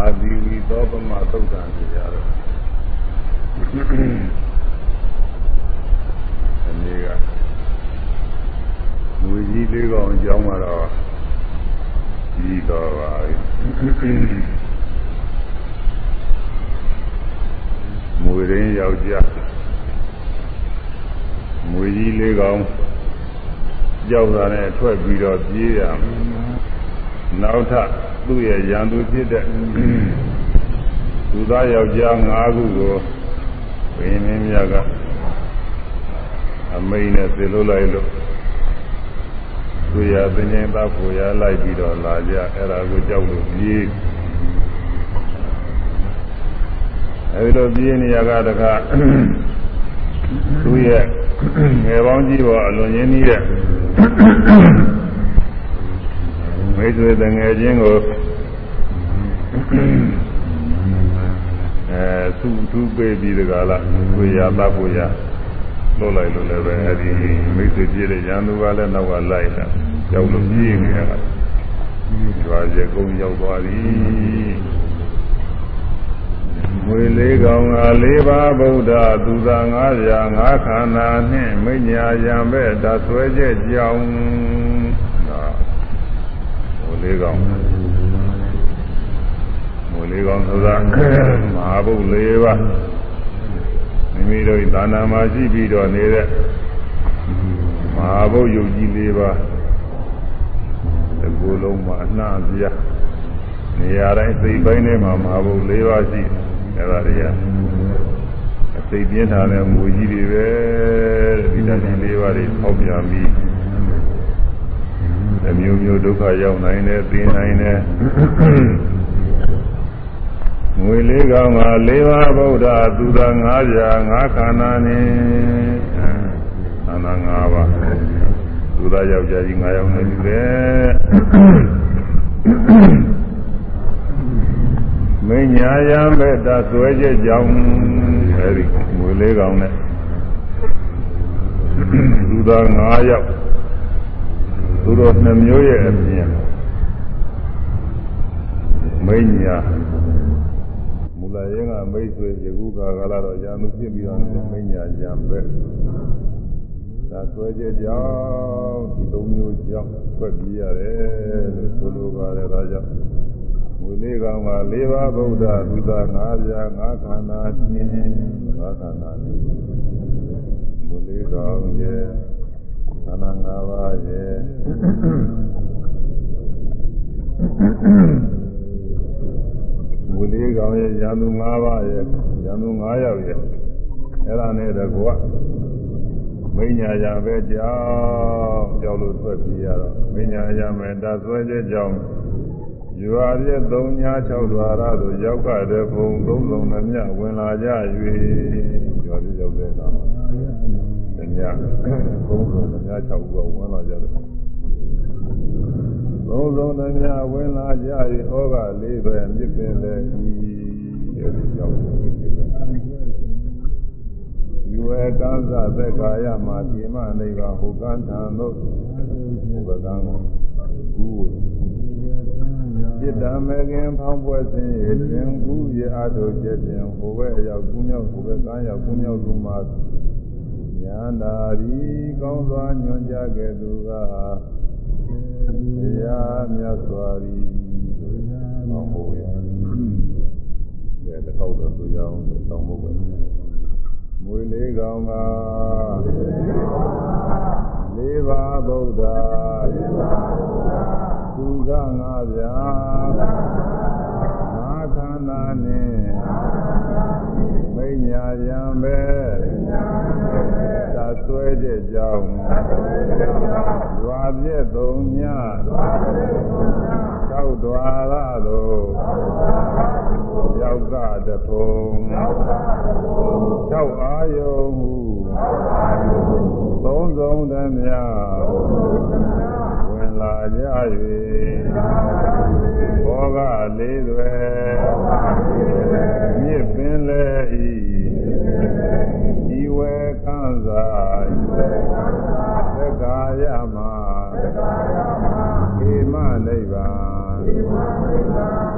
အာဒီဝီသောပမသုတ်တံကြရတော့အနေကငွေကြီးလေးကောင်အကြောင်းကတော့ကြီးတော့ပါပြီမွေရင်းယောက်ျားမွေကြီးလေးကောင်ကြောက်တာနဲ့ထွက်ပြီးတော့ပြေးရနောက်ထပ် သူ့ရဲ့ရန်သူဖြစ်တဲ့သူသားယောက်ျား၅ခုကိုဘိင်းမင်းမြတ်ကအမိန်နဲ့သေလို့လိုက်လို့သူရသင်္ကြန်သဖို့ရလိုက်ပြီးတော့လာကြအဲ့ဒါကိုကြောက်လို့ပြေးအဲဒီလိုပြေးနေရကတခါသူရဲ့ငယ်ပေါင်းကြီးပေါ်အလွန်ရင်းနှီးတဲ့မိတ်ဆွေတငယ်ချင်းကို အဲသူ့သူပေးပြီးတကလားကိုရသဖို့ရလို့လိုက်လို့လည်းပဲအဲဒီမိတ်ဆွေပြည့်တဲ့ရန်သူကလည်းနောက်ကလိုက်တာရောက်လို့ပြေးနေရတာကျွာရေကုန်းရောက်သွားပြီငွေလေးကောင်ကလေးပါဗုဒ္ဓသူသာငါးရာငါးခန္ဓာနှင့်မိညာယံပဲ့ဓာဆွဲချက်ကြောင်းဒါငွေလေးကောင်ငွေ လေးကောင်ဆိုတာမဟာဘုတ်လေးပါမိမိတို့သာနာမှာရှိပြီးတော့နေတဲ့မဟာဘုတ်ယုတ်ကြီးလေးပါဒီကိုယ်လုံးမှာအနှံ့ပြနေရာတိုင်းစိတ်ပိုင်းထဲမှာမဟာဘုတ်လေးပါရှိတယ်အဲ့ဒါတွေကအစိတ်ပြင်းထားတဲ့မူကြီးတွေပဲဒီတန်လေးပါးတွေထောက်ပြန်ပြီးအမျိုးမျိုးဒုက္ခရောက်နိုင်တယ်သိနိုင်တယ် ငွေလေးကောင်ကလေးပါးဗုဒ္ဓသူသာငါးပြာငါးခန္ဓာနဲ့ခန္ဓာ၅ပါးသူသာယောက်ျားကြီး၅ယောက်နဲ့ယူတယ်မင်းညာယံဘက်တာဆွဲချက်ကြောင့်အဲဒီငွေလေးကောင်နဲ့လူသား9ယောက်သူတို့နှမျိုးရဲ့အမြင်မင်းညာ မူလရင်ကမိတ်ဆွေယခုကာကလာတော့ယာမှုဖြစ်ပြီးတော့မင်းညာယံဘက်ဒါဆွဲချက်ကြောင့်ဒီသုံးမျိုးကြောင့်ထွက်ပြေးရတယ်လို့ဆိုလိုပါတယ်ဒါကြောင့်ဝိလေးကောင်က၄ပါးဗုဒ္ဓသုဒ္ဓ၅ပြာ၅ခန္ဓာနှင်း၅ခန္ဓာနှင်းဝိလေးကောင်ရဲ့ခန္ဓာ၅ပါးရဲ့ ဝိလေးကောင်ရဲ့ရန်သူ၅ပါးရဲ့ရန်သူ၅ယောက်ရဲ့အဲ့ဒါနဲ့တကွာမိညာရာပဲကြောင်းကြောက်လို့ထွက်ပြေးရတော့မိညာရာမယ်တဆွဲခြင်းကြောင့်ယူအပြည့်၃ည6ဒွါရသို့ရောက်ကတဲ့ဘုံသုံးလုံးမမြဝင်လာကြ၍ယူအပြည့်ရောက်တဲ့အခါမှာတညဘုံလုံးမမြ6ခုကဝင်လာကြတယ် သုံးဆုံးသည်များဝင်လာကြ၏ဩဃလေးပဲမြစ်ပင်လည်းဤရဲ့ကြောင့်မြစ်ပင်ယဝကံသသက္ကာယမှာပြိမနိဗ္ဗာန်ဟူကံထံသို့ဘုဗကံကိုကူจิตတမေခင်ဖောင်းပွဲခြင်းရေတွင်ကူရအတုချက်ဖြင့်ဟိုဘက်ရောက်ကူးမြောက်ဟိုဘက်ကမ်းရောက်ကူးမြောက်သူမှာညာနာရီကောင်းစွာညွန်ကြခဲ့သူက တရားမြတ်စွာရီကောင်းဖို့ရတဲ့တစ်ခေါက်တော့ဆိုရအောင်တောင်းဖို့ပဲမွေလေးကောင်ကလေးပါးဗုဒ္ဓလေးပါးဗုဒ္ဓသူကငါဗျာငါခန္ဓာနဲ့မိညာယံပဲသာ ဆွဲတဲ့ကြောင်းရွာပြည့်သုံးညသောက်တော်ရသို့ရောက်ကတဖုံ၆အာယုံဟုသုံးဆုံးတည်းများဝင်လာကြ၍ဘောကလေးတွေမြစ်ပင်လေဤဤဝေ ကံစာသက္ကာယမဧမနိဗ္ဗာန်ဟို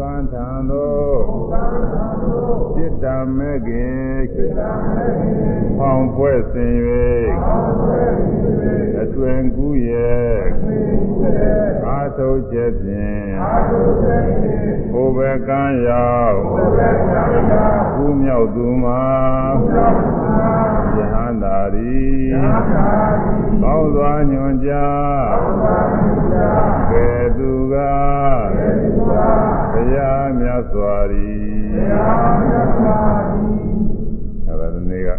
ကံထံသို့จิตတမဲ့ခင်ဖောင်ဖွဲ့ဆင်၍အတွင်ကူးရဲ့အာထုတ်ချက်ဖြင့်ဘုဘကံရောက်ကူးမြောက်သူမှာယဟ န္တာရီကောင်းစွာညွန်ကြားကဲသူကဘုရားမြတ်စွာရီအဲ့ဒါဒီနေ့က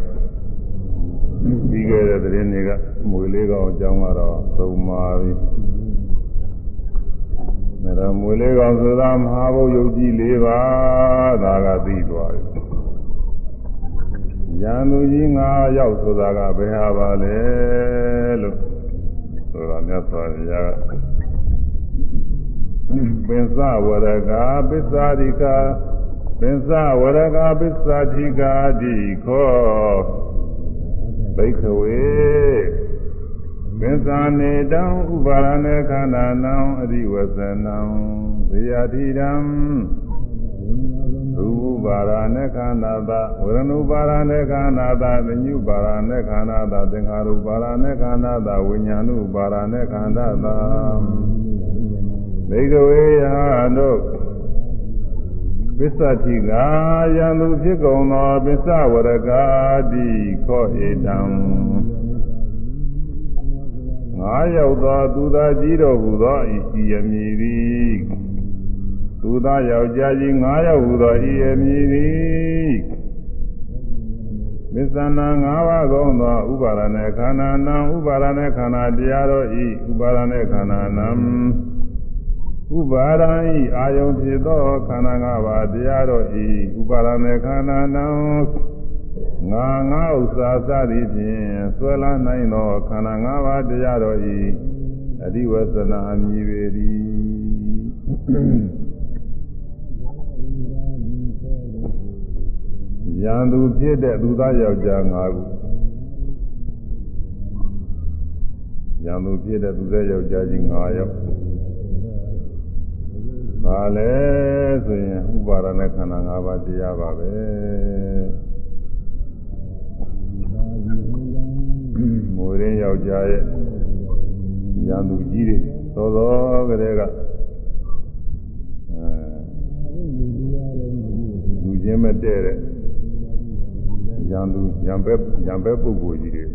ပြီးခဲ့တဲ့သတင်းတွေကမွေလေးကောင်အကြောင်းကတော့သုံးပါပြီ။ဒါတော့မွေလေးကောင်ဆိုတာမဟာဘုတ်ယုတ်ကြီး၄ပါးဒါကသိသွားပြီ။ ရန်သူကြီး၅ယောက်ဆိုတာကဘယ်ဟာပါလဲလို့ဆိုတာမြတ်စွာဘုရားကပင်စဝရကပစ္စာရိကာပင်စဝရကပစ္စာတိကာတိခောဘိခဝေပင်စာနေတံဥပါရณေခန္ဓာနံအရိဝဇနံဇေယတိတံ ရူပပါရณေခန္ဓာသဝရဏုပါရณေခန္ဓာသသညုပါရณေခန္ဓာသသင်္ခါရုပါရณေခန္ဓာသဝိညာဏုပါရณေခန္ဓာသဘိကဝေယတို့ပစ္စတိကယံသူဖြစ်ကုန်သောပစ္စဝရကတိခောဧတံငါရောက်သောသူသာကြီးတော်ဟူသောဤယမည်သည် သူသာယောက်ျားကြီးငါရောက်ဟူသောဤယမည်သည်မစ္ဆနာ၅ပါးကုန်သောဥပါရณေခန္ဓာနံဥပါရณေခန္ဓာတရားတော်ဤဥပါရณေခန္ဓာနံဥပါရံဤအာယုံဖြစ်သောခန္ဓာ၅ပါးတရားတော်ဤဥပါရณေခန္ဓာနံငါငါဥစ္စာစသည်ဖြင့်ဆွဲလာနိုင်သောခန္ဓာ၅ပါးတရားတော်ဤအဓိဝဆနာအမည်ပေသည် ရန်သူဖြစ်တဲ့သူသားယောက်ျား၅ခုရန်သူဖြစ်တဲ့သူသားယောက်ျားကြီး၅ယောက်ပါလဲဆိုရင်ဥပါဒနဲ့ခန္ဓာ၅ပါးတရားပါပဲမွေရင်းယောက်ျားရဲ့ရန်သူကြီးတွေသောသောကလေးကအဲလူချင်းမတည့်တဲ့ ရန်သူရန်ဘက်ရန်ဘက်ပုဂ္ဂိုလ်ကြီးတွေ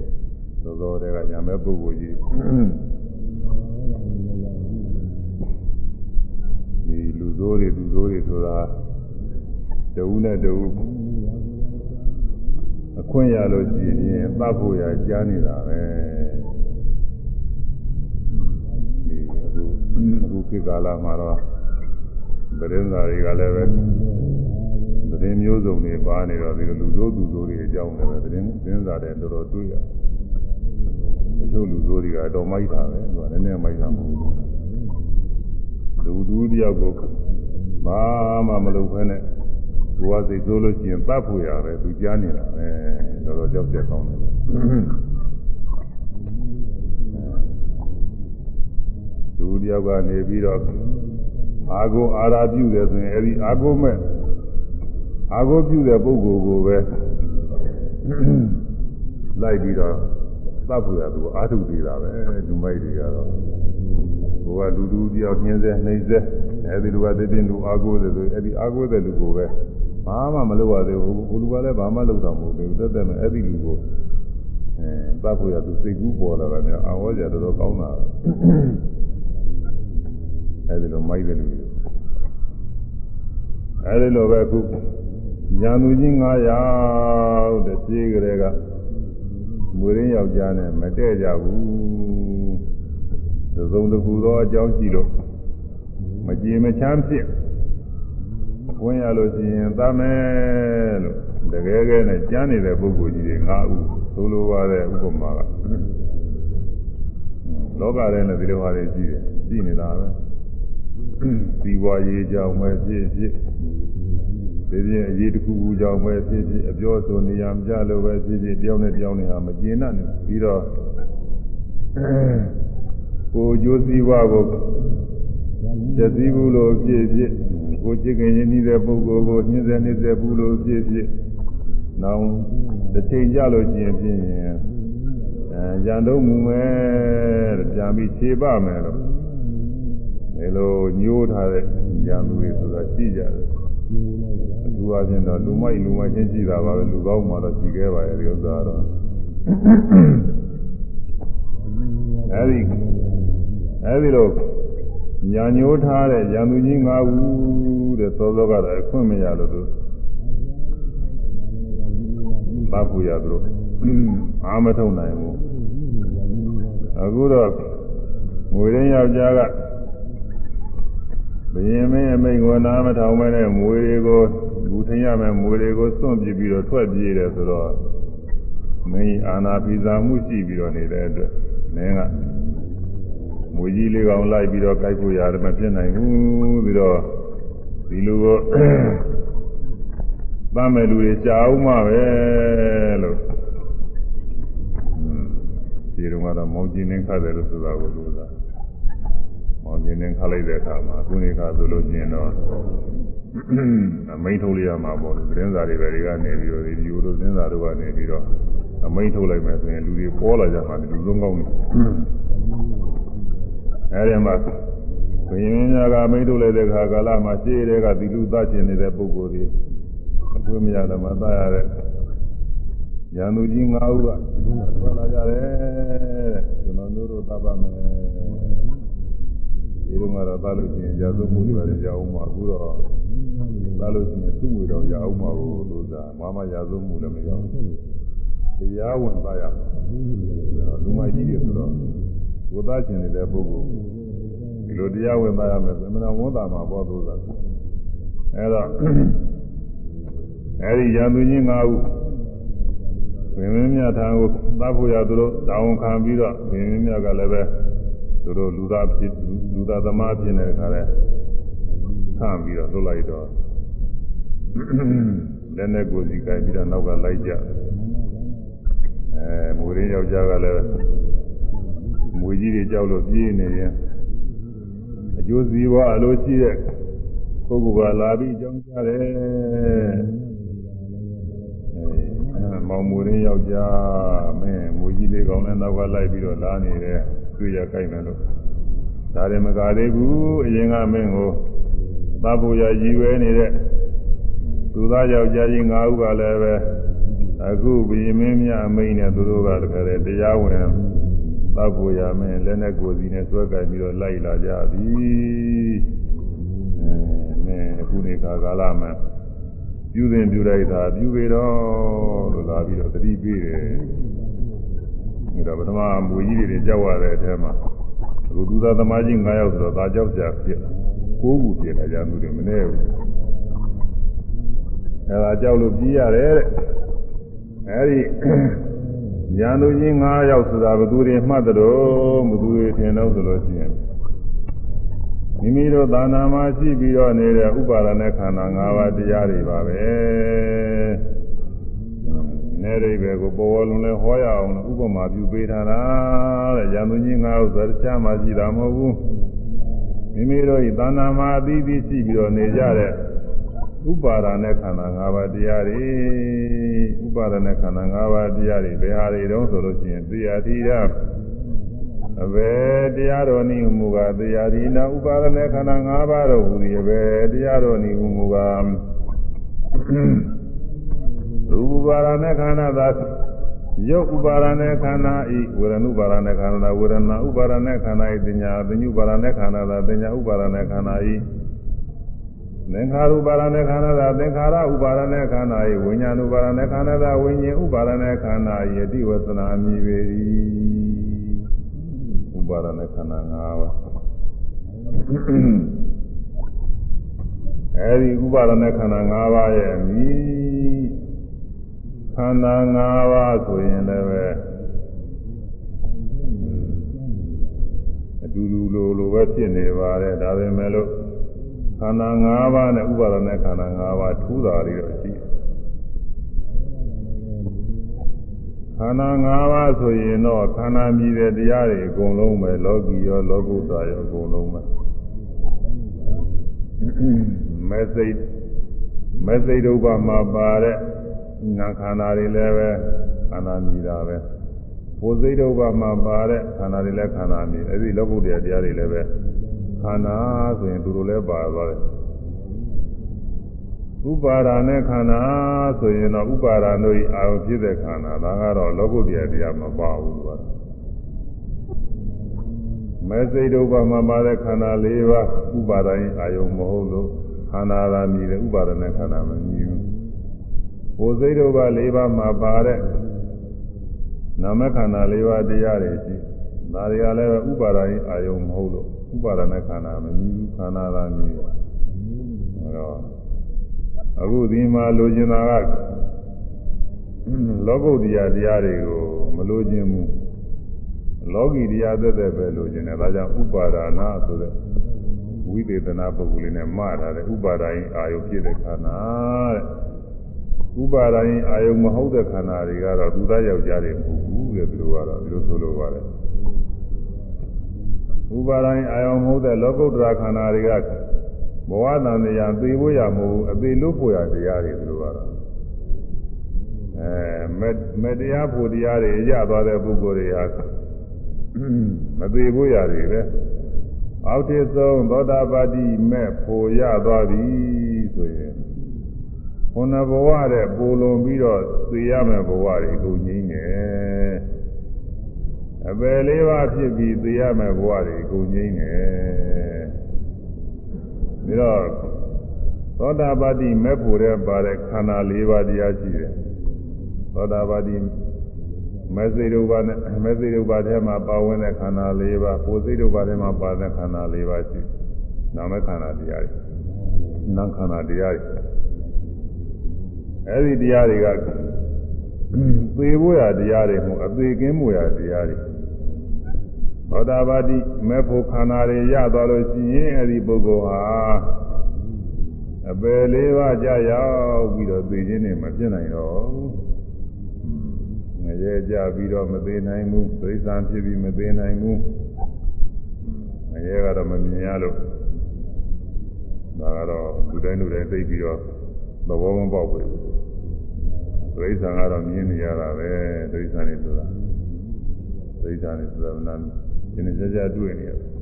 သောသောတွေကရန်ဘက်ပုဂ္ဂိုလ်ကြီးဒီလူစိုးတွေလူစိုးတွေဆိုတာတဝူနဲ့တဝူအခွင့်ရလို့ရှိရင်သတ်ဖို့ရကြားနေတာပဲဒီအခုအခုခေတ်ကာလမှာတော့သတင်းစာတွေကလည်းပဲ သတင်းမျိုးစုံတွေပါနေတော့ဒီလူစိုးသူစိုးတွေအကြောင်းလည်းပဲသတင်းသတင်းစာတွေတော်တော်တွေ့ရအချို့လူစိုးတွေကတော့မိုက်တာပဲသူကလည်းနည်းနည်းမိုက်တာမဟုတ်ဘူးလူတူတယောက်ကိုဘာမှမလုပ်ဖ ೇನೆ ကိုယ်ကစိတ်ဆိုးလို့ရှိရင်တတ်ဖို့ရတယ်သူကြားနေတာပဲတော်တော်ကြောက်ကြကောင်းတယ်လူတယောက်ကနေပြီးတော့အာကိုအာရာပြုတယ်ဆိုရင်အဲဒီအာကိုမဲ့ အာကိုပြုတဲ့ပုဂ္ဂိုလ်ကိုပဲလိုက်ပြီးတော့တတ်ဖို့ရသူအာထုသေးတာပဲလူမိုက်တွေကတော့ဘုရားလူလူတယောက်ညင်းစေနှိမ့်စေအဲဒီလူကသိပြင်းလူအာကိုတယ်ဆိုအဲဒီအာကိုတဲ့လူကိုပဲဘာမှမလုပ်ရသေးဘူးဘုလူကလည်းဘာမှလုပ်တော့မဟုတ်ဘူးတက်တက်နဲ့အဲ့ဒီလူကိုအဲပတ်ဖို့ရသူစိတ်ကူးပေါ်လာတယ်အာဝေါ်ကြတော်တော်ကောင်းတာအဲ့ဒီလိုမိုက်တယ်လူတွေအဲ့ဒီလိုပဲအခု ညာသူကြီး900တဲ့ပြေးကြတဲ့ကမွေရင်းယောက်ျားနဲ့မတည့်ကြဘူးသုံးတခုသောအကြောင်းရှိလို့မကြည်မချမ်းဖြစ်ဝင်ရလို့ရှိရင်သမယ်လို့တကယ်ကဲနဲ့ကျမ်းနေတဲ့ပုဂ္ဂိုလ်ကြီးတွေ၅ဦးသို့လိုပါတဲ့ဥပမာကလောကထဲနဲ့ဒီလိုဟာတွေရှိတယ်ရှိနေတာပဲဒီဘွားရေးကြောင်ပဲဖြစ်ဖြစ် ဒီပြင်အရေးတစ်ခုခုကြောင်ပဲဖြစ်ဖြစ်အပြောဆိုနေရမကြလို့ပဲဖြစ်ဖြစ်တယောက်နဲ့တယောက်နဲ့ဟာမကျင်နဲ့ပြီးတော့ကိုကြိုးစည်းဝါကိုကျက်စည်းဘူးလို့ဖြစ်ဖြစ်ကိုကြည့်ခင်ရင်းနှီးတဲ့ပုဂ္ဂိုလ်ကိုညှင်းဆဲနှိမ့်ဆဲဘူးလို့ဖြစ်ဖြစ်နောင်တစ်ချိန်ကြလို့ကျင်ဖြစ်ရင်အဲရန်တော့မူမယ်တဲ့ပြန်ပြီးခြေပမယ်လို့ဒီလိုညှိုးထားတဲ့ရန်သူတွေဆိုတာရှိကြတယ် အထူးအချင်းတော့လူမိုက်လူမိုက်ချင်းရှိတာပါပဲလူကောင်းမှတော့ရှိခဲ့ပါရဲ့ဒီဥစ္စာတော့အဲဒီအဲဒီလိုညာညိုးထားတဲ့ရန်သူကြီး၅ဦးတဲ့သောသောကတော့အခွင့်မရလို့သူဘာဖို့ရသူတို့အာမထုံနိုင်ဘူးအခုတော့ငွေရင်းယောက်ျားကဘယင်မင်းအမိန်ကိုနားမထောင်မဲနဲ့မွေတွေကို လူထင်ရမယ်မွေတွေကိုစွန့်ပြပြီးတော့ထွက်ပြေးတယ်ဆိုတော့မင်းအာနာပိဇာမှုရှိပြီးတော့နေတဲ့အတွက်မင်းကမွေကြီးလေးကောင်လိုက်ပြီးတော့ကြိုက်ဖို့ရတယ်မဖြစ်နိုင်ဘူးပြီးတော့ဒီလိုကိုတမ်းမဲ့လူတွေကြာအောင်မှပဲလို့ဒီတော့ကတော့မောင်ကျင်းနေခတ်တယ်လို့ဆိုတာကိုလို့သာမောင်ကျင်းနေခတ်လိုက်တဲ့အခါမှာခုနေခါဆိုလို့ကျင်တော့ အမိန်ထုတ်လိုက်ရမှာပေါ့လေသတင်းစာတွေပဲတွေကနေပြီးတော့ဒီလိုလိုသတင်းစာတို့ကနေပြီးတော့အမိန်ထုတ်လိုက်မယ်ဆိုရင်လူတွေပေါ်လာကြမှာလူလုံးကောင်းနေအဲဒီမှာဘုရင်များကအမိန်ထုတ်လိုက်တဲ့ခါကာလမှာရှေးတဲ့ကဒီလူသားကျင်နေတဲ့ပုဂ္ဂိုလ်တွေအကွေးမရတယ်မသားရတဲ့ရန်သူကြီး၅ဦးကထွက်လာကြတယ်ကျွန်တော်တို့တို့သတ်ပါမယ် ဒီလိုမှတော့သားလို့ရှိရင်ရာဇဝမှုတွေပါလေရအောင်မှာအခုတော့သားလို့ရှိရင်သူ့ငွေတော့ရအောင်မှာကိုလို့သာမမရာဇဝမှုလည်းမရဘူးတရားဝင်သားရလူမကြီးတွေဆိုတော့ဝတ်သားကျင်နေတဲ့ပုဂ္ဂိုလ်ဒီလိုတရားဝင်သားရမယ်ဆိုရင်မနာဝန်တာမှာပေါ့လို့သာအဲတော့အဲဒီရန်သူကြီး၅ဦးဝိမင်းမြတ်ထံကိုသတ်ဖို့ရသူတို့တောင်းခံပြီးတော့ဝိမင်းမြတ်ကလည်းပဲ သူတို့လူသားဖြစ်လူသားသမားဖြစ်နေတဲ့ခါလဲခံပြီးတော့လွတ်လိုက်တော့လက်နဲ့ကိုယ်စီကင်ပြီးတော့နောက်ကလိုက်ကြအဲမူရင်းယောက်ျားကလည်းမွေကြီးတွေကြောက်လို့ပြေးနေရင်အကျိုးစီးပွားအလိုရှိတဲ့ပုဂ္ဂိုလ်ကလာပြီးအကြောင်းကြားတယ်မောင်မူရင်းယောက်ျားမင်းမူကြီးလေးကောင်းတဲ့နောက်ကလိုက်ပြီးတော့လာနေတယ် တွေ့ရကြိုက်မယ်လို့ဒါရင်မကသေးဘူးအရင်ကမင်းကိုသတ်ဖို့ရရည်ဝဲနေတဲ့သူသားယောက်ျားကြီး၅ဦးကလည်းပဲအခုဘီမင်းမြအမိန်နဲ့သူတို့ကတကယ်တရားဝင်သတ်ဖို့ရမင်းလက်နဲ့ကိုယ်စီနဲ့ဆွဲကြိုက်ပြီးတော့လိုက်လာကြသည်အဲမင်းအခုနေခါကာလမှာပြုရင်ပြုလိုက်တာပြုပေတော့လို့လာပြီးတော့သတိပေးတယ်။ ဒါပထမမွေကြီးတွေကြောက်ရတဲ့အထဲမှာအခုသူသားသမားကြီး9ယောက်ဆိုတော့ဒါကြောက်ကြဖြစ်တာ။ကိုးခုဖြစ်တာကြသူတွေမနေဘူး။အဲဒါကြောက်လို့ပြီးရတယ်တဲ့။အဲဒီညာသူကြီး9ယောက်ဆိုတာဘသူတွေမှတ်တယ်ဘသူတွေထင်တော့ဆိုလို့ရှိရင်မိမိတို့သာနာမှာရှိပြီးတော့နေတဲ့ဥပါဒณะခန္ဓာ၅ပါးတရားတွေပါပဲ။ နေရိပဲကိုပေါ်ဝလုံးလဲဟောရအောင်ဥပမာပြုပေးထားတာတဲ့ရံသူကြီးငါဥစ္စာတခြားမှရှိတာမဟုတ်ဘူးမိမိတို့ဤသဏ္ဍာန်မှာအသီးသီးရှိပြီးတော့နေကြတဲ့ဥပါဒာနဲ့ခန္ဓာ၅ပါးတရားတွေဥပါဒာနဲ့ခန္ဓာ၅ပါးတရားတွေဘယ်ဟာတွေတုံးဆိုလို့ရှိရင်တရားတိရအဘယ်တရားတော်နည်းမူကတရားတိနာဥပါဒာနဲ့ခန္ဓာ၅ပါးတို့ဟူသည်အဘယ်တရားတော်နည်းမူက ရူပပါဒณะခန္ဓာသာယုတ်ဥပါဒณะခန္ဓာဤဝေဒနုပါဒณะခန္ဓာဝေဒနာဥပါဒณะခန္ဓာဤပညာပညုပါဒณะခန္ဓာသာပညာဥပါဒณะခန္ဓာဤသင်္ခါရဥပါဒณะခန္ဓာသာသင်္ခါရဥပါဒณะခန္ဓာဤဝိညာဏဥပါဒณะခန္ဓာသာဝိညာဉ်ဥပါဒณะခန္ဓာဤအတိဝသနာမြည်ပေ၏ဥပါဒณะခန္ဓာ၅ပါးအဲဒီဥပါဒณะခန္ဓာ၅ပါးရဲ့အမြည် ခန္ဓာ၅ပါးဆိုရင်လည်းပဲအတူတူလိုလိုပဲဖြစ်နေပါတယ်ဒါပေမဲ့လို့ခန္ဓာ၅ပါးနဲ့ဥပါဒณะခန္ဓာ၅ပါးထူးတာလေးတော့ရှိခန္ဓာ၅ပါးဆိုရင်တော့ခန္ဓာမြည်တဲ့တရားတွေအကုန်လုံးပဲလောကီရောလောကုတ္တရာရောအကုန်လုံးပဲမမဲစိတ်မဲစိတ်ဒုပမှာပါတဲ့ နာခန္ဓာတွေလည်းပဲခန္ဓာမြည်တာပဲကိုယ်စိတ်ဒုပမှာပါတဲ့ခန္ဓာတွေလည်းခန္ဓာမြည်အဲဒီလောကုတ္တရာတရားတွေလည်းပဲခန္ဓာဆိုရင်သူတို့လည်းပါသွားတယ်ဥပါဒာနဲ့ခန္ဓာဆိုရင်တော့ဥပါဒာတို့ဤအာရုံဖြစ်တဲ့ခန္ဓာဒါကတော့လောကုတ္တရာတရားမပါဘူးလို့ကတော့မဲစိတ်ဒုပမှာပါတဲ့ခန္ဓာ၄ပါးဥပါဒာဤအာယုံမဟုတ်လို့ခန္ဓာသာမြည်တယ်ဥပါဒာနဲ့ခန္ဓာမမြည်ဘူး။ ကိုယ်စိတ်ဒုပ၄ပါးမှာပါတဲ့နာမခန္ဓာ၄ပါးတရားတွေရှိဒါတွေကလည်းဥပါဒာဤအာယုံမဟုတ်လို့ဥပါဒာနဲ့ခန္ဓာမမြည်ဘူးခန္ဓာသာမြည်တယ်။အဲတော့အခုဒီမှာလိုချင်တာကလောကုတ္တရာတရားတွေကိုမလိုချင်ဘူးလောကီတရားသက်သက်ပဲလိုချင်တယ်ဒါကြောင့်ဥပါဒါနာဆိုတဲ့ဝိသေသနာပုဂ္ဂိုလ်လေးနဲ့မှားထားတယ်ဥပါဒါရင်အာယုဖြစ်တဲ့ခန္ဓာတဲ့ ဥပါဒါရင်အာယုမဟုတ်တဲ့ခန္ဓာတွေကတော့သူသားယောက်ျားတွေမဟုတ်ဘူးတဲ့သူတို့ကတော့ဒီလိုဆိုလိုပါတယ်ဥပါဒါရင်အာယုမဟုတ်တဲ့လောကုတ္တရာခန္ဓာတွေကဘဝတန်တရားသိဖို့ရမဟုတ်ဘူးအသေးလို့ဖို့ရတရားတွေသူတို့ကတော့အဲမတရားဖို့တရားတွေရသွားတဲ့ပုဂ္ဂိုလ်တွေဟာမသေးဖို့ရတယ်ပဲအောက်တည်ဆုံးသောတာပတိမဲ့ဖို့ရသွားပြီဆိုရင် ခொနဘဝတဲ့ပူလွန်ပြီးတော့သိရမယ်ဘဝတွေကုန်ငိမ့်နေအပယ်လေးပါးဖြစ်ပြီးသိရမယ်ဘဝတွေကုန်ငိမ့်နေပြီးတော့သောတာပတိမဲ့ဖို့တဲ့ပါတဲ့ခန္ဓာ၄ပါးတရားရှိတယ်သောတာပတိမေစိတ်ဥပါနဲ့မေစိတ်ဥပါထဲမှာပါဝင်တဲ့ခန္ဓာ၄ပါးကိုယ်စိတ်ဥပါထဲမှာပါတဲ့ခန္ဓာ၄ပါးရှိနာမခန္ဓာတရားတွေနာခန္ဓာတရားတွေ အဲဒီတရားတွေကသေဖို့ရတရားတွေမဟုတ်အသေးကင်းဖို့ရတရားတွေသောတာပတိမေဖို့ခန္ဓာတွေရသွားလို့ရှိရင်အဲဒီပုဂ္ဂိုလ်ဟာအပယ်လေးပါးကြာရောက်ပြီးတော့သိခြင်းနဲ့မပြည့်နိုင်တော့ဘူးငရဲကြပြီးတော့မသေးနိုင်ဘူးသိစ္စာဖြစ်ပြီးမသေးနိုင်ဘူးငရဲကတော့မမြင်ရလို့ဒါကတော့လူတိုင်းလူတိုင်းသိပြီးတော့သဘောမပေါက်ဘူး သိစ္စာကတော့မြင်နေရတာပဲသိစ္စာနေဆိုတာသိစ္စာနေဆိုတာနာကျင်ကြကြတွေ့နေရတယ်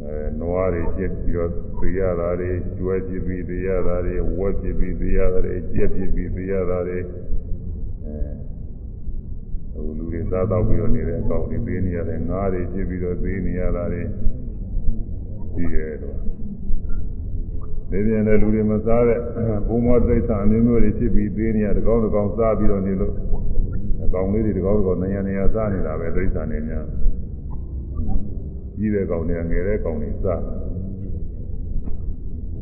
အဲနွားတွေကျက်ပြီးတော့သိရတာတွေကျွဲဖြစ်ပြီးသိရတာတွေဝက်ဖြစ်ပြီးသိရတာတွေကြက်ဖြစ်ပြီးသိရတာတွေဟိုလူတွေစားတော့ပြီးတော့နေတဲ့အကောင်တွေပေးနေရတယ်ငါးတွေဖြစ်ပြီးတော့သေးနေရတာတွေရှိတ ယ်တော့ဒီပြန်လည်းလူတွေမစားတဲ့ဘုံမောသိစ္စာအမျိုးမျိုးတွေဖြစ်ပြီးသေးနေရတကောင်းတကောင်းစားပြီးတော့နေလို့အကောင်လေးတွေတကောင်းတကောင်းနေရနေရစားနေတာပဲသိစ္စာနေများကြီးတဲ့ကောင်တွေကငယ်တဲ့ကောင်တွေစား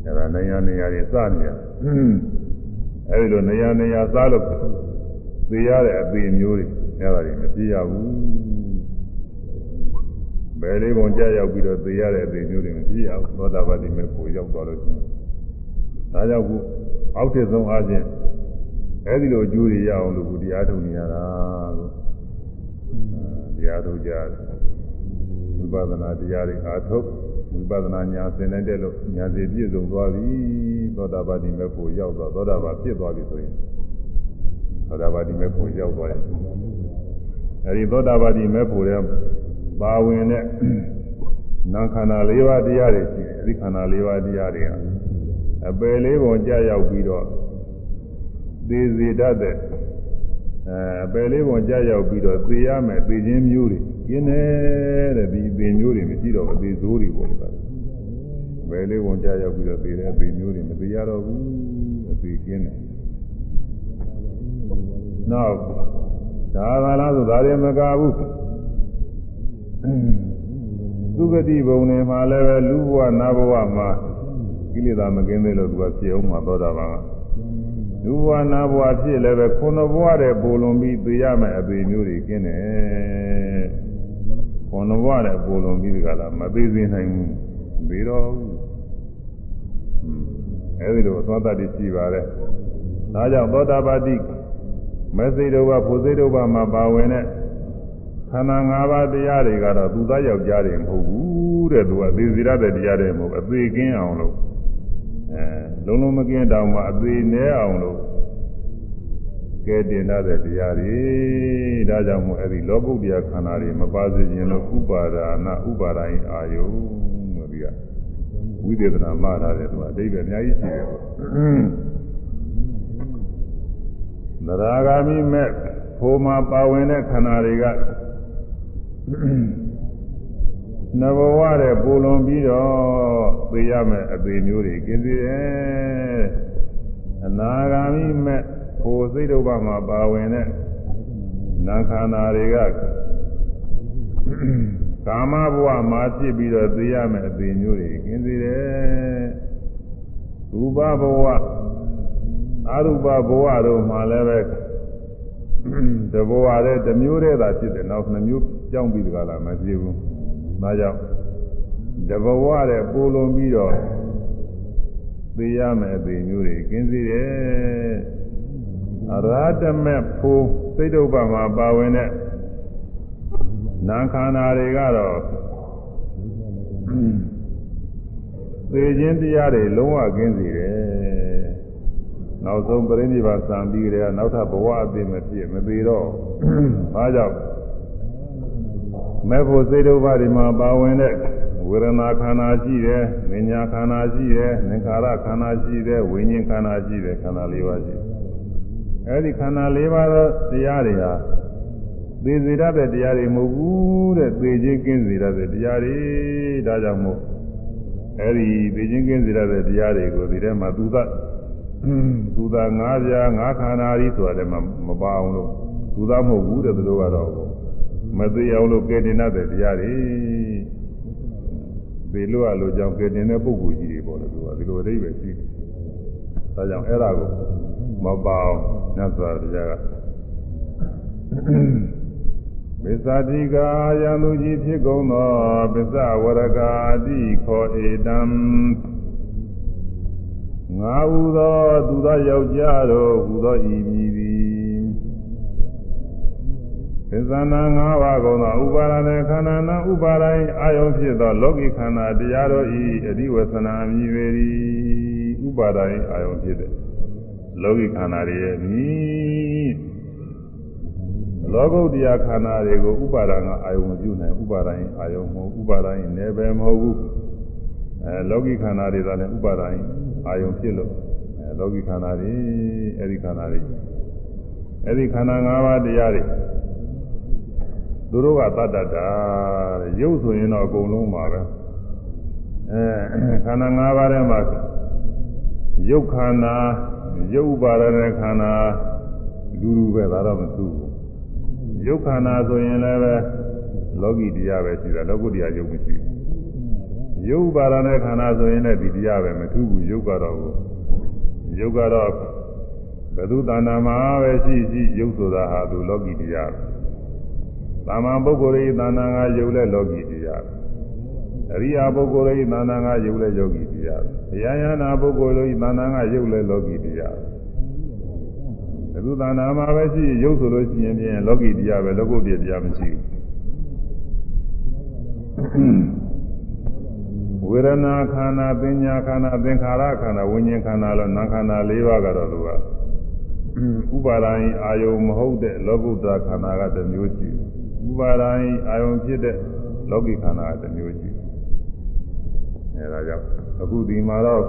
အဲ့ဒါနေရနေရတွေစားနေရအဲဒီလိုနေရနေရစားလို့သိရတဲ့အပေမျိုးတွေအဲ့ဒါတွေမကြည့်ရဘူးဘယ်လေးပုံကြရောက်ပြီးတော့သိရတဲ့အသေးမျိုးတွေမကြည့်ရဘူးသောတာပတိမေကိုရောက်သွားလို့ရှိရင် ဒါကြောင့်ခုအောက်ထစ်ဆုံးအားဖြင့်အဲ့ဒီလိုအကျိုးတွေရအောင်လို့ခုတရားထုတ်နေရတာလို့တရားထုတ်ကြဝိပဿနာတရားတွေအားထုတ်ဝိပဿနာညာသင်တဲ့လို့ညာစီပြည့်စုံသွားပြီသောတာပတိမေကိုရောက်သွားသောတာပန်ဖြစ်သွားပြီဆိုရင်သောတာပတိမေကိုရောက်သွားတယ်အဲဒီသောတာပတိမေဖို့တဲ့ပါဝင်တဲ့နာခန္ဓာ၄ပါးတရားတွေရှိတယ်အဲဒီခန္ဓာ၄ပါးတရားတွေဟာ အပယ်လေးပုံကြာရောက်ပြီးတော့သေစေတတ်တဲ့အဲအပယ်လေးပုံကြာရောက်ပြီးတော့သေရမယ်သေခြင်းမျိုးတွေကျင်းတယ်တဲ့ဒီသေမျိုးတွေမရှိတော့အသေးစိုးတွေပေါ့လေအပယ်လေးပုံကြာရောက်ပြီးတော့သေတဲ့အသေးမျိုးတွေမသေရတော့ဘူးအသေးကျင်းတယ်နောက်ဒါသာလားဆိုဒါတွေမကဘူးသုဂတိဘုံတွေမှာလည်းပဲလူဘဝနတ်ဘဝမှာ ကိလေသာမကင်းသေးလို့သူကဖြစ်အောင်မှာသောတာပန်ကလူဘဝနတ်ဘဝဖြစ်လည်းပဲခုနဘဝတဲ့ပိုလွန်ပြီးသိရမယ်အပေမျိုးတွေကင်းတယ်ခုနဘဝတဲ့ပိုလွန်ပြီးဒီကလာမသိသေးနိုင်ဘူးသေတော့အဲဒီလိုသောတာတိရှိပါတယ်ဒါကြောင့်သောတာပတိမေသိတုဘဖို့သိတုဘမှာပါဝင်တဲ့ခန္ဓာ၅ပါးတရားတွေကတော့သူသားယောက်ျားတွေမဟုတ်ဘူးတဲ့သူကသေစီရတဲ့တရားတွေမဟုတ်အသေးကင်းအောင်လို့အဲ လုံးလုံးမကင်းတောင်မှအသေးနဲအောင်လို့ကဲတင်ရတဲ့တရားတွေဒါကြောင့်မို့အဲ့ဒီလောကုတ္တရာခန္ဓာတွေမပါစေခြင်းလို့ဥပါဒါနာဥပါဒိုင်းအာယုလို့ဒီကဝိသေသနာမှားထားတယ်သူကအတိတ်ပဲအများကြီးရှိတယ်သရဂာမိမဲ့ဖိုးမှာပါဝင်တဲ့ခန္ဓာတွေက နဘဝတဲ့ပူလွန်ပြီးတော့သိရမယ်အသေးမျိုးတွေကင်းစေတယ်အနာဂါမိမဲ့ကိုယ်စိတ်ဒုက္ခမှာပါဝင်တဲ့နာခန္ဓာတွေကကာမဘဝမှာဖြစ်ပြီးတော့သိရမယ်အသေးမျိုးတွေကင်းစေတယ်ရူပဘဝအရူပဘဝတို့မှာလည်းပဲတဘဝတည်းတစ်မျိုးတည်းသာဖြစ်တယ်နောက်နှစ်မျိုးကြောင်းပြီးတကလားမဖြစ်ဘူး။ ဒါကြောင့်တဘဝတည်းပိုလွန်ပြီးတော့သိရမယ်အသေးမျိုးတွေကင်းစေတယ်။အရဟတမေဖို့စိတ်ဒုပ္ပမှာပါဝင်တဲ့နာခန္ဓာတွေကတော့သေခြင်းတရားတွေလုံးဝကင်းစေတယ်။နောက်ဆုံးပြိဋိဘာစံပြီးကြတဲ့နောက်ထပ်ဘဝအသေးမဖြစ်မသေးတော့ဘာကြောင့် မဲ့ဖို့စိတ်ဒုပ္ပတွေမှာပါဝင်တဲ့ဝေဒနာခန္ဓာရှိတယ်၊ဉာဏ်ခန္ဓာရှိတယ်၊သင်္ခါရခန္ဓာရှိတယ်၊ဝိညာဉ်ခန္ဓာရှိတယ်ခန္ဓာ၄ပါးရှိတယ်။အဲဒီခန္ဓာ၄ပါးသောတရားတွေဟာသေစေတတ်တဲ့တရားတွေမဟုတ်ဘူးတဲ့သေခြင်းကင်းစေတတ်တဲ့တရားတွေဒါကြောင့်မို့အဲဒီသေခြင်းကင်းစေတတ်တဲ့တရားတွေကိုဒီထဲမှာသူသသူသာငါးပြားငါးခန္ဓာကြီးဆိုတာလည်းမပါအောင်လို့သူသာမဟုတ်ဘူးတဲ့သူတို့ကတော့ မသိအောင်လို့ကဲတင်တဲ့တရားတွေသေလို့အလိုကြောင့်ကဲတင်တဲ့ပုဂ္ဂိုလ်ကြီးတွေပေါ့လေသူကဒီလိုအဓိပ္ပာယ်ရှိတယ်။ဒါကြောင့်အဲ့ဒါကိုမပါအောင်မြတ်စွာဘုရားကပစ္စာတိကာယံလူကြီးဖြစ်ကုန်သောပစ္စဝရကာတိခောဧတံငါဟုသောသူသောယောက်ျားတို့ဟူသောဤမည်သည် သစ္စာနာ၅ပါးကုန်သောဥပါဒณะခန္ဓာနာဥပါဒိုင်းအာယုံဖြစ်သောလောကီခန္ဓာတရားတို့ဤအဓိဝဆနာမြည်ပေ၏ဥပါဒိုင်းအာယုံဖြစ်တဲ့လောကီခန္ဓာတွေရဲ့မြည်လောကုတ္တရာခန္ဓာတွေကိုဥပါဒနာအာယုံမပြုနိုင်ဥပါဒိုင်းအာယုံမဟုတ်ဥပါဒိုင်းနယ်ပယ်မဟုတ်ဘူးအဲလောကီခန္ဓာတွေသာလည်းဥပါဒိုင်းအာယုံဖြစ်လို့အဲလောကီခန္ဓာတွေအဲဒီခန္ဓာတွေအဲဒီခန္ဓာ၅ပါးတရားတွေ သူတို့ကတတ္တတာတဲ့ရုပ်ဆိုရင်တော့အကုန်လုံးပါပဲအဲခန္ဓာ၅ပါးထဲမှာရုပ်ခန္ဓာရုပ်ဥပါဒနဲ့ခန္ဓာလူလူပဲဒါတော့မသူဘူးရုပ်ခန္ဓာဆိုရင်လည်းပဲလောကီတရားပဲရှိတာလောကုတ္တရာရုပ်မရှိဘူးရုပ်ပါဒနဲ့ခန္ဓာဆိုရင်လည်းဒီတရားပဲမထူးဘူးရုပ်ကတော့ရုပ်ကတော့ဘယ်သူတဏ္ဍာမှာပဲရှိရှိရုပ်ဆိုတာဟာသူလောကီတရားပဲ သာမန်ပုဂ္ဂိုလ်ရဲ့တဏ္ဍာငါရုပ်လည်းလောကီတရားပဲအရိယာပုဂ္ဂိုလ်ရဲ့တဏ္ဍာငါရုပ်လည်းယောဂီတရားပဲဘုရားယနာပုဂ္ဂိုလ်ရဲ့တဏ္ဍာငါရုပ်လည်းလောကီတရားပဲဘယ်သူတဏ္ဍာမှာပဲရှိရုပ်ဆိုလို့ရှိရင်ဖြင့်လောကီတရားပဲလောကုတ္တရာတရားမရှိဘူးဝေဒနာခန္ဓာပညာခန္ဓာသင်္ခါရခန္ဓာဝိညာဉ်ခန္ဓာလို့နာခန္ဓာ၄ပါးကတော့သူကဥပါဒိုင်းအာယုံမဟုတ်တဲ့လောကုတ္တခန္ဓာကတစ်မျိုးရှိ ဥပါဒိုင်းအာယုံဖြစ်တဲ့လောကီခန္ဓာကတစ်မျိုးရှိအဲဒါကြောင့်အခုဒီမှာတော့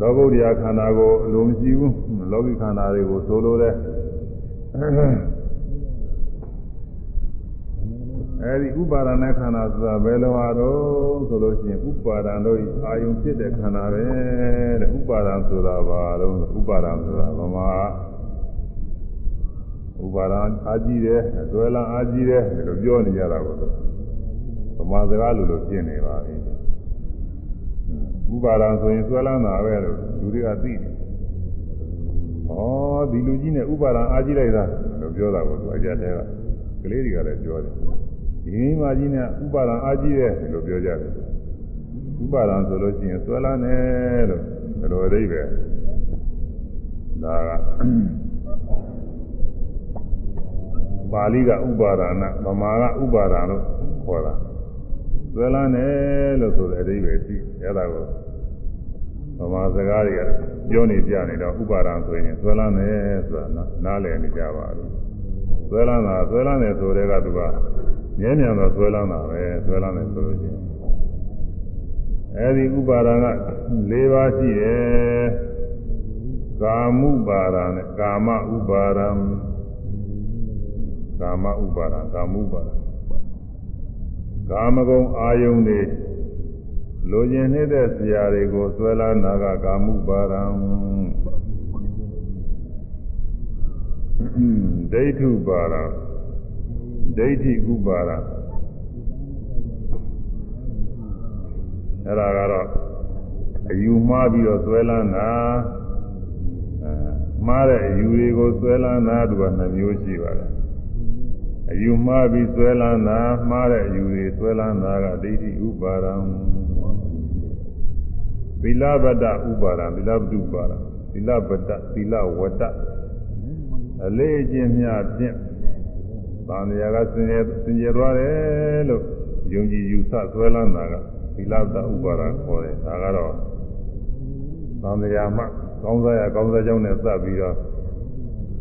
လောကုတ္တရာခန္ဓာကိုအလိုမရှိဘူးလောကီခန္ဓာတွေကိုဆိုလိုတဲ့အဲဒီဥပါဒณะခန္ဓာဆိုတာဘယ်လိုဟာတော့ဆိုလို့ရှိရင်ဥပါဒံတို့အာယုံဖြစ်တဲ့ခန္ဓာပဲတဲ့ဥပါဒံဆိုတာဘာလို့ဥပါဒံဆိုတာဗမာ ဥပါဒံအာကြည့်တယ်ဇွဲလံအာကြည့်တယ်ဒီလိုပြောနေကြတာကိုဗမာစကားလိုလိုပြင်းနေပါပြီဥပါဒံဆိုရင်ဇွဲလံတာပဲလို့လူတွေကသိတယ်ဩဒီလူကြီးနဲ့ဥပါဒံအာကြည့်လိုက်တာလို့ပြောတာကိုသူအကြတဲ့ကကလေးတွေကလည်းပြောတယ်ဒီမိမကြီးနဲ့ဥပါဒံအာကြီးတယ်လို့ပြောကြတယ်ဥပါဒံဆိုလို့ရှိရင်ဆွဲလာတယ်လို့ဘယ်လိုအဓိပ္ပာယ်ဒါက ပါဠိကဥပါဒနာဗမာကဥပါဒံလို့ခေါ်တာဆွဲလာတယ်လို့ဆိုတဲ့အဓိပ္ပာယ်ရှိအဲ့ဒါကိုဗမာစကားတွေကပြောနေကြနေတော့ဥပါဒံဆိုရင်ဆွဲလန်းတယ်ဆိုတာနားလည်နေကြပါလို့ဆွဲလန်းတာဆွဲလန်းတယ်ဆိုတဲ့ကသူကမြဲမြံတော့ဆွဲလန်းတာပဲဆွဲလန်းတယ်ဆိုလို့ချင်းအဲဒီဥပါဒံက၄ပါးရှိတယ်ကာမှုပါဒံနဲ့ကာမဥပါဒံ ကာမဥပါဒံကာမှုပါဒံကာမဂုဏ်အာယုန်တွေလိုချင်နေတဲ့ဆရာတွေကိုဆွဲလာနာကကာမှုပါရံဒိဋ္ဌုပါရံဒိဋ္ဌိဥပါရံအဲ့ဒါကတော့အယူမှားပြီးတော့ဆွဲလန်းတာအဲမှားတဲ့အယူတွေကိုဆွဲလန်းတာသူကနှမျိုးရှိပါတယ် အယူမှားပြီးဆွဲလန်းတာမှားတဲ့အယူတွေဆွဲလန်းတာကဒိဋ္ဌိဥပါရံသီလဗတ္တဥပါဒံသီလဗတ္တုပါဒံသီလဗတ္တသီလဝတ္တအလေးအကျင့်များဖြင့်သံဃာကစင်ကြယ်စင်ကြယ်သွားတယ်လို့ယုံကြည်ယူဆဆွဲလန်းတာကသီလဗတ္တဥပါဒံခေါ်တယ်ဒါကတော့သံဃာမှကောင်းစားရကောင်းစားကြောင်းနဲ့စပ်ပြီးတော့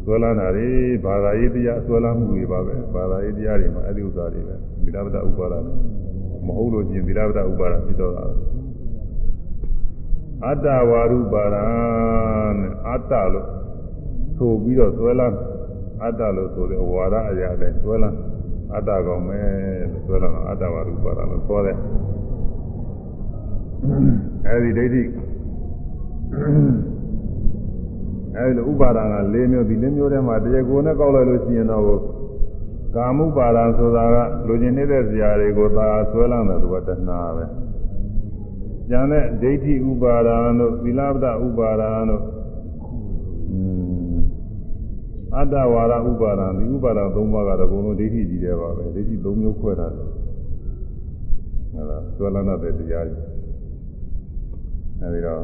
ဆွဲလန်းတာတွေဘာသာရေးတရားဆွဲလန်းမှုတွေပါပဲဘာသာရေးတရားတွေမှာအဲ့ဒီဥစ္စာတွေပဲသီလဗတ္တဥပါဒံမဟုတ်လို့ချင်းသီလဗတ္တဥပါဒံဖြစ်တော့တာအတ္တဝါရုပါဒံနဲ့အတ္တလို့ဆိုပြီးတော့ဆွဲလန်းအတ္တလို့ဆိုတဲ့ဝါဒအရာနဲ့ဆွဲလန်းအတ္တကောင်ပဲလို့ဆွဲလန်းအတ္တဝါရုပါဒံလို့ခေါ်တယ်အဲဒီဒိဋ္ဌိ အဲဒီလိုဥပါဒံက၄မျိုးဒီ၄မျိုးထဲမှာတရားကိုယ်နဲ့ကောက်လိုက်လို့ရှိရင်တော့ကာမှုပါဒံဆိုတာကလူကျင်နေတဲ့ဇာတွေကိုသာဆွဲလန်းတယ်သူကတဏှာပဲကျန်တဲ့ဒိဋ္ဌိဥပါဒာတို့သီလပဒဥပါဒာတို့အတ္တဝါဒဥပါဒာဒီဥပါဒာ၃ပါးကတော့အကုန်လုံးဒိဋ္ဌိကြီးတယ်ပါပဲဒိဋ္ဌိ၃မျိုးခွဲထားတယ်ဟုတ်လားသွလနာတဲ့တရားကြီးအဲဒီတော့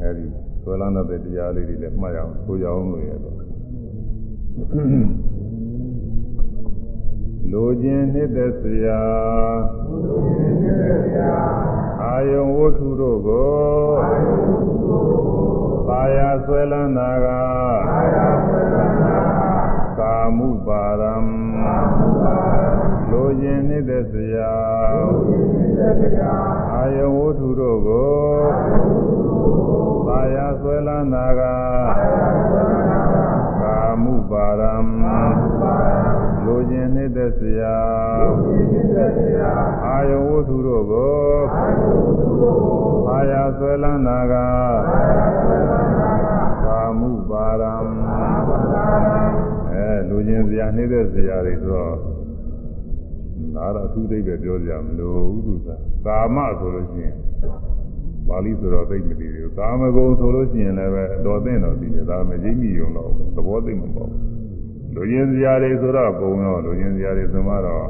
အဲဒီ သွလနာတဲ့တရားလေးတွေလည်းမှတ်ရအောင်ဆိုရအောင်လို့ရတော့လိုခြင်းနှစ်သက်စရာအာယုံဝတ္ထုတို့ကိုသာယာဆွဲလန်းတာကကာမှုပါရံလိုခြင်းနှစ်သက်စရာအာယုံဝတ္ထုတို့ကို သာယာဆွဲလန်းတာကကာမှုပါရံလိုခြင်းနှိမ့်သက်စရာအာယဝတ္ထုတို့ကိုအာယဆွဲလန်းနာကကာမှုပါရံအဲလိုခြင်းစရာနှိမ့်သက်စရာတွေဆိုတော့ဒါတော့အထူးသိပဲပြောကြမလို့ဥဒုသာကာမဆိုလို့ရှိရင် ပါဠိဆိုတော့သိမသိဘူးကာမဂုဏ်ဆိုလို့ရှိရင်လည်းပဲတော်သိတော့သိတယ်ဒါမှမရိပ်မိုံတော့သဘောသိမပေါ့လူရင်းစရာတွေဆိုတော့ပုံရောလူရင်းစရာတွေဆိုမှတော့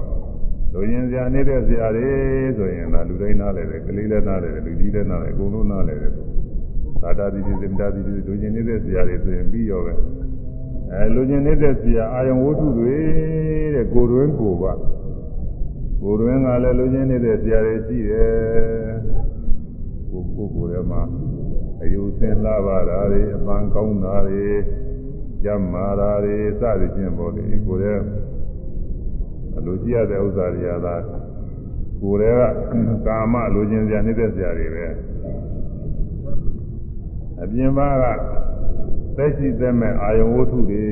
လူရင်းစရာနေတဲ့စရာတွေဆိုရင်ဒါလူတိုင်းနားလဲတယ်ကလေးလည်းနားလဲတယ်လူကြီးလည်းနားလဲအကုန်လုံးနားလဲတယ်သာတာတိတိစင်တာတိတိလူရင်းနေတဲ့စရာတွေဆိုရင်ပြီးရောပဲအဲလူရင်းနေတဲ့စရာအာယုံဝတ္ထုတွေတဲ့ကိုယ်တွင်းကိုပါကိုယ်တွင်းကလည်းလူရင်းနေတဲ့စရာတွေရှိတယ် ကိုကိုကိုယ်ထဲမှာအယုစင်လာပါတာတွေအပန်းကောင်းတာတွေကြမ်းမာတာတွေစသည်ဖြင့်ပေါ့လေကိုယ်ရဲ့အလိုကြည့်ရတဲ့ဥစ္စာတွေကသာကိုယ်ရဲ့ကာမလိုချင်စရာနှိမ့်သက်စရာတွေပဲအပြင်ပါကသက်ရှိသက်မဲ့အာယုံဝတ္ထုတွေ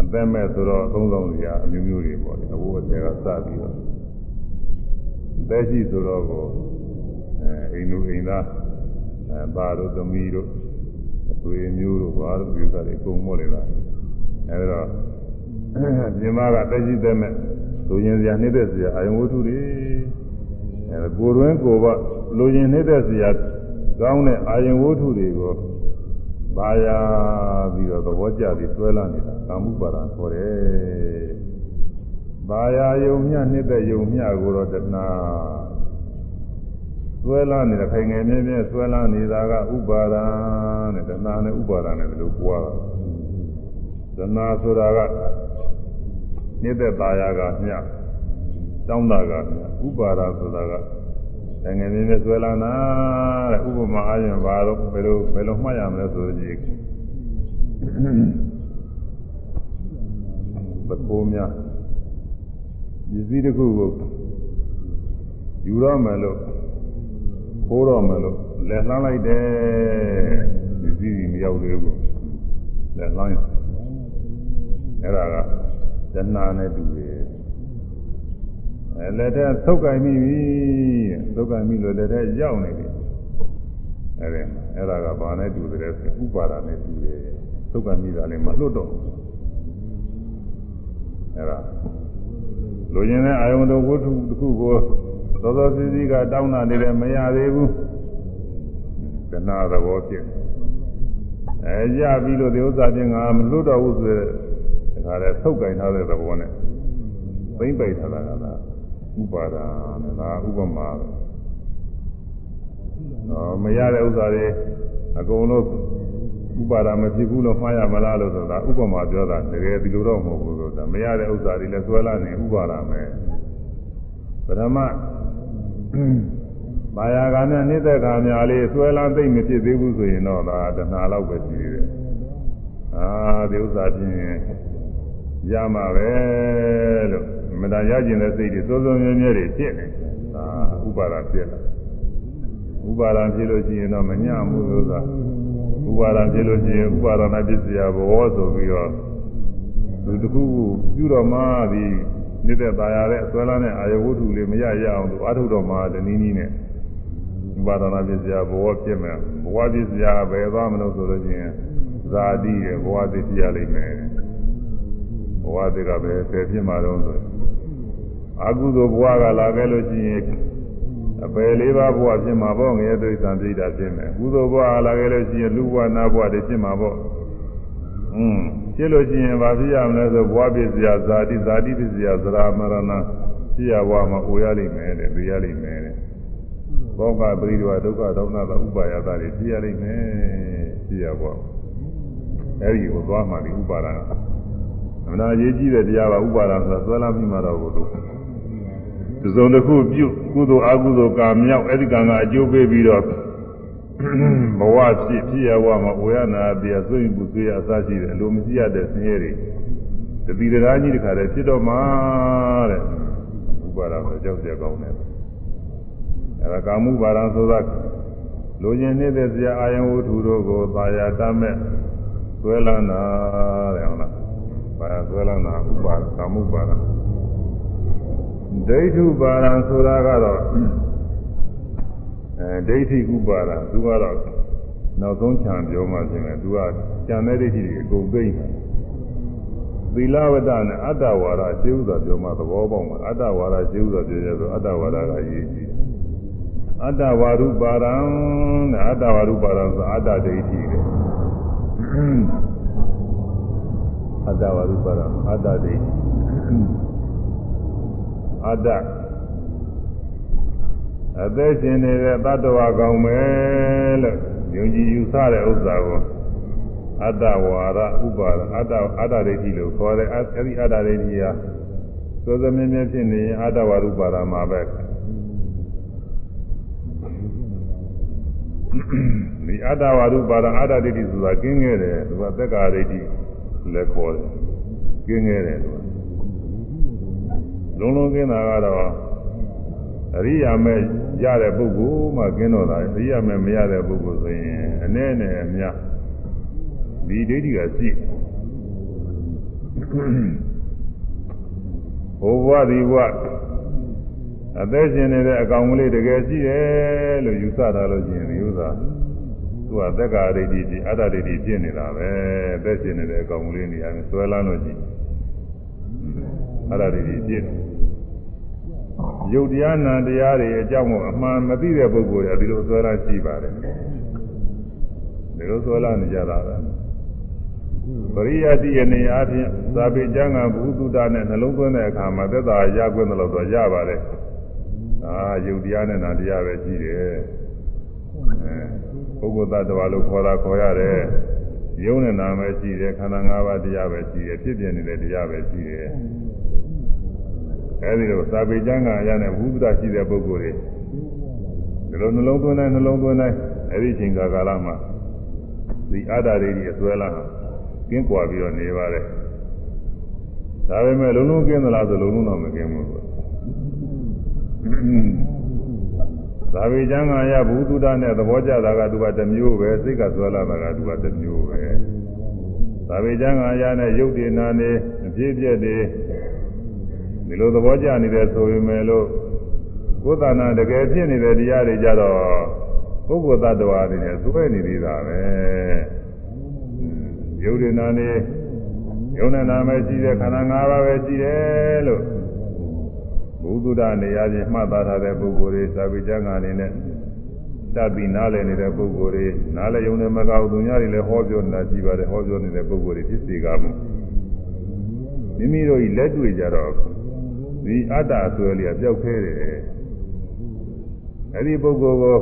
အသက်မဲ့ဆိုတော့သုံးဆောင်စရာအမျိုးမျိုးတွေပေါ့လေအဘိုးအဆယ်ကစပြီးတော့သက်ရှိဆိုတော့ကို အဲအိမ်လူအိမ်သားအဲပါတို့သမီးတို့သွေမျိုးတို့ဘာလို့ပြုတာတွေကုန်မောလေလားအဲဒါတော့ပြင်မကတက်ရှိတဲ့မဲ့လူရင်စရာနှိမ့်တဲ့စရာအာယုံဝတ္ထုတွေအဲကိုယ်တွင်ကိုယ်ကလူရင်နှိမ့်တဲ့စရာကောင်းတဲ့အာယုံဝတ္ထုတွေကိုဘာယာပြီးတော့သဘောကျပြီးဆွဲလာနေတာကာမှုပါဒခေါ်တယ်ဘာယာယုံမြနှိမ့်တဲ့ယုံမြကိုတော့တဏှာ ဆွဲလာနေတဲ့ခိုင်ငယ်မြဲမြဲဆွဲလာနေတာကဥပါဒံတဲ့တဏှာနဲ့ဥပါဒံနဲ့ဘယ်လိုပွားတာတဏှာဆိုတာကနေတဲ့ตาယာကမြတောင်းတာကမြဥပါဒဆိုတာကအငယ်လေးနဲ့ဆွဲလာတာတဲ့ဥပမာအားဖြင့်ဘာလို့ဘယ်လိုဘယ်လိုမှတ်ရမလဲဆိုတော့ဒီဘကိုးများပစ္စည်းတစ်ခုကိုယူတော့မယ်လို့ ခိုးတော့မယ်လို့လက်လှမ်းလိုက်တယ်ပစ္စည်းကြီးမရောက်သေးဘူးလက်လှမ်းအဲ့ဒါကဇဏနဲ့တူတယ်အဲလက်ထဲသုတ်ကင်မိပြီသုတ်ကင်မိလို့လက်ထဲရောက်နေပြီအဲ့ဒါအဲ့ဒါကဘာနဲ့တူတယ်ဆိုဥပါဒာနဲ့တူတယ်သုတ်ကင်မိတာလည်းမလွတ်တော့အဲ့ဒါလူကျင်တဲ့အာယုံတော်ဝတ္ထုတစ်ခုကို သောသောစီစီကတောင်းတာနေတယ်မရသေးဘူးတဏှာသဘောဖြစ်အဲရပြီလို့ဒီဥစ္စာချင်းငါမလွတ်တော့ဘူးဆိုတဲ့ဒါကလည်းသုတ်ကင်ထားတဲ့သဘောနဲ့သိမ့်ပိတ်ထားတာကလားဥပါဒာနဲ့ဒါဥပမာပဲနော်မရတဲ့ဥစ္စာတွေအကုန်လုံးဥပါဒာမဖြစ်ဘူးလို့မှားရမလားလို့ဆိုတာဥပမာပြောတာတကယ်ဒီလိုတော့မဟုတ်ဘူးဆိုတာမရတဲ့ဥစ္စာတွေလည်းဆွဲလာနေဥပါဒာမယ်ပထမ မာယာကနဲ့နေတဲ့ခါများလေးဆွဲလာသိမ့်မဖြစ်သေးဘူးဆိုရင်တော့ဒါတဏှာလောက်ပဲရှိသေးတယ်အာဒီဥစ္စာချင်းရမှာပဲလို့မတန်ရကျင်တဲ့စိတ်တွေစိုးစိုးမြဲမြဲတွေဖြစ်နေဒါဥပါဒာဖြစ်လာဥပါဒာဖြစ်လို့ရှိရင်တော့မညမှုလို့သာဥပါဒာဖြစ်လို့ရှိရင်ဥပါဒနာပစ္စယဘောဆိုပြီးတော့သူတခုခုပြုတော်မှာဒီ နေတဲ့ตาရတဲ့အစွဲလာနဲ့အာယဝတ္ထုလေးမရရအောင်သူအထုတော်မှာတနည်းနည်းနဲ့ဥပါဒနာပစ္စယဘဝဖြစ်မယ်ဘဝပစ္စယဘယ်သွားမလို့ဆိုလို့ချင်းဇာတိရဲ့ဘဝသစ္စယလိမ့်မယ်ဘဝသစ်ကပဲဆယ်ဖြစ်မှာတော့ဆိုအကုသိုလ်ဘဝကလာခဲ့လို့ရှိရင်အပယ်လေးပါးဘဝဖြစ်မှာပေါ့ငရဲဒိဋ္ဌံပြိတာဖြစ်မယ်ကုသိုလ်ဘဝလာခဲ့လို့ရှိရင်လူဘဝနာဘဝတွေဖြစ်မှာပေါ့ อืมဖြစ်လို့ရှိရင်ဘာဖြစ်ရမလဲဆိုဘဝပစ္စယဇာတိဇာတိပစ္စယသရမရဏဖြစ်ရဘဝမှာအိုရလိမ့်မယ်တဲ့သိရလိမ့်မယ်တဲ့ဘောကပရိဒဝဒုက္ခဒေါမနတာဥပါယတာတွေဖြစ်ရလိမ့်မယ်ဖြစ်ရဘဝအဲဒီကိုသွားမှဒီဥပါဒနာအမှန်အရေးကြီးတဲ့တရားပါဥပါဒနာဆိုတာသွဲလာပြီးမှတော့ဘုလို့ဒီစုံတစ်ခုပြုကုသိုလ်အကုသိုလ်ကံမြောက်အဲ့ဒီကံကအကျိုးပေးပြီးတော့ ဘဝဖြစ်ဖြစ်ရဘဝမှာဝေယနာတရားစွန့်ယူဆွေးရအစရှိတယ်အလိုမရှိရတဲ့ဆင်းရဲတွေတတိတရားကြီးတခါတည်းဖြစ်တော့မှာတဲ့ဥပါဒနာကြောက်ကြကောင်းတယ်အဲ့ဒါကာမှုပါဒံဆိုတာလူကျင်နေတဲ့ဇာအာယဝတ္ထုတို့ကိုသာယာတတ်မဲ့သွဲလန်းတာတဲ့ဟုတ်လားဘာသွဲလန်းတာဥပါဒကာမှုပါဒံဒိဋ္ဌုပါဒံဆိုတာကတော့ အဲဒိဋ္ဌိဥပါဒံသူကတော့နောက်ဆုံးခြံပြောမှရှင်တယ်သူကခြံတဲ့ဒိဋ္ဌိတွေအကုန်သိမ့်တယ်သီလဝတ္တနဲ့အတ္တဝါဒရှင်းဥစွာပြောမှသဘောပေါက်မှာအတ္တဝါဒရှင်းဥစွာပြောရဆိုအတ္တဝါဒကရေးကြည့်အတ္တဝါရုပါဒံနဲ့အတ္တဝါရုပါဒံဆိုအတ္တဒိဋ္ဌိတယ်အတ္တဝါရုပါဒံအတ္တဒိဋ္ဌိအတ္တ အသက်ရှင်နေတဲ့တ attva ကောင်းမယ်လို့ယုံကြည်ယူဆတဲ့ဥစ္စာကိုအတ္တဝါရဥပါဒအတ္တအတ္တဒိဋ္ဌိလို့ခေါ်တယ်အဲဒီအတ္တဒိဋ္ဌိဟာသောသမင်းမျိုးဖြစ်နေရင်အတ္တဝါရုပါဒမှာပဲဒီအတ္တဝါရုပါဒအတ္တဒိဋ္ဌိဆိုတာကျင်းခဲ့တယ်သူကသက်္ကာဒိဋ္ဌိလည်းခေါ်တယ်ကျင်းခဲ့တယ်သူကလုံးလုံးကျင်းတာကတော့ အရိယာမဲ့ရတဲ့ပုဂ္ဂိုလ်မှကျင်းတော့တာအရိယာမဲ့မရတဲ့ပုဂ္ဂိုလ်ဆိုရင်အနည်းနဲ့အများဒီဒိဋ္ဌိကရှိဘုဘဝဒီဘဝအသက်ရှင်နေတဲ့အကောင်ကလေးတကယ်ရှိတယ်လို့ယူဆတာလို့ရှိရင်ဒီဥစ္စာသူကသက်္ကာဒိဋ္ဌိကြီးအတ္တဒိဋ္ဌိဖြစ်နေတာပဲအသက်ရှင်နေတဲ့အကောင်ကလေးနေရာနဲ့ဆွဲလန်းလို့ရှိရင်အတ္တဒိဋ္ဌိဖြစ် ရုပ်တရားနာတရားတွေအကြောင်းကိုအမှန်မသိတဲ့ပုဂ္ဂိုလ်တွေဒီလိုဆွဲလန်းရှိပါတယ်ဒီလိုဆွဲလန်းနေကြတာပဲပရိယတိယနေအားဖြင့်သာပေကျမ်းကဘုသူတနဲ့နှလုံးသွင်းတဲ့အခါမှာသက်သာရခွင့်လို့တော့ရပါတယ်အာယုတ်တရားနဲ့နာတရားပဲရှိတယ်အဲပုဂ္ဂိုလ်သတ္တဝါလို့ခေါ်တာခေါ်ရတယ်ယုံနဲ့နာပဲရှိတယ်ခန္ဓာ၅ပါးတရားပဲရှိတယ်ဖြစ်ပြနေတဲ့တရားပဲရှိတယ် အဲဒီလိုသာပေကျမ်းကအရာနဲ့ဘုဒ္ဓရှိတဲ့ပုဂ္ဂိုလ်တွေဒီလိုနှလုံးသွင်းတိုင်းနှလုံးသွင်းတိုင်းအဲ့ဒီချိန်ကာလမှာဒီအတ္တတွေကြီးအစွဲလာကင်းကွာပြီးတော့နေပါတယ်ဒါပေမဲ့လုံးလုံးကင်းသလားဆိုလုံးလုံးတော့မကင်းဘူးသာဝေကျမ်းဂန်ရဘုသူဒ္ဓနဲ့သဘောကျတာကသူကတစ်မျိုးပဲစိတ်ကဆွဲလာတာကသူကတစ်မျိုးပဲသာဝေကျမ်းဂန်ရနဲ့ရုပ်တည်နာနေအပြည့်ပြည့်တွေ ဒီလိုသဘောကျနေတယ်ဆိုရင်ပဲလို့ကိုယ်တဏ္ဍတကယ်ဖြစ်နေတဲ့တရားတွေကြတော့ပုဂ္ဂိုလ်သတ္တဝါတွေနဲ့စွဲနေသေးတာပဲရုပ်တည်နာနေယုံနဲ့နာမဲရှိတဲ့ခန္ဓာ၅ပါးပဲရှိတယ်လို့ဘုသူဒ္ဓနေရာချင်းမှတ်သားထားတဲ့ပုဂ္ဂိုလ်တွေသာဝိကျမ်းဂန်နေနဲ့တတ်ပြီးနားလည်နေတဲ့ပုဂ္ဂိုလ်တွေနားလည်ယုံနဲ့မကောက်သူများတွေလည်းဟောပြောနေတာရှိပါတယ်ဟောပြောနေတဲ့ပုဂ္ဂိုလ်တွေဖြစ်စေကမှုမိမိတို့ဤလက်တွေ့ကြတော့ ဒီအတ္တအစွဲလေးကပျောက်ခဲတယ်အဲ့ဒီပုဂ္ဂိုလ်ကို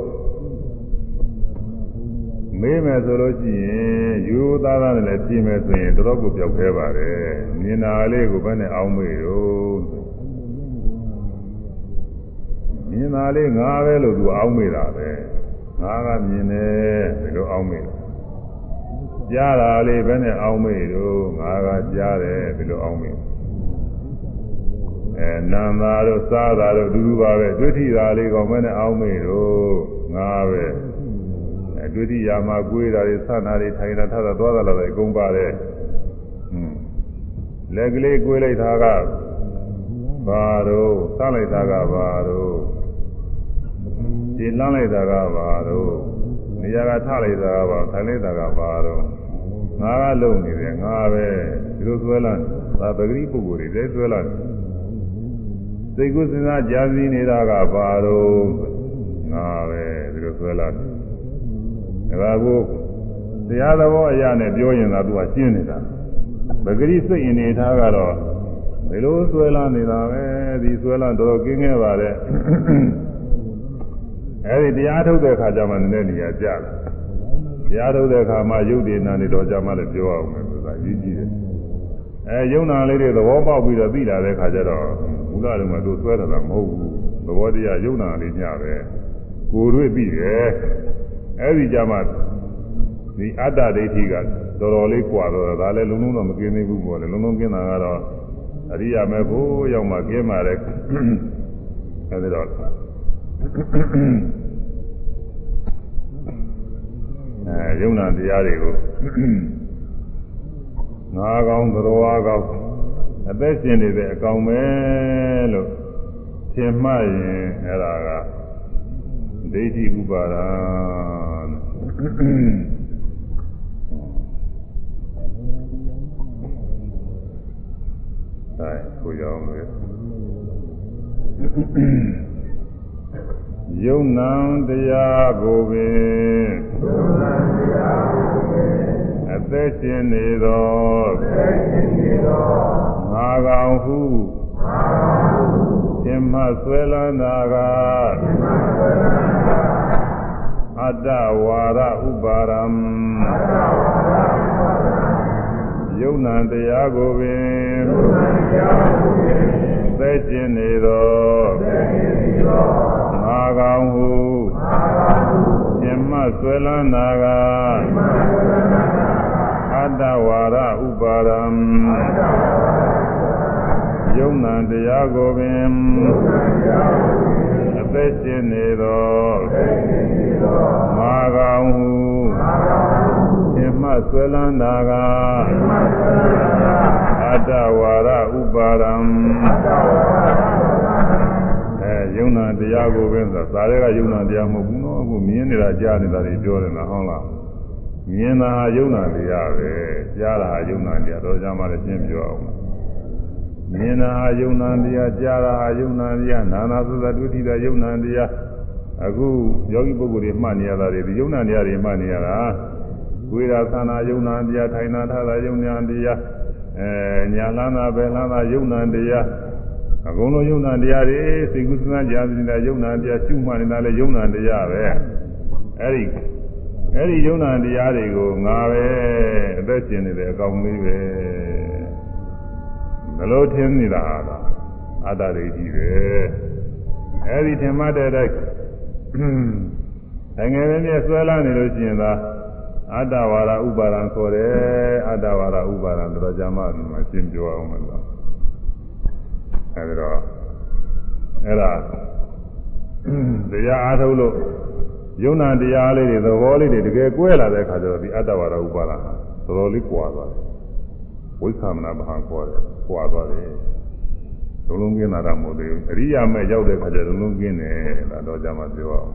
မေးမယ်ဆိုလို့ရှိရင်ယူသားသားနဲ့လည်းပြင်မယ်ဆိုရင်တော်တော်ကိုပျောက်ခဲပါတယ်မြင်တာလေးကိုဘယ်နဲ့အောင်းမေးတော့မြင်တာလေးငါပဲလို့သူအောင်းမေးတာပဲငါကမြင်တယ်ဒီလိုအောင်းမေးတာကြားတာလေးဘယ်နဲ့အောင်းမေးတော့ငါကကြားတယ်ဒီလိုအောင်းမေး အဲနန္တာတို့စားတာတို့ဒူးဒူးပါပဲဒွဋ္ဌိတာလေးကောင်ဘယ်နဲ့အောင်းမေးတော့ငါပဲဒုတိယမှာကိုွေးတာတွေဆန္ဒတွေထိုင်တာထတာသွားတာလည်းအကုန်ပါတယ်ဟွန်းလက်ကလေးကိုွေးလိုက်တာကဘာတော့ဆန့်လိုက်တာကဘာတော့ခြေလမ်းလိုက်တာကဘာတော့နေရာကထလိုက်တာကဘာထိုင်လိုက်တာကဘာတော့ငါကလုံနေတယ်ငါပဲဒီလိုဆွဲလာဒါပဂရိပုဂ္ဂိုလ်တွေလည်းဆွဲလာ စိတ်ကူးစဉ်းစားကြာစီနေတာကဘာတော့ငါပဲဒီလိုဆွဲလာတယ်ဒါကိုတရားသဘောအရာနဲ့ပြောရင်သာသူကရှင်းနေတာပဂရိစိတ်အနေထားကတော့ဘယ်လိုဆွဲလာနေတာပဲဒီဆွဲလာတော့ကင်းခဲ့ပါတဲ့အဲဒီတရားထုတ်တဲ့အခါကျမှနည်းနည်းနေရာကျလာတရားထုတ်တဲ့အခါမှာယုတ်ဒီနာနေတော့ကြမှလည်းပြောအောင်မယ်ဆိုတာကြီးကြီးတယ်အဲယုံနာလေးတွေသဘောပေါက်ပြီးတော့သိလာတဲ့အခါကျတော့ ဘုရားလုံးကသူဆွဲတာမဟုတ်ဘူးသဘောတရားယုံနာလေးညပဲကိုယ်တွေ့ပြီးတယ်အဲ့ဒီကြမှာဒီအတ္တဒိဋ္ဌိကတော်တော်လေးကွာတော့ဒါလည်းလုံးလုံးတော့မกินသေးဘူးပေါ့လေလုံးလုံးกินတာကတော့အရိယာမေဖို့ရောက်မှกินมาတဲ့အဲဒီတော့အဲယုံနာတရားတွေကိုငါကောင်သရောအားကောင် အသက်ရှင်နေတဲ့အကောင်ပဲလို့ထင်မှတ်ရင်အဲ့ဒါကဒိဋ္ဌိဥပါဒာအဲကိုရောင်းမယ်ယုံနံတရားကိုပင်ယုံနံတရားကိုပင်အသက်ရှင်နေသောအသက်ရှင်နေသောငါ ကောင်ဟုငါကောင်ဟုရှင်မဆွဲလန်းတာကရှင်မဆွဲလန်းတာအတ္တဝါရဥပါရံအတ္တဝါရဥပါရံယုံနာတရားကိုပင်ယုံနာတရားကိုပင်သိကျင်နေသောသိကျင်နေသောငါကောင်ဟုငါကောင်ဟုရှင်မဆွဲလန်းတာကရှင်မဆွဲလန်းတာကအတ္တဝါရဥပါရံအတ္တဝါရ ယုံနာတရားကိုပင်ယုံနာတရားကိုပင်အသက်ရှင်နေသောအသက်ရှင်နေသောမာကောင်ဟုမာကောင်ဟုရှင်မဆွဲလန်းတာကရှင်မဆွဲလန်းတာအတ္တဝါရဥပါရံအတ္တဝါရအဲယုံနာတရားကိုပင်ဆိုသာရဲကယုံနာတရားမဟုတ်ဘူးနော်အခုမြင်နေတာကြားနေတာတွေပြောတယ်လားဟုတ်လားမြင်တာဟာယုံနာတရားပဲကြားတာဟာယုံနာတရားတော့ကြမှာလည်းရှင်းပြောအောင် မြင်တာဟာယုံနာတရားကြားတာဟာယုံနာတရားနာနာသုသဒုတိယယုံနာတရားအခုယောဂီပုဂ္ဂိုလ်တွေမှတ်နေရတာတွေဒီယုံနာတရားတွေမှတ်နေရတာဝေဒသနာယုံနာတရားထိုင်နာထတာယုံနာတရားအဲညာလန်းတာပဲလန်းတာယုံနာတရားအကုန်လုံးယုံနာတရားတွေစိတ်ကူးစဉ်းစားကြတဲ့ယုံနာတရားရှုမှတ်နေတာလည်းယုံနာတရားပဲအဲဒီအဲ့ဒီယုံနာတရားတွေကိုငါပဲအသက်ရှင်နေတယ်အကောင်လေးပဲဘ လို့ထင်နေတာလားအတ္တဒိဋ္ဌိပဲအဲ့ဒီထင်မှတ်တဲ့အတိုင်းအငယ်လေးနဲ့ဆွဲလာနေလို့ရှိရင်သာအတ္တဝါဒဥပါဒံခေါ်တယ်အတ္တဝါဒဥပါဒံတော်ကြမှာဒီမှာရှင်းပြောအောင်မလားအဲဒီတော့အဲ့ဒါတရားအားထုတ်လို့ယုံနာတရားလေးတွေသဘောလေးတွေတကယ်ကွဲလာတဲ့အခါကျတော့ဒီအတ္တဝါဒဥပါဒံဟာတော်တော်လေးကွာသွားတယ်ဝိသမနာဘာခေါ်တယ် ကွာသွားတယ်လုံးလုံးကင်းလာတာမဟုတ်သေးဘူးအရိယာမဲ့ရောက်တဲ့အခါကျလုံးလုံးကင်းတယ်ဒါတော့ကြမှာပြောအောင်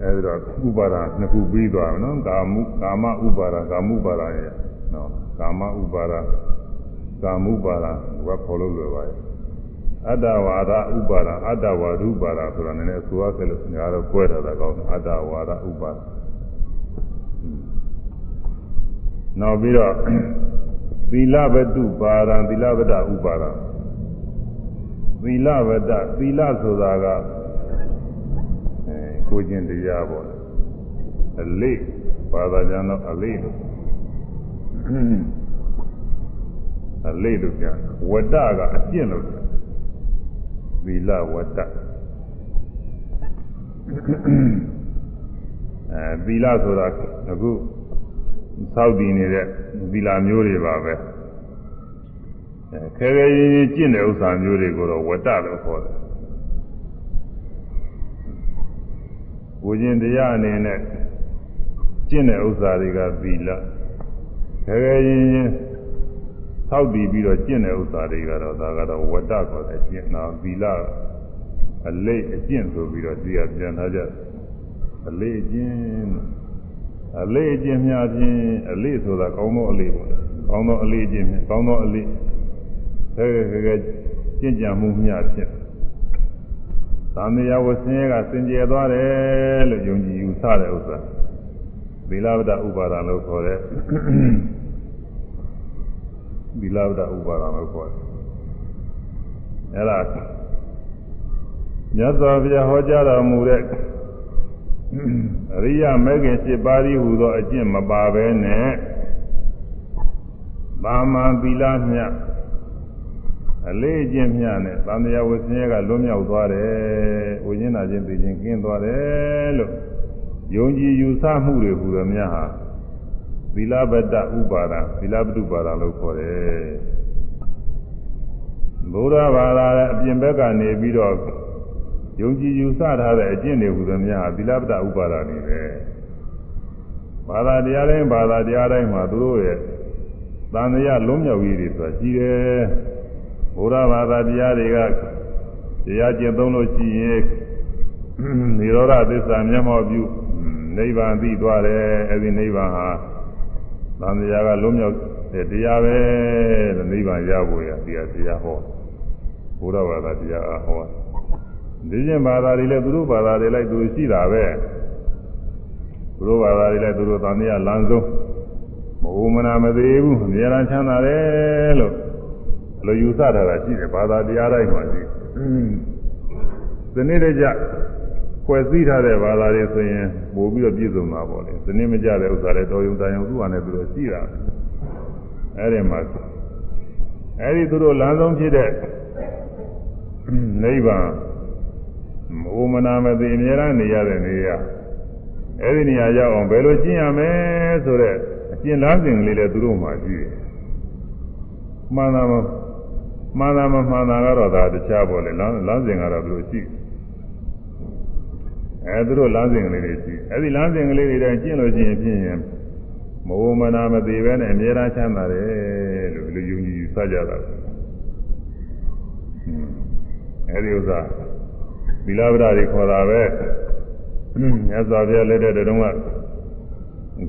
အဲဒီတော့ဥပါဒနှစ်ခုပြီးသွားပြီနော်ကာမကာမဥပါဒကာမှုပါဒရဲ့နော်ကာမဥပါဒကာမှုပါဒကခေါ်လို့လွယ်ပါရဲ့အတ္တဝါဒဥပါဒအတ္တဝါဒဥပါဒဆိုတာနည်းနည်းဆိုရခဲ့လို့ညာတော့ကွဲတာကောင်းအတ္တဝါဒဥပါဒနောက်ပြီးတော့သီ လဝတ္တုပါဒံသီလဝတ္တဥပါဒံသီလဝတ္တသီလဆိုတာကအဲကိုကျင့်တရားပေါ့အလေးဘာသာကျမ်းတော့အလေးလို့အလေးလို့ပြန်ဝတ္တကအကျင့်လို့ပြန်သီလဝတ္တအဲသီလဆိုတာအခု စောက်တည်နေတဲ့သီလမျိုးတွေပါပဲအဲခဲခဲရင်းရင်းကျင့်တဲ့ဥစ္စာမျိုးတွေကိုတော့ဝတ္တလို့ခေါ်တယ်ဝိဉ္ဇဉ်တရားအနေနဲ့ကျင့်တဲ့ဥစ္စာတွေကသီလခဲခဲရင်းရင်းစောက်တည်ပြီးတော့ကျင့်တဲ့ဥစ္စာတွေကတော့ဒါကတော့ဝတ္တခေါ်တယ်ကျင့်တော့သီလအလေးအကျင့်ဆိုပြီးတော့ဒီကပြန်ထားကြအလေးအကျင့် အလေးအကျင့်များဖြင့်အလေးဆိုတာကောင်းသောအလေးပေါ့ကောင်းသောအလေးအကျင့်ဖြင့်ကောင်းသောအလေးခဲခဲခဲကျင့်ကြံမှုများဖြင့်သံဃာဝဆင်းရဲကစင်ကြယ်သွားတယ်လို့ယုံကြည်ယူဆတဲ့ဥစ္စာသီလဝတ္တဥပါဒံလို့ခေါ်တဲ့သီလဝတ္တဥပါဒံလို့ခေါ်တယ်အဲ့ဒါမြတ်စွာဘုရားဟောကြားတော်မူတဲ့ အရိယမဲခင်7ပါးဤဟူသောအကျင့်မပါဘဲနဲ့ဘာမှသီလမြတ်အလေးအကျင့်မြတ်နဲ့သံဃာဝဆင်းရဲကလွတ်မြောက်သွားတယ်။ဝိညာဉ်နာခြင်းသိခြင်းကင်းသွားတယ်လို့ယုံကြည်ယူဆမှုတွေဟူသောများဟာသီလဗတ္တဥပါဒသီလပတုပါဒလို့ခေါ်တယ်။ဘုရားဘာသာရဲ့အပြင်ဘက်ကနေပြီးတော့ ယုံကြည်ယူဆထားတဲ့အကျင့်တွေဟူသမျှသီလပတ္တဥပါဒနေပဲဘာသာတရားတိုင်းဘာသာတရားတိုင်းမှာသူတို့ရဲ့သံဃာလုံးမြောက်ရေးတွေဆိုတာရှိတယ်ဘုရားဘာသာတရားတွေကတရားကျင့်သုံးလို့ရှိရင်និရောဓသစ္စာမျက်မှောက်ပြုနိဗ္ဗာန်သိသွားတယ်အဲဒီနိဗ္ဗာန်ဟာသံဃာကလုံးမြောက်တဲ့တရားပဲတဲ့နိဗ္ဗာန်ရဖို့ရတရားတရားဟောဘုရားဘာသာတရားဟော ဒီကျင့်ဘာသာတွေလည်းသူတို့ဘာသာတွေလိုက်သူတို့ရှိတာပဲသူတို့ဘာသာတွေလည်းသူတို့သံဃာလမ်းဆုံးမဟုတ်မနာမသေးဘူးအများအားချမ်းသာတယ်လို့အလိုယူဆတာကရှိတယ်ဘာသာတရားတိုင်းမှာရှိဒီနေ့တည်းကျဖွဲ့စည်းထားတဲ့ဘာသာတွေဆိုရင်ပို့ပြီးတော့ပြည့်စုံမှာပေါ့လေဒီနေ့မကြတဲ့ဥစ္စာတွေတော်ယုံတန်ယုံသူ့ဟာနဲ့သူတို့ရှိတာအဲ့ဒီမှာအဲ့ဒီသူတို့လမ်းဆုံးဖြစ်တဲ့နိဗ္ဗာန် မုံမနာမသိအများအားနေရတဲ့နေရာအဲ့ဒီနေရာရောက်အောင်ဘယ်လိုကျင့်ရမလဲဆိုတော့အကျင့်လားစဉ်လေးလည်းသူတို့မှရှိတယ်မှန်တာမမှန်တာမမှန်တာကတော့ဒါတခြားပေါ့လေလမ်းလမ်းစဉ်ကတော့ဘယ်လိုရှိအဲသူတို့လမ်းစဉ်ကလေးတွေရှိအဲ့ဒီလမ်းစဉ်ကလေးတွေတိုင်းကျင့်လို့ရှိရင်ဖြင့်မုံမနာမသိပဲနဲ့အများအားချမ်းသာတယ်လို့လူယုံကြည်ယူဆကြတာအဲ့ဒီဥစ္စာ သီလဗဒတွေခေါ်တာပဲမြတ်စွာဘုရားလက်ထက်တုန်းက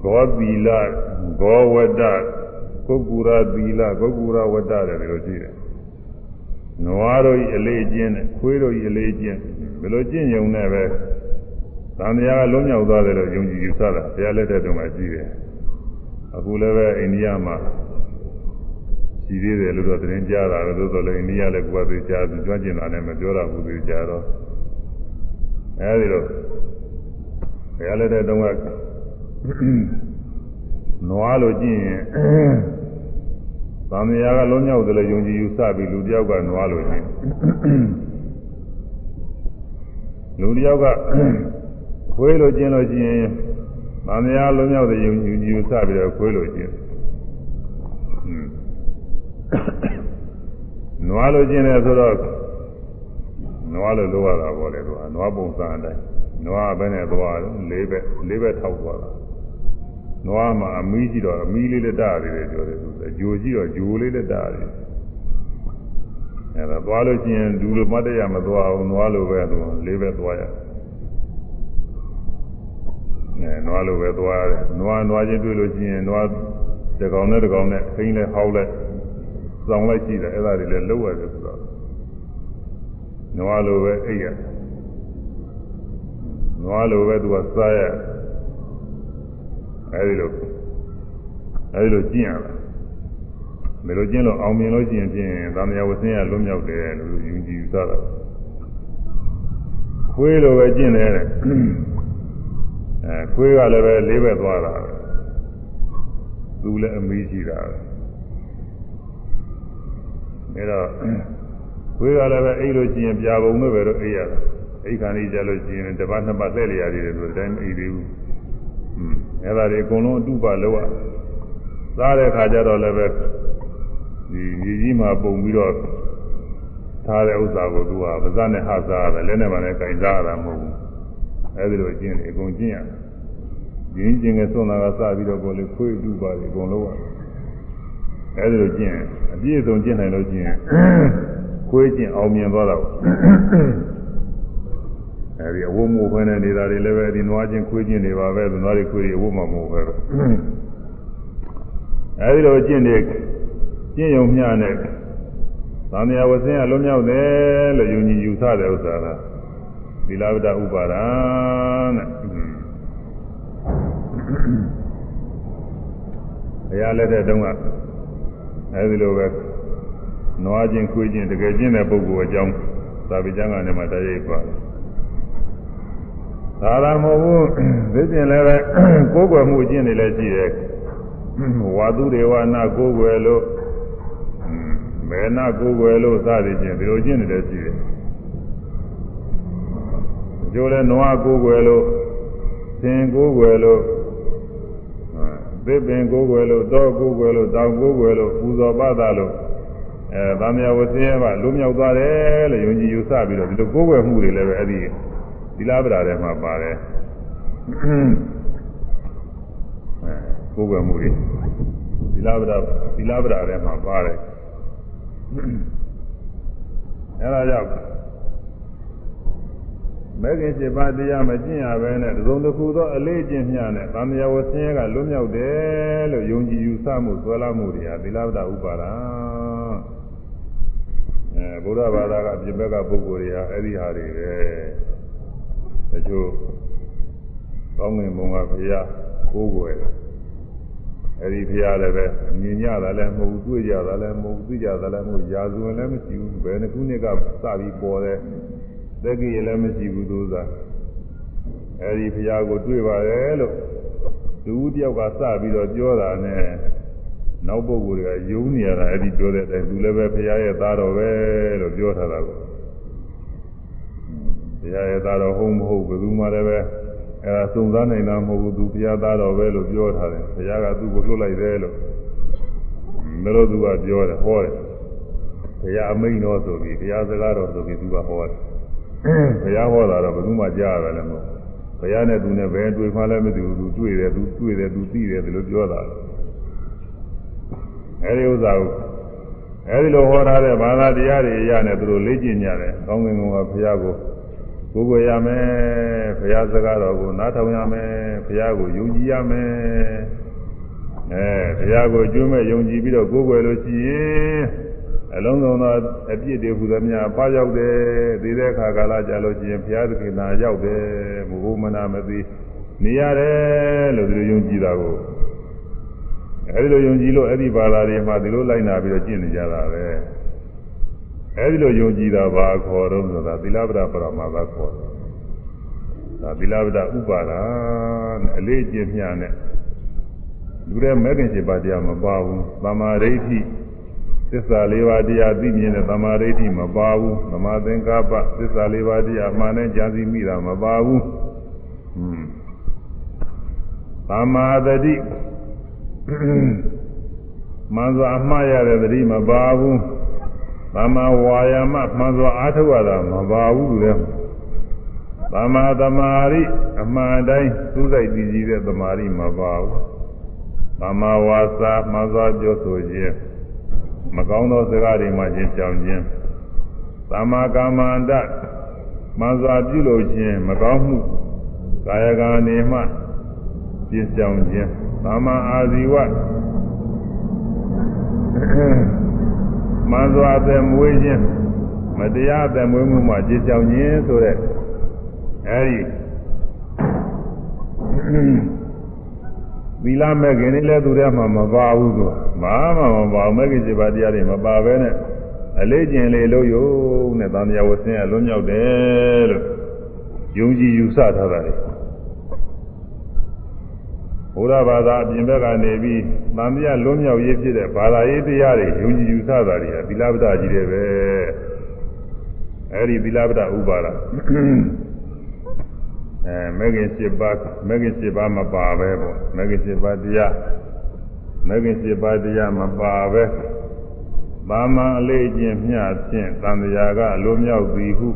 ဂောသီလဂောဝတ္တကုက္ကူရသီလကုက္ကူရဝတ္တတယ်ဒီလိုရှိတယ်နွားတို့ဤအလေးကျင့်နဲ့ခွေးတို့ဤအလေးကျင့်ဘယ်လိုကျင့်ကြုံနဲ့ပဲသံဃာကလုံးမြောက်သွားတယ်လို့ယုံကြည်ယူဆတာဘုရားလက်ထက်တုန်းကရှိတယ်အခုလည်းပဲအိန္ဒိယမှာရှိသေးတယ်လို့တော့သတင်းကြားတာပဲသို့တော်လည်းအိန္ဒိယလည်းကိုယ်ကသိကြားသူကြွကျင်တာနဲ့မပြောတာဘူးသိကြားတော့ အဲဒီတော့ဘယ်လည်းတဲ့တုန်းကနွားလို့ကြည့်ရင်သံဃာကလုံးမြောက်တယ်လို့ယုံကြည်ယူဆပြီးလူတယောက်ကနွားလို့ရှင်လူတယောက်ကခွေးလို့ကျင်းလို့ရှိရင်မမယာလုံးရောက်တဲ့ယုံကြည်ယူစပြီးတော့ခွေးလို့ကျင်းနွားလို့ကျင်းတယ်ဆိုတော့ နွားလို့လိုရတာပေါ့လေသူကနွားပုံစံအတိုင်းနွားဘယ်နဲ့သွားလဲလေးဘက်လေးဘက်ထောက်သွားတာနွားမှာအမီးကြည့်တော့အမီးလေးလက်တာလေးတွေပြောတယ်သူအဂျိုကြည့်တော့ဂျိုလေးလက်တာလေးအဲဒါသွားလို့ရှိရင်ဒူလိုမတ်တရမသွားဘူးနွားလိုပဲသူလေးဘက်သွားရတယ်အဲနွားလိုပဲသွားရတယ်နွားနွားချင်းတွေ့လို့ရှိရင်နွားတကောင်နဲ့တကောင်နဲ့ခိန်းလဲဟောက်လဲစောင်းလိုက်ကြည့်တယ်အဲ့ဒါတွေလည်းလောက်ရတယ်ဆိုတော့ နွားလိုပဲအိပ်ရနွားလိုပဲသူကစားရအဲဒီလိုအဲဒီလိုကျင့်ရတာဘယ်လိုကျင့်လို့အောင်မြင်လို့ရှိရင်ဖြင့်သာမယဝဆင်းရလွတ်မြောက်တယ်လို့ယူကြည်ယူဆတာခွေးလိုပဲကျင့်တယ်တဲ့အဲခွေးကလည်းပဲလေးဘက်သွားတာသူလည်းအမေးရှိတာပဲဒါတော့ ခွေးကလည်းပဲအိတ်လို့ရှိရင်ပြာပုံနဲ့ပဲတော့အိတ်ရတာအိတ်ခံနေကြလို့ရှိရင်တစ်ပတ်နှစ်ပတ်သက်လျာသေးတယ်ဆိုတဲ့အတိုင်းအိတ်သေးဘူးอืมအဲ့ဒါတွေအကုန်လုံးအတုပါလောက်ရစားတဲ့ခါကျတော့လည်းပဲဒီမြေကြီးမှာပုံပြီးတော့ထားတဲ့ဥစ္စာကိုသူကပါးစပ်နဲ့ဟစားရတယ်လက်နဲ့မှလည်းကင်စားရတာမဟုတ်ဘူးအဲဒီလိုကျင့်တယ်အကုန်ကျင့်ရတယ်ရင်းကျင်ကစွန့်တာကစပြီးတော့ကိုယ်လေခွေးတူပါလေအကုန်လုံးရတယ်အဲဒီလိုကျင့်အပြည့်အစုံကျင့်နိုင်လို့ကျင့် ခွေးကျင့်အောင်မြင်သွားတာပေါ့အဲဒီအဝတ်မို့ခွင်းတဲ့နေတာတွေလည်းပဲဒီနွားချင်းခွေးချင်းတွေပါပဲဒီနွားတွေခွေးတွေအဝတ်မှမဟုတ်ပဲအဲဒီလိုကျင့်တဲ့ကျင့်ယုံမျှနဲ့သံဃာဝဆင်းရလွတ်မြောက်တယ်လို့ယုံကြည်ယူဆတဲ့ဥစ္စာကသီလဝတ္တဥပါဒံတဲ့ဘုရားလက်ထက်တုန်းကအဲဒီလိုပဲ နွားချင်းခွေးချင်းတကယ်ကျင့်တဲ့ပုဂ္ဂိုလ်အကြောင်းသာဝိကျမ်းကနေမှတရိပ်ပါတယ်သာသာမဟုတ်ဘူးသိကျင်လည်းပဲကိုယ်ွယ်မှုအကျင့်တွေလည်းရှိတယ်ဝါသူတွေဝါနာကိုယ်ွယ်လို့မေနာကိုယ်ွယ်လို့စသည်ချင်းဒီလိုကျင့်နေတယ်ရှိတယ်ကျိုးလဲနွားကိုယ်ွယ်လို့သင်ကိုယ်ွယ်လို့သစ်ပင်ကိုယ်ွယ်လို့တောကိုယ်ွယ်လို့တောင်ကိုယ်ွယ်လို့ပူဇော်ပသလို့ အဲဗာမယဝဆင်းရဲကလွမြောက်သွားတယ်လို့ယုံကြည်ယူဆပြီးတော့ဒီလိုကိုယ်ွယ်မှုတွေလည်းပဲအဲ့ဒီသီလပဒါထဲမှာပါတယ်အဲကိုယ်ွယ်မှုတွေသီလပဒါသီလပဒါထဲမှာပါတယ်အဲဒါကြောင့်မဲခင်7ပါးတရားမကျင့်ရဘဲနဲ့သုံးတစ်ခုသောအလေးကျင့်မျှနဲ့သံဃာဝဆင်းရဲကလွတ်မြောက်တယ်လို့ယုံကြည်ယူဆမှုဆွဲလာမှုတွေဟာသီလပဒဥပါဒံ အဲဘုရားဘာသာကပြင်ဘက်ကပုဂ္ဂိုလ်တွေဟာအဲ့ဒီဟာတွေပဲတချို့ကောင်းငင်ဘုံကဘုရားကိုးကွယ်အဲ့ဒီဘုရားလည်းပဲမြင်ကြတာလည်းမဟုတ်တွေ့ကြတာလည်းမဟုတ်သိကြတာလည်းမဟုတ်ရာဇဝင်လည်းမရှိဘူးဘယ်နှခုနှစ်ကစပြီးပေါ်တဲ့သက္ကိရလည်းမရှိဘူးသူသာအဲ့ဒီဘုရားကိုတွေ့ပါတယ်လို့လူတယောက်ကစပြီးတော့ပြောတာနဲ့ နောက်ပုဂ္ဂိုလ်တွေကယုံနေရတာအဲ့ဒီပြောတဲ့အတိုင်းသူလည်းပဲဘုရားရဲ့သားတော်ပဲလို့ပြောထားတာကိုဘုရားရဲ့သားတော်ဟုတ်မဟုတ်ဘယ်သူမှလည်းပဲအဲဒါစုံစမ်းနိုင်တာမဟုတ်ဘူးသူဘုရားသားတော်ပဲလို့ပြောထားတယ်ဘုရားကသူ့ကိုလွတ်လိုက်တယ်လို့မလို့သူကပြောတယ်ဟောတယ်ဘုရားအမိန့်တော်ဆိုပြီးဘုရားစကားတော်ဆိုပြီးသူကဟောတယ်ဘုရားဟောတာတော့ဘယ်သူမှကြားရတယ်လည်းမဟုတ်ဘုရားနဲ့သူနဲ့ဘယ်တွေ့မှလည်းမသိဘူးသူတွေ့တယ်သူတွေ့တယ်သူသိတယ်ဒီလိုပြောတာ အဲဒီဥစ္စာကိုအဲဒီလိုဟောထားတဲ့ဘာသာတရားတွေအရနဲ့သူတို့လေ့ကျင့်ကြတယ်ကောင်းကင်ကောင်ကဘုရားကိုကိုယ်ကိုရမယ်ဘုရားစကားတော်ကိုနားထောင်ရမယ်ဘုရားကိုယုံကြည်ရမယ်အဲဘုရားကိုကျွမ်းမဲ့ယုံကြည်ပြီးတော့ကိုယ်ကိုယ်လို့ရှိရင်အလုံးစုံသောအပြစ်တွေဟူသမျှပါရောက်တယ်ဒီတဲ့အခါကာလကြာလို့ရှိရင်ဘုရားသခင်နာရောက်တယ်မဟုတ်မနာမသိနေရတယ်လို့ဒီလိုယုံကြည်တာကို အဲဒီလိုယုံကြည်လို့အဲ့ဒီဘာသာတွေမှာဒီလိုလိုက်နာပြီးတော့ကျင့်နေကြတာပဲအဲဒီလိုယုံကြည်တာဘာခေါ်တော့ဆိုတာသီလပဒပရမသာခေါ်တယ်ဒါသီလပဒဥပါဒာအလေးကျင့်မျှနဲ့လူတဲ့မဲခင်7ပါးတရားမပါဘူးသမာဓိဋ္ဌိသစ္စာလေးပါးတရားသိမြင်တဲ့သမာဓိဋ္ဌိမပါဘူးသမာသင်္ကပ္ပသစ္စာလေးပါးတရားမှန်တဲ့ဉာဏ်စီမိတာမပါဘူးဟွန်းသမာဓိ မှန်စွာအမှားရတဲ့သတိမပါဘူးသမာဝါယာမမှန်စွာအားထုတ်ရတာမပါဘူးလူလည်းသမာသမာဓိအမှန်တိုင်းသုစိတ်တည်ကြည်တဲ့သမာဓိမပါဘူးသမာဝါစာမှန်စွာပြောဆိုခြင်းမကောင်းသောစကားတွေမှချင်းကြောင်ခြင်းသမာကာမန္တမှန်စွာပြုလို့ခြင်းမကောင်းမှုကာယကံနေမှပြည့်စုံခြင်း သမာအာဇီဝမှန်စွာသက်မွေးခြင်းမတရားသက်မွေးမှုမှပြည့်စုံခြင်းဆိုတဲ့အဲဒီသီလမဲ့ခင်လေးလည်းသူထဲမှာမပါဘူးသူဘာမှမပါဘူးမဲ့ခင်7ပါးတရားတွေမပါဘဲနဲ့အလေးကျင်လေးလို့ယုံနဲ့သံဃာဝဆင်းရလွံ့မြောက်တယ်လို့ယုံကြည်ယူဆထားတာလေ ဘုရားဘာသာအပြင်ဘက်ကနေပြီးသံဃာလွံ့မြောက်ရေးဖြစ်တဲ့ဘာသာရေးတရားတွေယုံကြည်ယူဆတာတွေကသီလပဒကြီးတွေပဲအဲဒီသီလပဒဥပါဒအဲမဂ္ဂင်7ပါးမဂ္ဂင်7ပါးမပါပဲပေါ့မဂ္ဂင်7ပါးတရားမဂ္ဂင်7ပါးတရားမပါပဲသာမန်အလေးချင်းမျှဖြင့်သံဃာကအလိုမြောက်သည်ဟု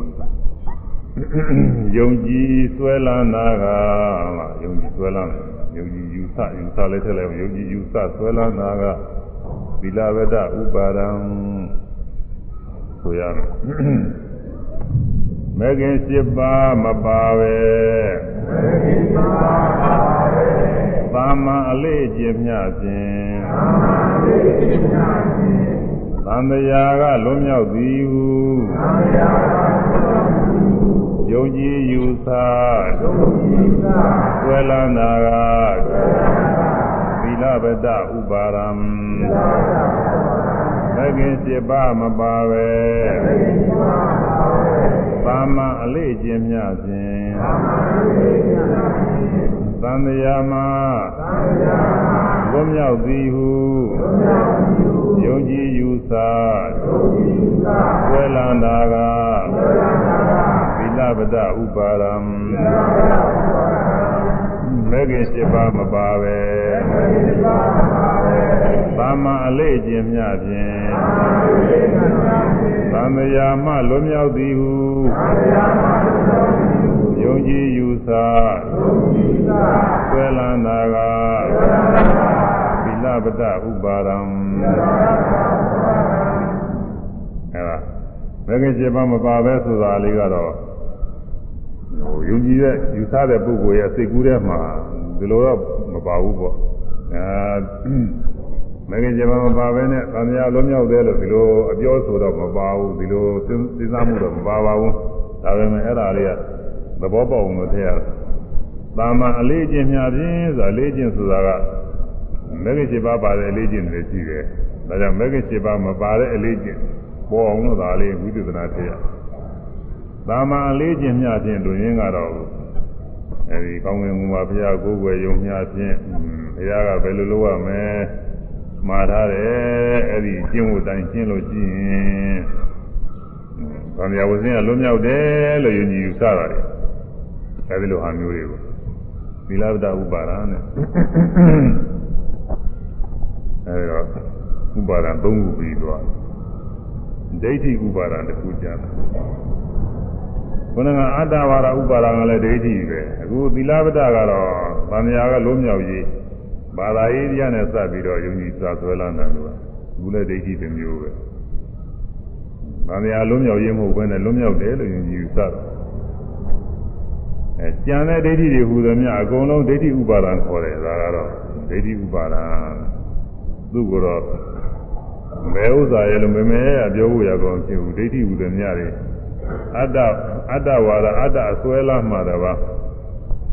ယုံကြည်ဆွဲလန်းနာကလားယုံကြည်ဆွဲလန်းယုံကြည်ယူ ဆယူဆလည်းထက်လည်းယုံကြည်ယူဆဆွဲလန်းနာကသီလဝဒဥပါဒံဆိုရမယ်မဂ္ဂင်7ပါးမပါပဲမဂ္ဂင်7ပါးပါပဲသာမန်အလေးကျင့်မြဖြင့်သာမန်အလေးကျင့်မြဖြင့်သံတရားကလွန်မြောက်သည်ဟုသံတရားကလွန်မြောက်သည်ဟု ယုံကြည်ယူဆယုံကြည်ယူဆဆွဲလန်းတာကဆွဲလန်းတာသီလဗဒဥပါရံသီလဗဒဥပါရံမဂ္ဂင်7ပါးမပါပဲမဂ္ဂင်7ပါးမပါပဲသာမန်အလေးကျင့်မြဖြင့်သာမန်အလေးကျင့်မြဖြင့်သံဃာမှာသံဃာမှာဘုံမြောက်သည်ဟုဘုံမြောက်သည်ဟုယုံကြည်ယူဆယုံကြည်ယူဆဝေလန္တာက ဝေလန္တာကသီလပဒဥပါရံသီလပဒဥပါရံမဂ္ဂင်7ပါးမပါပဲမဂ္ဂင်7ပါးမပါပဲသာမန်အလေးကျင့်မြဖြင့်သာမန်အလေးကျင့်မြဖြင့်သံဃာမှလွန်မြောက်သည်ဟုသံဃာမှလွန်မြောက်သည်ဟုယုံကြည်ယူဆယုံကြည်ဆဆွဲလန်းတာကဆွဲလန်းတာကသီလပဒဥပါရံသီလပဒဥပါရံအဲဒါမဂ္ဂင်7ပါးမပါပဲဆိုတာလေးကတော့ ဟိုယုံကြည်တဲ့ယူဆတဲ့ပုဂ္ဂိုလ်ရဲ့စိတ်ကူးထဲမှာဒီလိုတော့မပါဘူးပေါ့အဲမဂ္ဂင်7ပါးမပါပဲနဲ့သံဃာလုံးမြောက်တယ်လို့ဒီလိုအပြောဆိုတော့မပါဘူးဒီလိုစဉ်းစားမှုတော့မပါပါဘူးဒါပေမဲ့အဲ့ဒါလေးကသဘောပေါက်အောင်လို့ထည့်ရတာမာအလေးချင်းများဖြင့်ဆိုတာအလေးချင်းဆိုတာကမဂ္ဂင်7ပါးပါတဲ့အလေးချင်းတွေရှိတယ်ဒါကြောင့်မဂ္ဂင်7ပါးမပါတဲ့အလေးချင်းပေါ်အောင်လို့ဒါလေးဝိသုဒနာထည့်ရ သာမန်အလေးချင်းများဖြင့်လူရင်းကတော့အဲဒီကောင်းဝင်မူပါဘုရားကိုယ်ွယ်ယုံများဖြင့်ဘုရားကဘယ်လိုလုပ်ရမလဲမှာထားတယ်အဲ့ဒီကျင့်ဝတ်တိုင်းကျင့်လို့ရှိရင်ဗန္ဓရာဝဇင်းကလွတ်မြောက်တယ်လို့ယုံကြည်ယူဆတာတယ်အဲ့ဒီလိုဟာမျိုးတွေကိုသီလဝတ္တဥပါဒနဲ့အဲ့တော့ဥပါဒ၃ခုပြီးသွားဒိဋ္ဌိဥပါဒတစ်ခုကြာတယ် ခုနကအတ္တဝါဒဥပါဒကလည်းဒိဋ္ဌိပဲအခုသီလဝတ္တကတော့ဗန္ဓရာကလွတ်မြောက်ရေးဘာသာရေးတရားနဲ့စပ်ပြီးတော့ယုံကြည်စွာဆွဲလန်းတယ်လို့ကဘူးလည်းဒိဋ္ဌိတစ်မျိုးပဲ။ဗာမယာလုံးမြောက်ရေးမဟုတ်ဘဲနဲ့လုံးမြောက်တယ်လို့ယုံကြည်စွာအဲကြံတဲ့ဒိဋ္ဌိတွေဟူသည်များအကုန်လုံးဒိဋ္ဌိဥပါဒံခေါ်တယ်ဒါကတော့ဒိဋ္ဌိဥပါဒံသူ့ကိုတော့ဘယ်ဥစ္စာရဲ့လို့မမဲရပြောဖို့ရကောင်းဖြစ်ဘူးဒိဋ္ဌိဟူသည်များတွေ အတ္တအတ္တဝါဒအတ္တအစွဲလာမှတပါ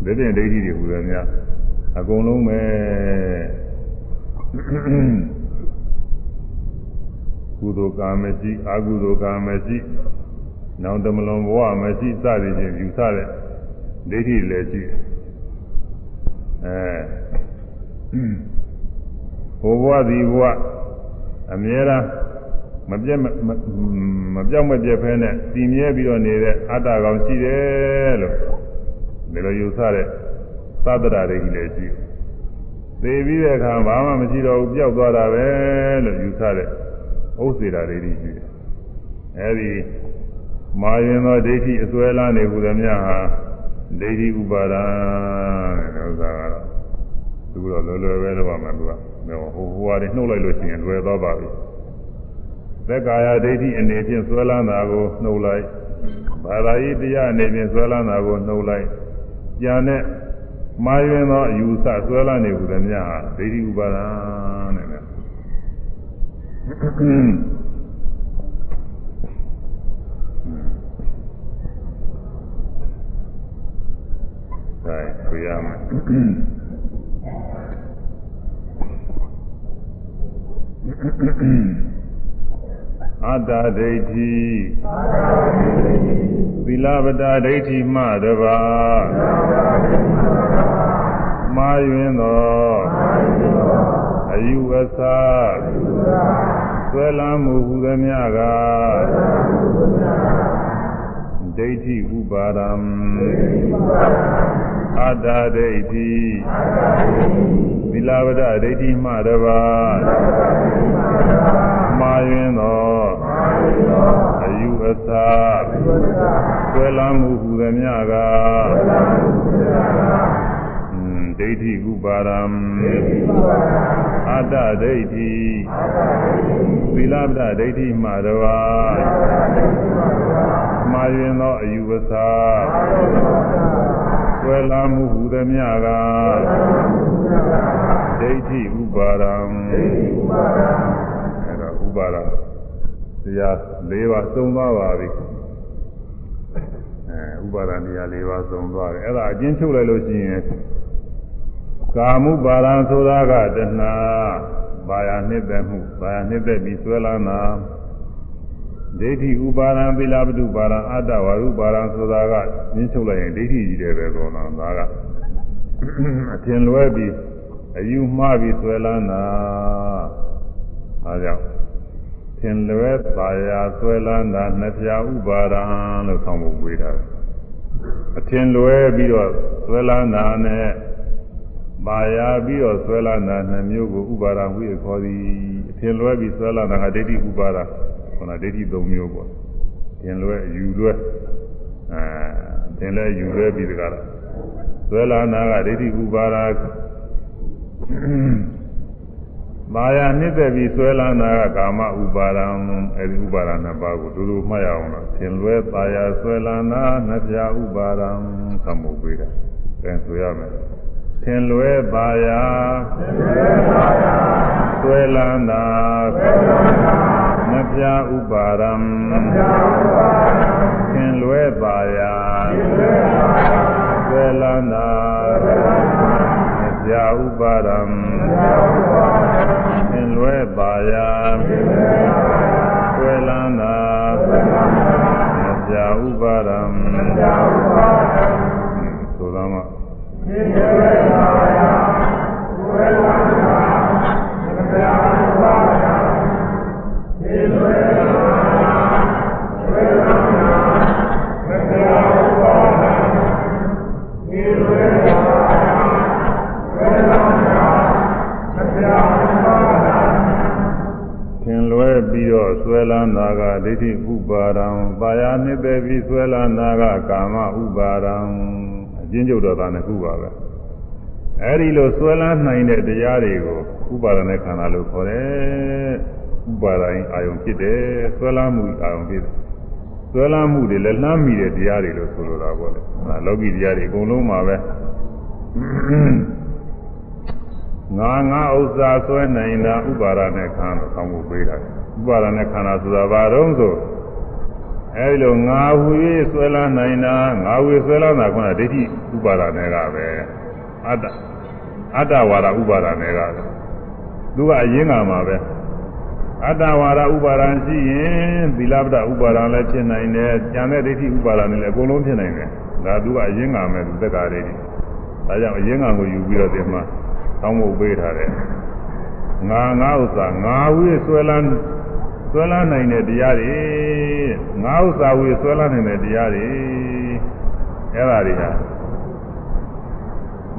ဒီပြင်ဒိဋ္ဌိတွေဟူသည်များအကုန်လုံးပဲကုသိုလ်ကာမရှိအကုသိုလ်ကာမရှိနောင်တမလွန်ဘဝမရှိစသည်ဖြင့်ယူဆတဲ့ဒိဋ္ဌိလည်းရှိအဲဟိုဘဝဒီဘဝအမြဲတမ်း မပြတ်မမပြောက်မပြတ်ဖဲနဲ့တည်မြဲပြီးတော့နေတဲ့အတ္တကောင်ရှိတယ်လို့ဒီလိုယူဆတဲ့သတ္တရာတွေကြီးလည်းရှိသိပြီးတဲ့အခါဘာမှမရှိတော့ဘူးပျောက်သွားတာပဲလို့ယူဆတဲ့ဥစ္စေတာတွေကြီးရှိတယ်အဲဒီမာရင်သောဒိဋ္ဌိအစွဲလာနေဟုသမျှဟာဒိဋ္ဌိဥပါဒံတဲ့ဥစ္စာကတော့သူကတော့လွယ်လွယ်ပဲတော့မှသူကဟိုဟိုဟာတွေနှုတ်လိုက်လို့ရှိရင်လွယ်သွားပါပြီ သက်ကာယဒိဋ္ဌိအနေဖြင့်ဆွဲလန်းတာကိုနှုတ်လိုက်ဘာသာရေးတရားအနေဖြင့်ဆွဲလန်းတာကိုနှုတ်လိုက်ကြံတဲ့မာယွင်သောအယူဆဆွဲလန်းနေဟုသမျှဟာဒိဋ္ဌိဥပါဒံတဲ့နဲ့ဒါဆိုရမယ်အ တ္တဒိဋ္ဌိသီလပတဒိဋ္ဌိမှတပါမာယွင်သောအယူအဆဆွဲလမ်းမှုဟူသည်များကဒိဋ္ဌိဥပါဒံအတ္တဒိဋ္ဌိသီလဝဒဒိဋ္ဌိမှတပါ မာယွင်သောအယူအဆဆွဲလမ်းမှုဟူသည်များကဒိဋ္ဌိဥပါဒံအတ္တဒိဋ္ဌိသီလပဒဒိဋ္ဌိမှတပါမာယွင်သောအယူအဆဆွဲလာမှုဟူသည်များကဒိဋ္ဌိဥပါဒံအဲဒါဥပါဒ တရား၄ပါးသုံးသွားပါပြီအဲဥပါဒတရား၄ပါးသုံးသွားတယ်အဲ့ဒါအကျဉ်းချုပ်လိုက်လို့ရှိရင်ကာမှုပါဒံဆိုတာကတဏှာဘာယာနှစ်သက်မှုဘာယာနှစ်သက်ပြီးဆွဲလာတာဒိဋ္ဌိဥပါဒံသီလပတုပါဒံအတ္တဝါရုပါဒံဆိုတာကညှင်းချုပ်လိုက်ရင်ဒိဋ္ဌိကြီးတယ်ပဲကောနော်ဒါကအထင်လွဲပြီးအယူမှားပြီးဆွဲလန်းတာဒါကြောင့် ထင်လွဲပါရာဆွဲလန်းတာနှစ်ပြာဥပါဒံလို့ဆောင်းဖို့ဝေးတာအထင်လွဲပြီးတော့ဆွဲလန်းတာနဲ့ပါရာပြီးတော့ဆွဲလန်းတာနှစ်မျိုးကိုဥပါဒံဝိခေါ်သည်အထင်လွဲပြီးဆွဲလန်းတာကဒိဋ္ဌိဥပါဒံခန္ဓာဒိဋ္ဌိ၃မျိုးပေါ့သင်လွဲယူလွဲအဲသင်လဲယူလွဲပြီးတကားလားဇွဲလာနာကဒိဋ္ဌိဥပါဒ မာယာနှစ်သက်ပြီးဇွဲလာနာကကာမဥပါဒံအဲဒီဥပါဒနှစ်ပါးကိုတူတူမှတ်ရအောင်လို့သင်လွဲပါယာဇွဲလာနာနှစ်ပြာဥပါဒံသမုတ်ပေးတာအဲဆိုရမယ်သင်လွဲပါယာသင်လွဲပါယာဇွဲလာနာဇွဲလာနာမပြဥပါရံသင်လွဲပါရာသေလနာမပြဥပါရံသင် လွဲပါရာသေလနာမပြဥပါရံဆိုတော့မှ လန်းတာကဒိဋ္ဌိဥပါဒံပါယာနှစ်သက်ပြီးဆွဲလန်းတာကကာမဥပါဒံအကျဉ်းချုပ်တော့တာနှစ်ခုပါပဲအဲဒီလိုဆွဲလန်းနိုင်တဲ့တရားတွေကိုဥပါဒနဲ့ခန္ဓာလို့ခေါ်တယ်ဥပါဒိုင်းအာယုံဖြစ်တယ်ဆွဲလန်းမှုအာယုံဖြစ်တယ်ဆွဲလန်းမှုတွေလည်းလှမ်းမိတဲ့တရားတွေလို့ဆိုလိုတာပေါ့လေအဲလောကီတရားတွေအကုန်လုံးမှာပဲ ငါငါဥစ္စာဆွဲနိုင်တာဥပါဒနဲ့ခန္ဓာဆောင်းဖို့ပေးတာဥပါဒနဲ့ခန္ဓာဆိုတာဘာတော့ဆိုအဲဒီလိုငါဟူ၍ဆွဲလန်းနိုင်တာငါဟူ၍ဆွဲလန်းတာကဒိဋ္ဌိဥပါဒနဲ့ကပဲအတ္တအတ္တဝါဒဥပါဒနဲ့ကပဲသူကအရင်းကမှာပဲအတ္တဝါဒဥပါဒံရှိရင်သီလပဒဥပါဒံလည်းဖြစ်နိုင်တယ်။ဉာဏ်နဲ့ဒိဋ္ဌိဥပါဒံလည်းအကုန်လုံးဖြစ်နိုင်တယ်။ဒါသူကအရင်းကမယ်သူသက်္ကာတွေ။ဒါကြောင့်အရင်းကကိုယူပြီးတော့ဒီမှာ တောင်းဖို့ပေးထားတယ်။ငါငါဥစ္စာငါဝိဆွဲလန်းဆွဲလန်းနိုင်တဲ့တရားတွေငါးဥစ္စာဝေဆွဲလန်းနိုင်တဲ့တရားတွေအဲ့ဒါတွေဟာ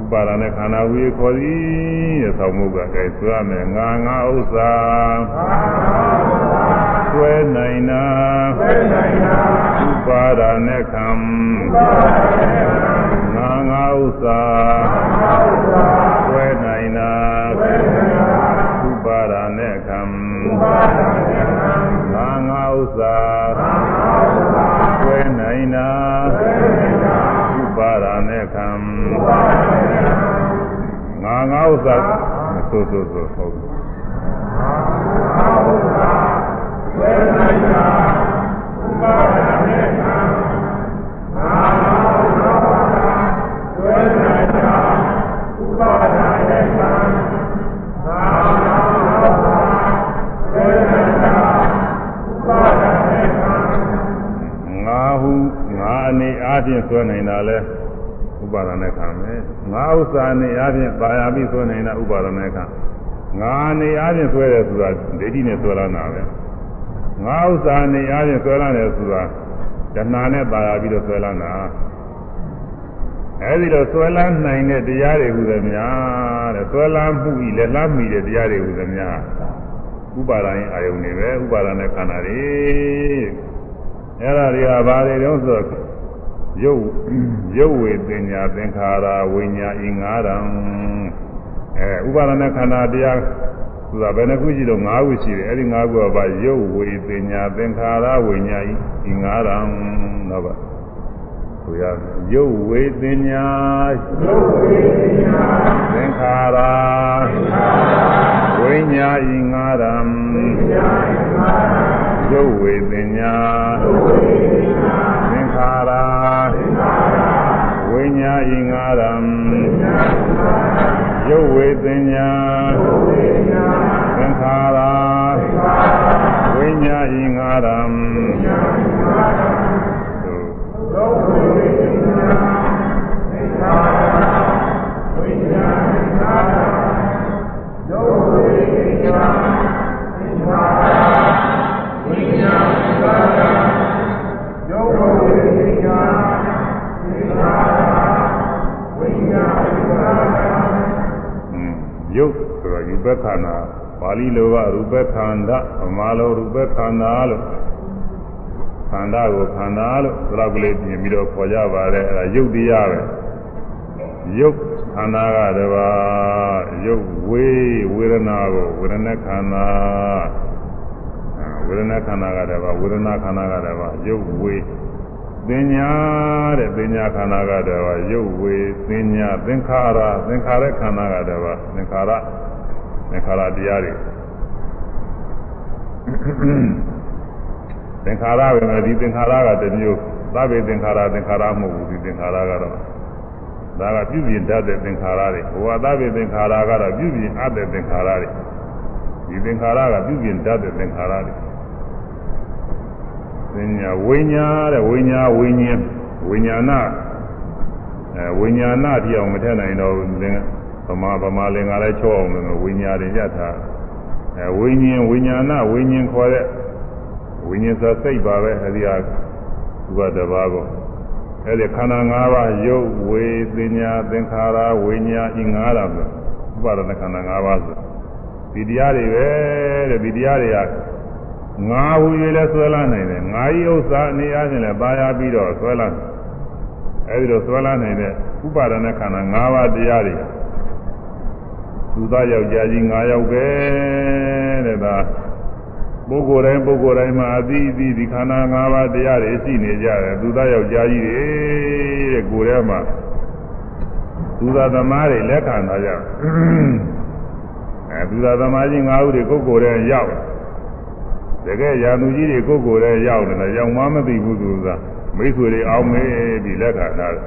ဥပါဒနဲ့ခန္ဓာဝေခေါ်သည်တဲ့ဆောင်းမှုကအဲဆွဲရမယ်ငါငါဥစ္စာဆွဲနိုင်တာဥပါဒနဲ့ခံငါငါဥစ္စာဆွဲနိုင် တာဥပါဒနဲ့ခံငါငါဥစ္စာဆွဲနိုင်တာဥပါဒနဲ့ခံငါငါဥစ္စာဆိုဆိုဆိုဟုတ်ဆွဲနိုင်တာ အနေအားဖြင့်ဆွဲနိုင်တာလဲဥပါဒနဲ့ခံမယ်ငါဥစ္စာအနေအားဖြင့်ပါရပြီးဆွဲနိုင်တာဥပါဒနဲ့ခံငါအနေအားဖြင့်ဆွဲတယ်ဆိုတာဒိဋ္ဌိနဲ့ဆွဲလာတာပဲငါဥစ္စာအနေအားဖြင့်ဆွဲလာတယ်ဆိုတာတဏှာနဲ့ပါရပြီးတော့ဆွဲလာတာအဲဒီတော့ဆွဲလန်းနိုင်တဲ့တရားတွေဟူသည်များတဲ့ဆွဲလန်းမှုဤလက်လန်းမိတဲ့တရားတွေဟူသည်များဥပါဒာရင်အာယုန်တွေပဲဥပါဒာနဲ့ခန္ဓာတွေအဲ့ဒါတွေကဘာတွေတုံးဆို ရုပ်ရုပ်ဝေပညာသင်္ခါရဝိညာဉ်ဤငါးတံအဲဥပါဒနာခန္ဓာတရားဆိုတာဘယ်နှခုရှိတော့၅ခုရှိတယ်အဲ့ဒီ၅ခုကဘာရုပ်ဝေပညာသင်္ခါရဝိညာဉ်ဤငါးတံတော့ပါဆိုရရုပ်ဝေပညာရုပ်ဝေပညာသင်္ခါရဝိညာဉ်ဤငါးတံရုပ်ဝေပညာသင်္ခါ ရဝိညာဉ်ဤငါးတံရုပ်ဝေပညာသင်္ခါရဝိညာဉ်ဤငါးတံရုပ်ဝေ ပခန္ဓာပါဠိလိုကရူပခန္ဓာဗမာလိုရူပခန္ဓာလို့ခန္ဓာကိုခန္ဓာလို့သရောက်ကလေးပြင်ပြီးတော့ခေါ်ကြပါတယ်အဲဒါယုတ်တရားပဲယုတ်ခန္ဓာကတပါယုတ်ဝေဝေဒနာကိုဝေဒနာခန္ဓာဝေဒနာခန္ဓာကတပါဝေဒနာခန္ဓာကတပါယုတ်ဝေသင်ညာတဲ့သင်ညာခန္ဓာကတည်းကရုပ်ဝေသင်ညာသင်္ခါရသင်္ခါရခန္ဓာကတည်းကသင်္ခါရ သင်္ခါရတရားတွေသင်္ခါရပဲမယ်ဒီသင်္ခါရကတစ်မျိုးသဗ္ဗေသင်္ခါရသင်္ခါရမဟုတ်ဘူးဒီသင်္ခါရကတော့ဒါကပြုပြင်တတ်တဲ့သင်္ခါရတွေဘဝသဗ္ဗေသင်္ခါရကတော့ပြုပြင်အပ်တဲ့သင်္ခါရတွေဒီသင်္ခါရကပြုပြင်တတ်တဲ့သင်္ခါရတွေဝိညာဝိညာတဲ့ဝိညာဝိညာဉ်ဝိညာဏအဲဝိညာဏတိအောင်မထက်နိုင်တော့လင် ဗမာဗမာလင်္ကာလည်းချောအောင်လို့ဝိညာတွေရထားအဲဝိညာဉ်ဝိညာဏဝိညာဉ်ခေါ်တဲ့ဝိညာဉ်ဆိုစိတ်ပါပဲအဲဒီဟာသူကတပါးကိုအဲဒီခန္ဓာ၅ပါးရုပ်ဝေသညာသင်္ခါရဝိညာဉ်ဤ၅ပါးဆိုဥပါဒနာခန္ဓာ၅ပါးဆိုဒီတရားတွေပဲတဲ့ဒီတရားတွေကငါဟူ၍လည်းဆွဲလာနိုင်တယ်ငါဤဥစ္စာအနေအားဖြင့်လည်းပါရပြီးတော့ဆွဲလာအဲဒီလိုဆွဲလာနိုင်တဲ့ဥပါဒณะခန္ဓာ၅ပါးတရားတွေ သူသားယောက်ျားကြီး၅ယောက်ပဲတဲ့ဒါပုဂ္ဂိုလ်တိုင်းပုဂ္ဂိုလ်တိုင်းမှာအသီးအသီးဒီခန္ဓာ၅ပါးတရားတွေရှိနေကြတယ်သူသားယောက်ျားကြီးတွေတဲ့ကိုယ်ထဲမှာသူသားသမားတွေလက်ခံထားကြအဲသူသားသမားကြီး၅ဦးတွေကိုယ်ကိုယ်ထဲရောက်တကယ်ရာသူကြီးတွေကိုယ်ကိုယ်ထဲရောက်တယ်ရောက်မှမသိဘူးသူကမိတ်ဆွေတွေအောင်မေးပြီးလက်ခံထားတယ်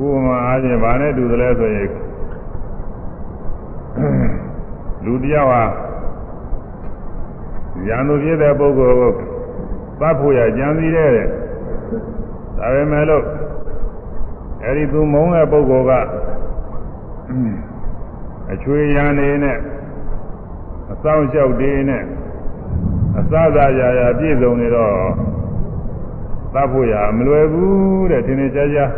ဥပမာအားဖြင့်ဗာနဲ့တူတယ်လဲဆိုရင် လူတယောက်ဟာရာသူဖြစ်တဲ့ပုဂ္ဂိုလ်ကိုသတ်ဖို့ရကြံစည်တဲ့ဒါပေမဲ့လို့အဲဒီသူမုန်းတဲ့ပုဂ္ဂိုလ်ကအချွေရံနေနဲ့အဆောင်လျှောက်တေးနဲ့အအစသာရာရာပြည့်စုံနေတော့သတ်ဖို့ရမလွယ်ဘူးတဲ့ထင်ထင်ရှားရှား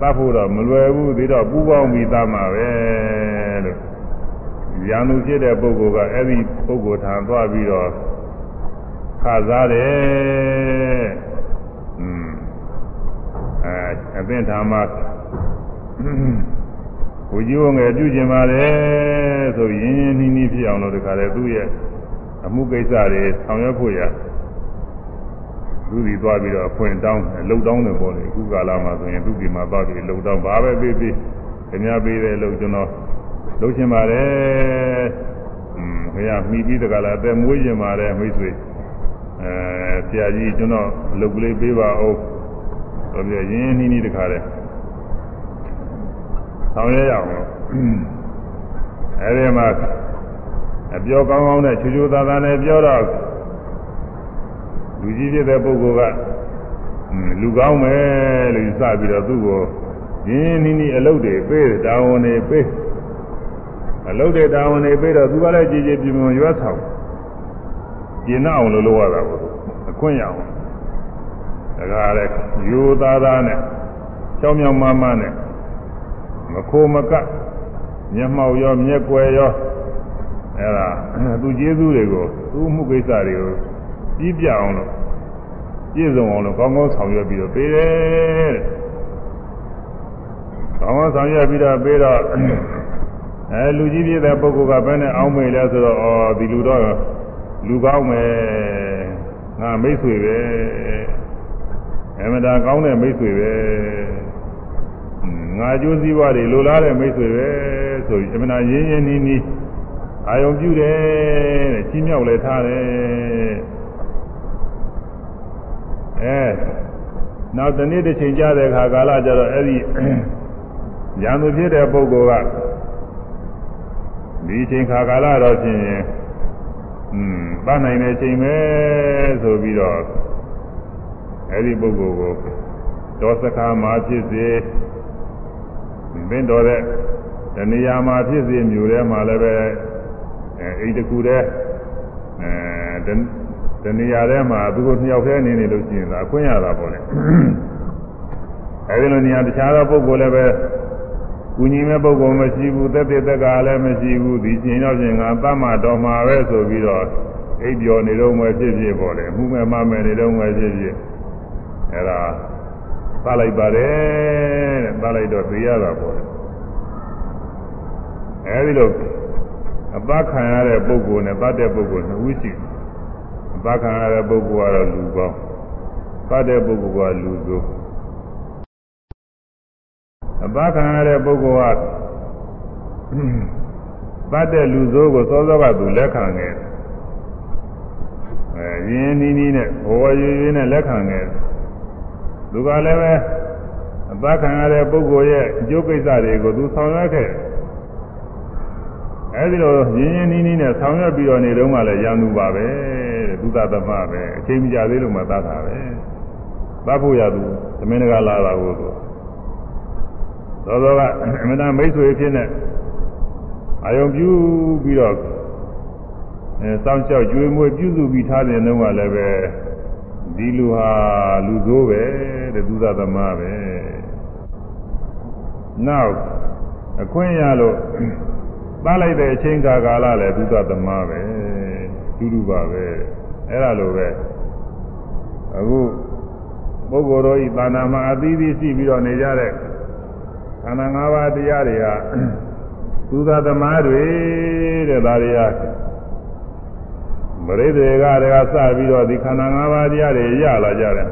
သတ်ဖို့တော့မလွယ်ဘူးပြီးတော့ပူပေါင်းပြီးသတ်မှာပဲလို့ ရန်သူဖြစ်တဲ့ပုဂ္ဂိုလ်ကအဲ့ဒီပုဂ္ဂိုလ်ထံသွားပြီးတော့ခစားတယ်อืมအဲအသင်္ထာမဘုရားငယ်ပြုကျင်ပါတယ်ဆိုရင်ရင်းနှီးနှီးဖြစ်အောင်လို့တခါလေသူ့ရဲ့အမှုကိစ္စတွေဆောင်ရွက်ဖို့ရသူဒီသွားပြီးတော့အခွင့်တောင်းလှုပ်တောင်းတယ်ပေါ့လေအခုကာလမှာဆိုရင်သူဒီမှာသွားပြီးလှုပ်တောင်းဘာပဲပေးပေးခင်ဗျားပေးတဲ့လှုပ်ကျွန်တော် လှုပ်ရှင်ပါတယ်อืมခင်ဗျားမိပြီးတကလားအသက်မွေးရှင်ပါတယ်မိတ်ဆွေအဲဆရာကြီးကျွန်တော်လှုပ်ကလေးပေးပါဦးဆိုပြီးရင်းနှီးနှီးတခါလေဆောင်ရွက်ရအောင်လို့အဲဒီမှာအပြောကောင်းကောင်းနဲ့ချူချူသားသားနဲ့ပြောတော့လူကြီးဖြစ်တဲ့ပုဂ္ဂိုလ်ကလူကောင်းမယ်လို့စပြီးတော့သူ့ကိုရင်းနှီးနှီးအလုပ်တွေပေးတာဝန်တွေပေး အလုပ်တွေတာဝန်တွေပေးတော့သူကလည်းကြည်ကြည်ပြင်းပြင်းရွက်ဆောင်ကျင်အောင်လို့လုပ်ရတာပေါ့အခွင့်ရအောင်ဒါကလည်းယူသားသားနဲ့ချောင်းမြောင်မမနဲ့မခိုးမကမျက်မှောက်ရောမျက်ွယ်ရောအဲ့ဒါသူကျေးဇူးတွေကိုသူ့မှုကိစ္စတွေကိုပြီးပြအောင်လို့ပြည့်စုံအောင်လို့ကောင်းကောင်းဆောင်ရွက်ပြီးတော့ပေးတယ်တဲ့ကောင်းကောင်းဆောင်ရွက်ပြီးတော့ပေးတော့ အဲလူကြီးပြည့်တဲ့ပုဂ္ဂိုလ်ကဘယ်နဲ့အောင်းမေလဲဆိုတော့အော်ဒီလူတော့လူကောင်းမယ်ငါမိတ်ဆွေပဲအမတာကောင်းတဲ့မိတ်ဆွေပဲငါကြိုးစည်းဝါးတွေလိုလားတဲ့မိတ်ဆွေပဲဆိုပြီးအမနာရင်းရင်းနှီးနှီးအာယုံပြုတယ်တဲ့ချင်းမြောက်လည်းထားတယ်အဲနောက်တနေ့တစ်ချိန်ကြာတဲ့အခါကာလကျတော့အဲ့ဒီရံသူဖြစ်တဲ့ပုဂ္ဂိုလ်က ဒီချိန်ခါကာလတော့ချင်းရင်อืมပတ်နိုင်တဲ့ချိန်ပဲဆိုပြီးတော့အဲ့ဒီပုဂ္ဂိုလ်ကိုတောစခါမှာဖြစ်စေဘင်းတော်တဲ့တဏှာမှာဖြစ်စေမြို့ထဲမှာလည်းပဲအဲအိမ်တကူတဲ့အဲတဏှာထဲမှာသူတို့နှစ်ယောက်တည်းနေနေလို့ရှိရင်သာအခွင့်ရတာပေါ့လေအဲဒီလိုနေရာတခြားသောပုဂ္ဂိုလ်လည်းပဲ ကုညီမဲ့ပုဂ္ဂိုလ်မရှိဘူးသက်သက်သက်ကလည်းမရှိဘူးဒီချိန်တော့ချင်းငါသမ္မာတော်မှာပဲဆိုပြီးတော့အိပ်ပျော်နေတော့မှဖြစ်ဖြစ်ပေါ့လေမှုမဲ့မမဲ့နေတော့မှဖြစ်ဖြစ်အဲဒါသလိုက်ပါတယ်တဲ့သလိုက်တော့သိရတာပေါ့လေအဲဒီလိုအပခံရတဲ့ပုဂ္ဂိုလ်နဲ့တတ်တဲ့ပုဂ္ဂိုလ်နှစ်ဦးရှိအပခံရတဲ့ပုဂ္ဂိုလ်ကတော့လူကောင်းတတ်တဲ့ပုဂ္ဂိုလ်ကလူဆိုး အပခံရတဲ့ပုဂ္ဂိုလ်ကတတ်တဲ့လူဆိုးကိုစောစောကသူလက်ခံခဲ့အဲရင်းနီးနီးနဲ့ဘဝရွရွနဲ့လက်ခံခဲ့သူကလည်းပဲအပခံရတဲ့ပုဂ္ဂိုလ်ရဲ့အကျိုးကိစ္စတွေကိုသူဆောင်ရွက်ခဲ့အဲဒီလိုရင်းရင်းနှီးနှီးနဲ့ဆောင်ရွက်ပြီးတော့နေတော့မှလည်းရန်သူပါပဲတဲ့သုသသမပဲအချိန်မကြသေးလို့မှသတ်တာပဲသတ်ဖို့ရသူသမင်းတကာလာတာကို သူသောသောကအမနာမိတ်ဆွေဖြစ်နေအာယုံပြုပြီးတော့အဲစောင့်ရှောက်ကြွေးမွေးပြုစုပြီးထားတဲ့နှုန်းကလည်းပဲဒီလူဟာလူဆိုးပဲတဲ့သုသသမပဲနောက်အခွင့်ရလို့သားလိုက်တဲ့အချိန်ကာကာလလည်းသုသသမပဲဒုဒုပါပဲအဲ့ဒါလိုပဲအခုပုဂ္ဂိုလ်တို့ဤသာနာမှာအသီးသီးရှိပြီးတော့နေကြတဲ့ခ န္ဓာ၅ပါးတရားတွေကသုသသမတွေတဲ့ဒါတွေကပရိသေကတွေကစပြီးတော့ဒီခန္ဓာ၅ပါးတရားတွေရလာကြတယ်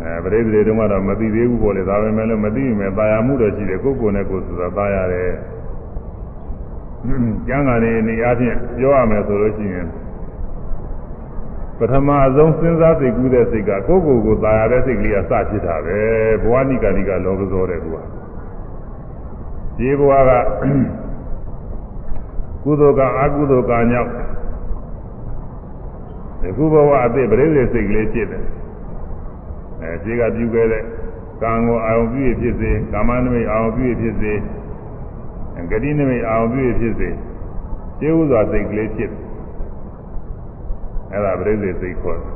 အဲပရိသေတွေတုန်းကတော့မသိသေးဘူးပေါ့လေဒါပေမဲ့လည်းမသိရင်လည်းตายမှုတော့ရှိတယ်ကိုယ်ကိုယ်နဲ့ကိုယ်ဆိုတာตายရတယ်ကျမ်းဂန်နေနေအချင်းပြောရမယ်ဆိုလို့ရှိရင် ပထမဆုံးစဉ်းစားသိကူးတဲ့စိတ်ကကိုယ့်ကိုယ်ကိုသာယာတဲ့စိတ်ကလေးကစဖြစ်တာပဲဘဝနိကာတိကလောကဇောတဲ့ကူကဒီဘဝကကုသိုလ်ကအကုသိုလ်ကညောက်ဒီခုဘဝအသည့်ပရိသေစိတ်ကလေးဖြစ်တယ်အဲဒီကပြုခဲ့တဲ့ကံကိုအာရုံပြုဖြစ်စေကာမနမိတ်အာရုံပြုဖြစ်စေဂတိနမိတ်အာရုံပြုဖြစ်စေကျေဥစွာစိတ်ကလေးဖြစ်တယ် အဲ့ဒါပရိသေစိတ်ခေါ်တယ်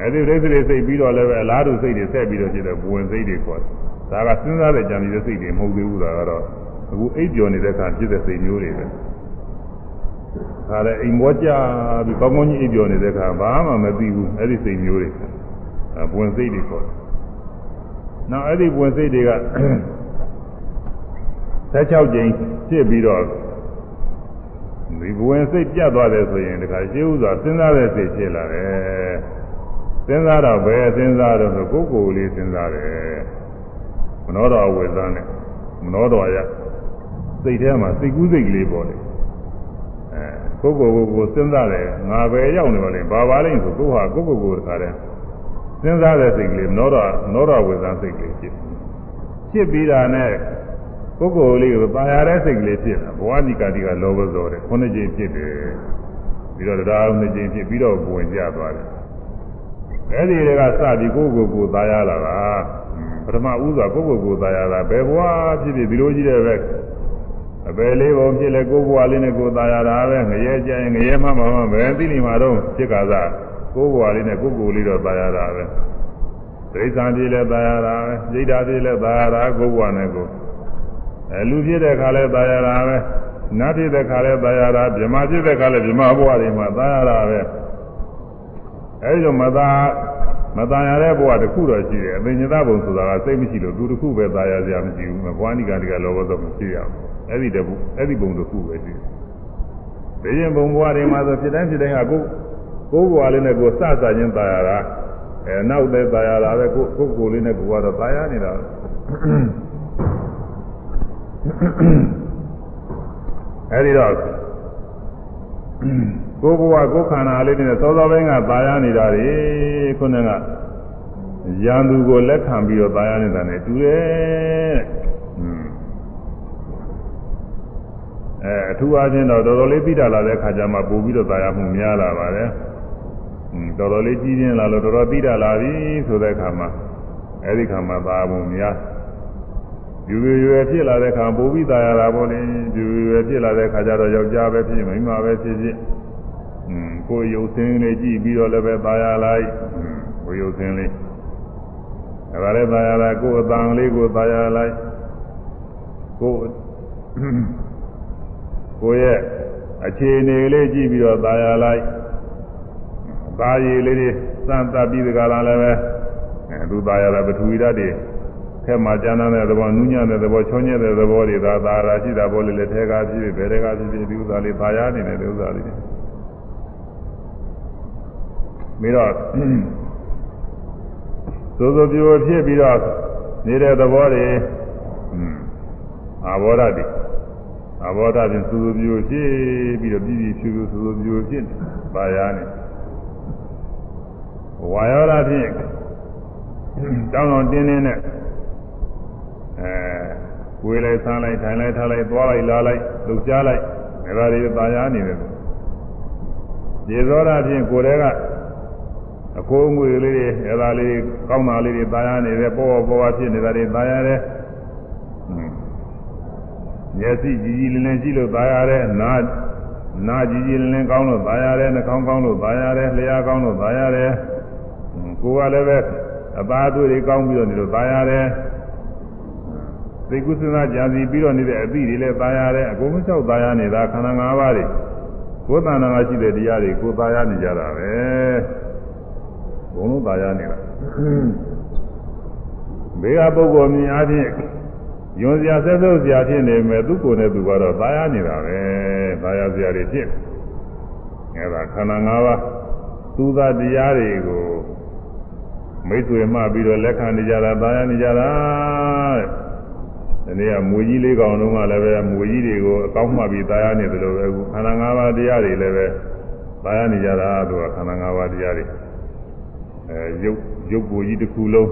အဲ့ဒီပရိသေစိတ်ပြီးတော့လည်းပဲအလားတူစိတ်တွေဆက်ပြီးတော့ဖြစ်တဲ့ဘဝင်စိတ်တွေခေါ်တယ်ဒါကစဉ်းစားတဲ့ကြံနေတဲ့စိတ်တွေမဟုတ်သေးဘူးဒါကတော့အခုအိပ်ပျော်နေတဲ့အခါဖြစ်တဲ့စိတ်မျိုးတွေပဲဒါလည်းအိမ်မောကြပြီးကောင်းကောင်းကြီးအိပ်ပျော်နေတဲ့အခါဘာမှမသိဘူးအဲ့ဒီစိတ်မျိုးတွေဘဝင်စိတ်တွေခေါ်တယ်နောက်အဲ့ဒီဘဝင်စိတ်တွေက16ကြိမ်ဖြစ်ပြီးတော့ ဒီဘဝင်စိတ်ပြတ်သွားတယ်ဆိုရင်တခါရှင်းဥစွာစဉ်းစားတဲ့စိတ်ဖြစ်လာတယ်စဉ်းစားတော့ဘယ်စဉ်းစားတော့ဆိုကိုယ်ကိုယ်လေးစဉ်းစားတယ်မနောတော်ဝေသန်းနဲ့မနောတော်ရစိတ်ထဲမှာစိတ်ကူးစိတ်ကလေးပေါ်တယ်အဲကိုယ်ကိုယ်ကိုစဉ်းစားတယ်ငါပဲရောက်နေပါလိမ့်ဘာပါလိမ့်ဆိုကိုယ်ဟာကိုယ်ကိုယ်ကိုတခါတည်းစဉ်းစားတဲ့စိတ်ကလေးမနောတော်မနောတော်ဝေသန်းစိတ်ကလေးဖြစ်ဖြစ်ပြီးတာနဲ့ ပုဂ္ဂိုလ်လေးကိုပါရတဲ့စိတ်ကလေးဖြစ်တာဘဝနိကာတိကလောဘဇောတယ်ခုနှစ်ကြိမ်ဖြစ်တယ်ပြီးတော့တရားနှစ်ကြိမ်ဖြစ်ပြီးတော့ဝင်ကြသွားတယ်အဲဒီတွေကစပြီးကိုယ့်ကိုယ်ကိုသာရလာတာပထမဥစွာကိုယ့်ကိုယ်ကိုသာရတာဘယ်ဘဝဖြစ်ဖြစ်ဒီလိုကြီးတဲ့ပဲအပယ်လေးပုံဖြစ်လဲကိုယ်ဘဝလေးနဲ့ကိုယ်သာရတာပဲငရဲကြရင်ငရဲမှမမှဘယ်သိနေမှာတော့ဖြစ်ကားကိုယ်ဘဝလေးနဲ့ကိုယ်ကိုယ်လေးတော့သာရတာပဲဒိဋ္ဌာန်ပြေလဲသာရတာပဲစိတ်ဓာတ်ပြေလဲသာရတာကိုယ်ဘဝနဲ့ကိုယ် အဲလူဖြစ်တဲ့ခါလဲตายရတာပဲနတ်ဖြစ်တဲ့ခါလဲตายရတာဗြဟ္မာဖြစ်တဲ့ခါလဲဗြဟ္မာဘဝတွေမှာตายရတာပဲအဲဒီလိုမသာမตายရတဲ့ဘဝတစ်ခုတော့ရှိတယ်အသိဉာဏ်ဘုံဆိုတာကစိတ်မရှိလို့သူတစ်ခုပဲตายရစရာမရှိဘူးဘဝနိကတိကလောဘသောမရှိရဘူးအဲဒီတဘူးအဲဒီဘုံတစ်ခုပဲရှိတယ်ဘယ်ရင်ဘုံဘဝတွေမှာဆိုဖြစ်တိုင်းဖြစ်တိုင်းကကိုကိုဘဝလေးနဲ့ကိုစစချင်းตายရတာအဲနောက်တဲ့ตายရတာပဲကိုကိုကိုလေးနဲ့ကိုကတော့ตายရနေတာ အဲဒီတော့ကိုယ်ဘဝကိုယ်ခန္ဓာလေးတွေနဲ့သောသောပိုင်းကသာယာနေတာတွေခုနကရန်သူကိုလက်ခံပြီးတော့သာယာနေတာ ਨੇ တူတယ်အဲအထူးအားဖြင့်တော့တော်တော်လေးပြီးတာလာတဲ့ခါကျမှပို့ပြီးတော့သာယာမှုများလာပါတယ်တော်တော်လေးကြီးချင်းလာလို့တော်တော်ပြီးတာလာပြီဆိုတဲ့ခါမှာအဲဒီခါမှာသာယာမှုများ ယူရရွယ်ဖြစ်လာတဲ့ခါပိုပြီးตายရတာပေါ့လေယူရရွယ်ဖြစ်လာတဲ့ခါကျတော့ယောက်ျားပဲဖြစ်မိန်းမပဲဖြစ်ဖြစ်อืมကိုယ်ရုပ်ဆင်းလေးကြည့်ပြီးတော့လည်းပဲตายရလိုက်อืมကိုယ်ရုပ်ဆင်းလေးဒါကြလည်းตายရတာကိုယ်အတန်လေးကိုตายရလိုက်ကိုယ်ကိုယ်ရဲ့အခြေအနေလေးကြည့်ပြီးတော့ตายရလိုက်ตายရည်လေးတွေစမ်းသပ်ပြီးဒီကလာလည်းပဲအဲသူตายရတာပထဝီဓာတ်တွေ ထဲမှာကျမ်းတဲ့သဘောနူးညံ့တဲ့သဘောချောညက်တဲ့သဘောတွေသာသာရာရှိတာဘောလေးလက်ထဲကားဖြစ်ဖြစ်ဘယ်ထဲကားဖြစ်ဖြစ်ဒီဥစ္စာလေးပါရနေတဲ့ဥစ္စာလေးပြီးတော့သို့သောပြိုဖြစ်ပြီးတော့နေတဲ့သဘောတွေအာဘောဓတိအာဘောဓဖြင့်သို့သောပြိုဖြစ်ပြီးတော့ပြည်ပြည်ဖြူဖြူသို့သောပြိုဖြစ်ပါရနေဝါယောဓဖြင့်တောင်းတော်တင်းတင်းနဲ့ အဲဝေးလိုက်ဆန်းလိုက်ထိုင်လိုက်ထားလိုက်သွားလိုက်လာလိုက်လှုပ်ရှားလိုက်ဒါတွေပါရနေတယ်ဒီသောတာဖြင့်ကိုယ်တည်းကအကိုးငွေလေးတွေအဲဒါလေးကောင်းတာလေးတွေပါရနေတယ်ပေါ်ပေါ်ပေါ်ဖြစ်နေတာတွေပါရတယ်မျက်စိကြည်ကြည်လင်းလင်းကြည့်လို့ပါရတယ်နားနားကြည်ကြည်လင်းလင်းကောင်းလို့ပါရတယ်နှာခေါင်းကောင်းလို့ပါရတယ်လျှာကောင်းလို့ပါရတယ်ကိုယ်ကလည်းပဲအသားအသွေးတွေကောင်းပြီးတော့နေလို့ပါရတယ် သိကုသနာကြာစီပြီးတော့နေတဲ့အသည့်တွေလည်းသာရတယ်အကုန်လုံးလျှောက်သာရနေတာခန္ဓာ၅ပါးတွေကိုယ်တဏ္ဍာရှိတဲ့တရားတွေကိုသာရနေကြတာပဲဘုံလုံးသာရနေတာဘေးကပုဂ္ဂိုလ်မြင်အားဖြင့်ယွန်စရာဆက်ဆုပ်စရာဖြစ်နေမယ်သူကိုယ်နဲ့သူကတော့သာရနေတာပဲသာရစရာတွေဖြစ်အဲဒါခန္ဓာ၅ပါးသူသာတရားတွေကိုမိတ်ဆွေမှပြီးတော့လက်ခံနေကြတာသာရနေကြတာတဲ့ ဒီနေ့ကမွေကြီးလေးကောင်လုံးကလည်းပဲမွေကြီးတွေကိုအကောင်းမှပြီးသားရနေတယ်လို့ပဲအခုခန္ဓာ၅ပါးတရားတွေလည်းပဲသားရနေကြတာသူကခန္ဓာ၅ပါးတရားတွေအဲရုပ်ရုပ်ကိုယ်ကြီးတစ်ခုလုံး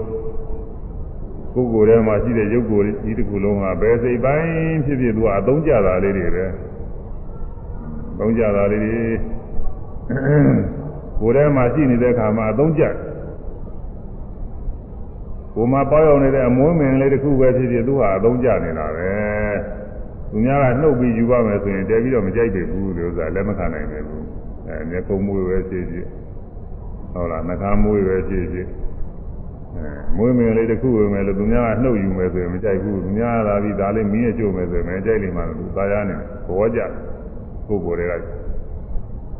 ကိုယ်ကိုယ်ထဲမှာရှိတဲ့ရုပ်ကိုယ်ကြီးတစ်ခုလုံးကဘယ်စိတ်ပိုင်းဖြစ်ဖြစ်သူကအသုံးကျတာလေးတွေပဲသုံးကျတာလေးတွေကိုယ်ထဲမှာရှိနေတဲ့အခါမှာအသုံးကျတယ် ကိုမပေါရောက်နေတဲ့အမွှေးမင်လေးတစ်ခုပဲဖြစ်ဖြစ်သူဟာအသုံးကျနေတာပဲသူများကနှုတ်ပြီးယူပါမယ်ဆိုရင်တဲပြီးတော့မကြိုက်တယ်ဘူးလို့ဆိုတာလက်မခံနိုင်တယ်ဘူးအဲမျက်ခုံးမွေးပဲဖြစ်ဖြစ်ဟုတ်လားနှာခမ်းမွေးပဲဖြစ်ဖြစ်အဲမွေးမင်းလေးတစ်ခုဝင်မယ်လို့သူများကနှုတ်ယူမယ်ဆိုရင်မကြိုက်ဘူးသူများကလာပြီးဒါလေးမင်းရဲ့ကျို့မယ်ဆိုရင်မကြိုက်လိမ့်မှာလို့သာယာနေဘောကြပုဂ္ဂိုလ်တွေက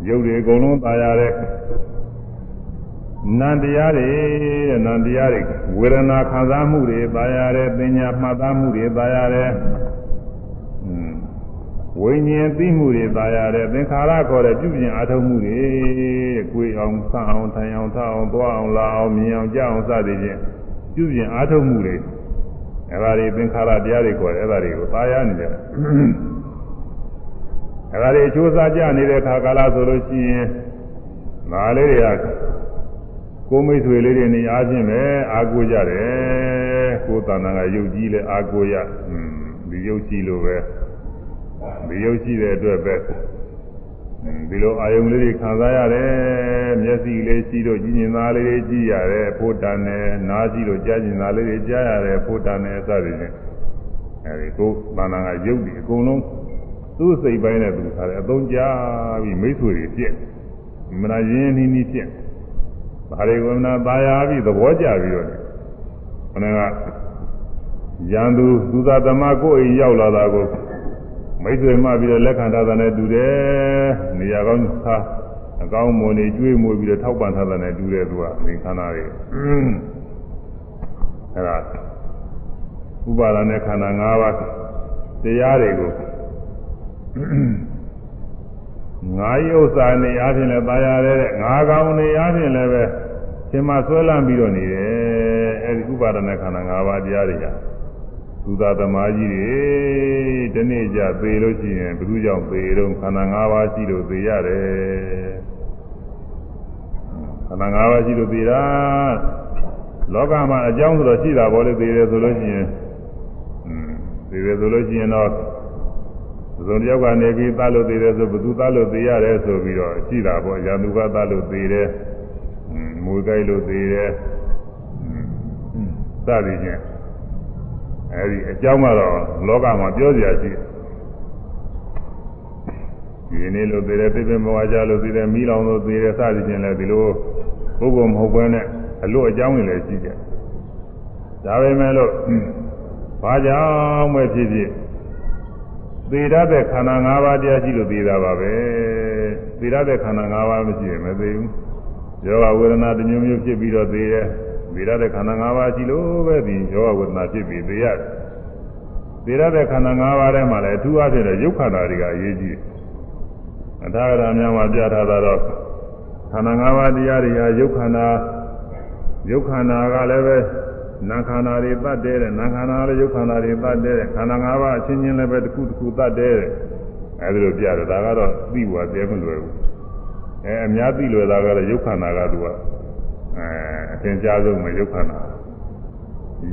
ရုပ်တွေအကုန်လုံးသာယာတဲ့ နန္တရားတွေတဲ့နန္တရားတွေဝေဒနာခံစားမှုတွေသာယာတဲ့ပညာမှတ်သားမှုတွေသာယာတဲ့ဝိညာဉ်သိမှုတွေသာရတယ်သင်္ခါရခေါ်တဲ့ပြုပြင်အားထုတ်မှုတွေကိုယ်အောင်ဆအောင်ထိုင်အောင်ထအောင်သွားအောင်လာအောင်မြင်အောင်ကြားအောင်စသည်ဖြင့်ပြုပြင်အားထုတ်မှုတွေအဲဒါတွေသင်္ခါရတရားတွေခေါ်တယ်အဲဒါတွေကိုသာရနေတယ်အဲဒါတွေအကျိုးစားကြနေတဲ့ခါကာလဆိုလို့ရှိရင်ဒါလေးတွေက ကိုမိတ်ဆွေလေးတွေနေအားဖြင့်ပဲအားကိုးကြတယ်ကိုယ်တဏ္ဍာကယုတ်ကြီးလဲအားကိုးရဒီယုတ်ကြီးလိုပဲဒီရုပ်ရှိတဲ့အတွက်ပဲဒီလိုအာယုံလေးတွေခံစားရတယ်မျက်စိလေးရှိတော့ကြည်ညင်သားလေးတွေကြည့်ရတယ်ဖို့တန်တယ်နားရှိတော့ကြားကျင်သားလေးတွေကြားရတယ်ဖို့တန်တယ်စသည်ဖြင့်အဲဒီကိုယ်တဏ္ဍာကရုပ်ဒီအကုန်လုံးသူ့စိတ်ပိုင်းနဲ့သူထားတယ်အသုံးကြပြီးမိတ်ဆွေတွေပြည့်မနာရင်းနှီးနှီးပြည့် ။ဘာရိဝမနာပါရပြီသဘောကျပြီးတော့ခဏကရန်သူသူသာသမားကိုအိမ်ရောက်လာတာကိုမိတ်ဆွေမှပြီးတော့လက်ခံထားတာနဲ့တူတယ်။နေရာကောင်းသာအကောင်းမွန်နေကျွေးမွေးပြီးတော့ထောက်ပံ့ထားတာနဲ့တူတယ်သူကနေခန္ဓာတွေ။အဲဒါဥပါဒณะခန္ဓာ၅ပါးတရားတွေကို ငါးဥစ္စာနေအားဖြင့်လည်းပါရတယ်တဲ့ငါးကောင်းနေအားဖြင့်လည်းပဲသင်မဆွဲလန့်ပြီးတော့နေတယ်အဲဒီဥပါဒနာခန္ဓာ၅ပါးတရားတွေကသုသာသမားကြီးတွေဒီနေ့ကြသေလို့ရှိရင်ဘုသူကြောင့်သေတော့ခန္ဓာ၅ပါးရှိလို့သေရတယ်ခန္ဓာ၅ပါးရှိလို့သေတာလောကမှာအကြောင်းဆိုတော့ရှိတာပေါ့လေသေတယ်ဆိုလို့ရှိရင်သေတယ်ဆိုလို့ရှိရင်တော့ စုံတယောက်ကနေပြီးသတ်လို့သေးတယ်ဆိုဘသူသတ်လို့သေးရတယ်ဆိုပြီးတော့ရှိတာပေါ့ရန်သူကသတ်လို့သေးတယ်မူကြိုက်လို့သေးတယ်စသည်ဖြင့်အဲဒီအကြောင်းကတော့လောကမှာပြောစရာရှိတယ်ဒီနေ့လို့သေးတယ်ပြပြမဝါကြလို့သေးတယ်မိလောင်လို့သေးတယ်စသည်ဖြင့်လည်းဒီလိုပုဂ္ဂိုလ်မဟုတ်ဘဲနဲ့အလို့အကြောင်းတွေလည်းရှိကြဒါပေမဲ့လို့ဘာကြောင့်ပဲဖြစ်ဖြစ် သေရတဲ့ခန္ဓာ၅ပါးတရားရှိလို့သေတာပါပဲသေရတဲ့ခန္ဓာ၅ပါးမရှိရင်မသေဘူးယောဂဝေဒနာတစ်မျိုးမျိုးဖြစ်ပြီးတော့သေတယ်သေရတဲ့ခန္ဓာ၅ပါးရှိလို့ပဲဒီယောဂဝေဒနာဖြစ်ပြီးသေရတယ်သေရတဲ့ခန္ဓာ၅ပါးထဲမှာလည်းအထူးအဖြင့်ရုပ်ခန္ဓာတွေကအရေးကြီးအထာဂရများမှာပြထားတာတော့ခန္ဓာ၅ပါးတရားတွေဟာရုပ်ခန္ဓာရုပ်ခန္ဓာကလည်းပဲ နာခန္ဓာတွေတတ်တဲ့နာခန္ဓာလည်းရုပ်ခန္ဓာတွေတတ်တဲ့ခန္ဓာ၅ပါးအချင်းချင်းလည်းပဲတစ်ခုတစ်ခုတတ်တဲ့အဲဒီလိုပြတယ်ဒါကတော့သိဖို့အသေးမလွယ်ဘူးအဲအများသိလွယ်တာကတော့ရုပ်ခန္ဓာကသူကအဲအသင်ကြားဆုံးမရုပ်ခန္ဓာ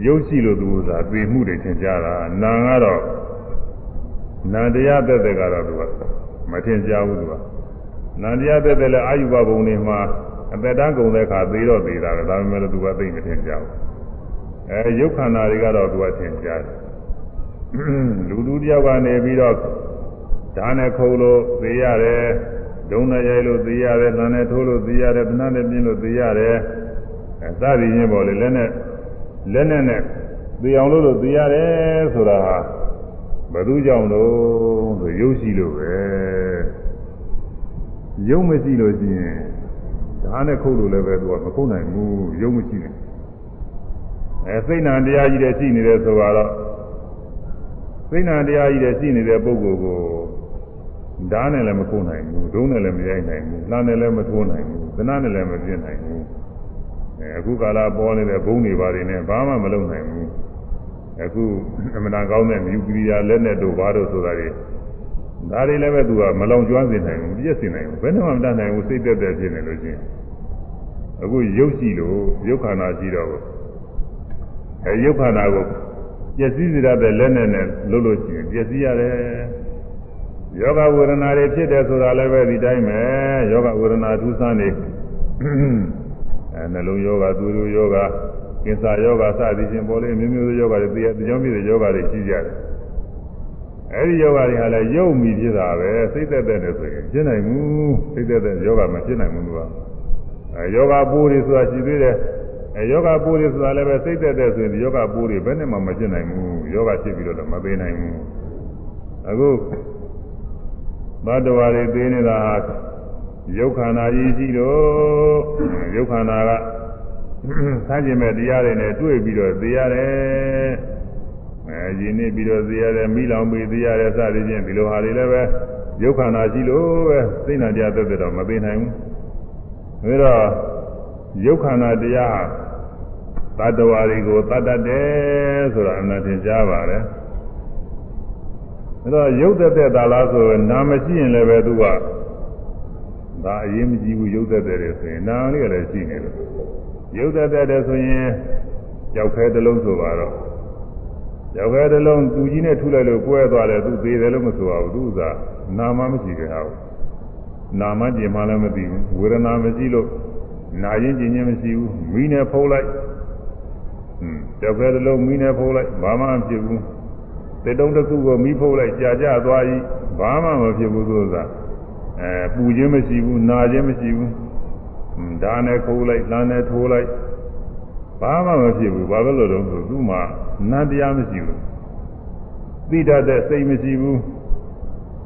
ရုပ်ရှိလို့သူကသိမှုတွေသင်ကြားတာနာကတော့နာတရားသက်သက်ကတော့သူကမသင်ကြားဘူးသူကနာတရားသက်သက်လည်းအာယုဘဘုံတွေမှာအသက်တန်းကုန်တဲ့အခါသေတော့သေတာပဲဒါပေမဲ့သူကသိမသင်ကြားဘူး အဲရုပ်ခန္ဓာတွေကတော့သူကသင်ကြားတယ်လူလူတယောက်ကနေပြီးတော့ဓာတ်နဲ့ခုံလို့သေရတယ်ဒုံနဲ့ရိုက်လို့သေရတယ်သံနဲ့ထိုးလို့သေရတယ်သနာနဲ့ပြင်းလို့သေရတယ်အဲစသည်ချင်းပေါ်လေလက်နဲ့လက်နဲ့နဲ့သေအောင်လို့လို့သေရတယ်ဆိုတာဟာဘယ်သူကြောင့်လို့ဆိုရုပ်ရှိလို့ပဲရုပ်မရှိလို့ရှိရင်ဓာတ်နဲ့ခုတ်လို့လည်းပဲသူကမခုတ်နိုင်ဘူးရုပ်မရှိနဲ့ အဲစိတ်နာတရားကြီးတဲ့ရှိနေတယ်ဆိုတော့စိတ်နာတရားကြီးတဲ့ရှိနေတဲ့ပုဂ္ဂိုလ်ကိုဓာတ်နဲ့လည်းမခုတ်နိုင်ဘူးဒုံးနဲ့လည်းမရိုက်နိုင်ဘူးလှမ်းနဲ့လည်းမထိုးနိုင်ဘူးသနာနဲ့လည်းမပြင်းနိုင်ဘူးအဲအခုကာလပေါ်နေတဲ့ဘုံတွေပါတယ်နဲ့ဘာမှမလုပ်နိုင်ဘူးအခုအမှန်တန်ကောင်းတဲ့မြူကလီယာလက်နဲ့တို့ဘာတို့ဆိုတာတွေဒါတွေလည်းပဲသူကမလောင်ကျွမ်းစေနိုင်ဘူးပြည့်စင်နိုင်ဘူးဘယ်နှမှမတတ်နိုင်ဘူးစိတ်သက်သက်ဖြစ်နေလို့ချင်းအခုရုပ်ရှိလို့ရုပ်ခန္ဓာရှိတော့ အဲရုပ်ခန္ဓာကိုပျက်စီးစေတဲ့လက်နဲ့နဲ့လုပ်လို့ရှိရင်ပျက်စီးရတယ်ယောဂဝေဒနာတွေဖြစ်တယ်ဆိုတာလည်းပဲဒီတိုင်းပဲယောဂဝေဒနာထူးဆန်းနေအဲနှလုံးယောဂသွေးယောဂကင်ဆာယောဂစသည်ဖြင့်ပေါ်လေမျိုးမျိုးသောယောဂတွေသိရကြောင်းပြည့်တဲ့ယောဂတွေရှိကြတယ်အဲဒီယောဂတွေဟာလည်းရုပ်မိဖြစ်တာပဲစိတ်သက်သက်နဲ့ဆိုရင်ဖြစ်နိုင်ဘူးစိတ်သက်သက်ယောဂမဖြစ်နိုင်ဘူးသူကအဲယောဂပိုးတွေဆိုတာရှိသေးတယ် အဲယောဂပိုးတွေဆိုတာလည်းပဲစိတ်သက်သက်ဆိုရင်ဒီယောဂပိုးတွေဘယ်နဲ့မှမဖြစ်နိုင်ဘူးယောဂဖြစ်ပြီးတော့မသေးနိုင်ဘူးအခုဘတ်တော်ရီသိနေတာဟာယုတ်ခန္ဓာကြီးရှိတော့ယုတ်ခန္ဓာကဆန်းကျင်မဲ့တရားတွေနဲ့တွေ့ပြီးတော့သိရတယ်အဲရင်းနေပြီးတော့သိရတယ်မိလောင်ပြီးသိရတယ်စသည်ဖြင့်ဒီလိုဟာတွေလည်းပဲယုတ်ခန္ဓာရှိလို့ပဲသိနာတရားသက်သက်တော့မသိနိုင်ဘူးဒါတော့ ယုတ်ခန္ဓာတရားသတ္တဝါတွေကိုတတ်တတ်တယ်ဆိုတာအမှန်တင်ကြားပါတယ်ဒါတော့ယုတ်သက်သက်သာလားဆိုနာမရှိရင်လည်းပဲသူကဒါအရင်မကြည့်ဘူးရုပ်သက်တဲ့ဆိုရင်နာလေးလည်းရှိနေလို့ရုပ်သက်တဲ့ဆိုရင်ကြောက်ခဲတစ်လုံးဆိုပါတော့ကြောက်ခဲတစ်လုံးသူကြီးနဲ့ထုလိုက်လို့ကွဲသွားတယ်သူသေးတယ်လို့မဆိုပါဘူးသူကနာမမရှိကြဘူးနာမကျင်မှလည်းမသိဘူးဝေဒနာမရှိလို့ နာရင်ကျင်ခြင်းမရှိဘူးမိနဲ့ဖုံးလိုက်ဟွန်းကြောက်ခဲတစ်လုံးမိနဲ့ဖုံးလိုက်ဘာမှမဖြစ်ဘူးတေတုံးတစ်ခုကိုမိဖုံးလိုက်ကြာကြသွားပြီဘာမှမဖြစ်ဘူးသူကအဲပူခြင်းမရှိဘူးနာခြင်းမရှိဘူးဒါနဲ့ခိုးလိုက်လမ်းနဲ့ထိုးလိုက်ဘာမှမဖြစ်ဘူးဘာလို့လဲတော့ဆိုသူ့မှာနတ်တရားမရှိဘူးသိတတ်တဲ့စိတ်မရှိဘူး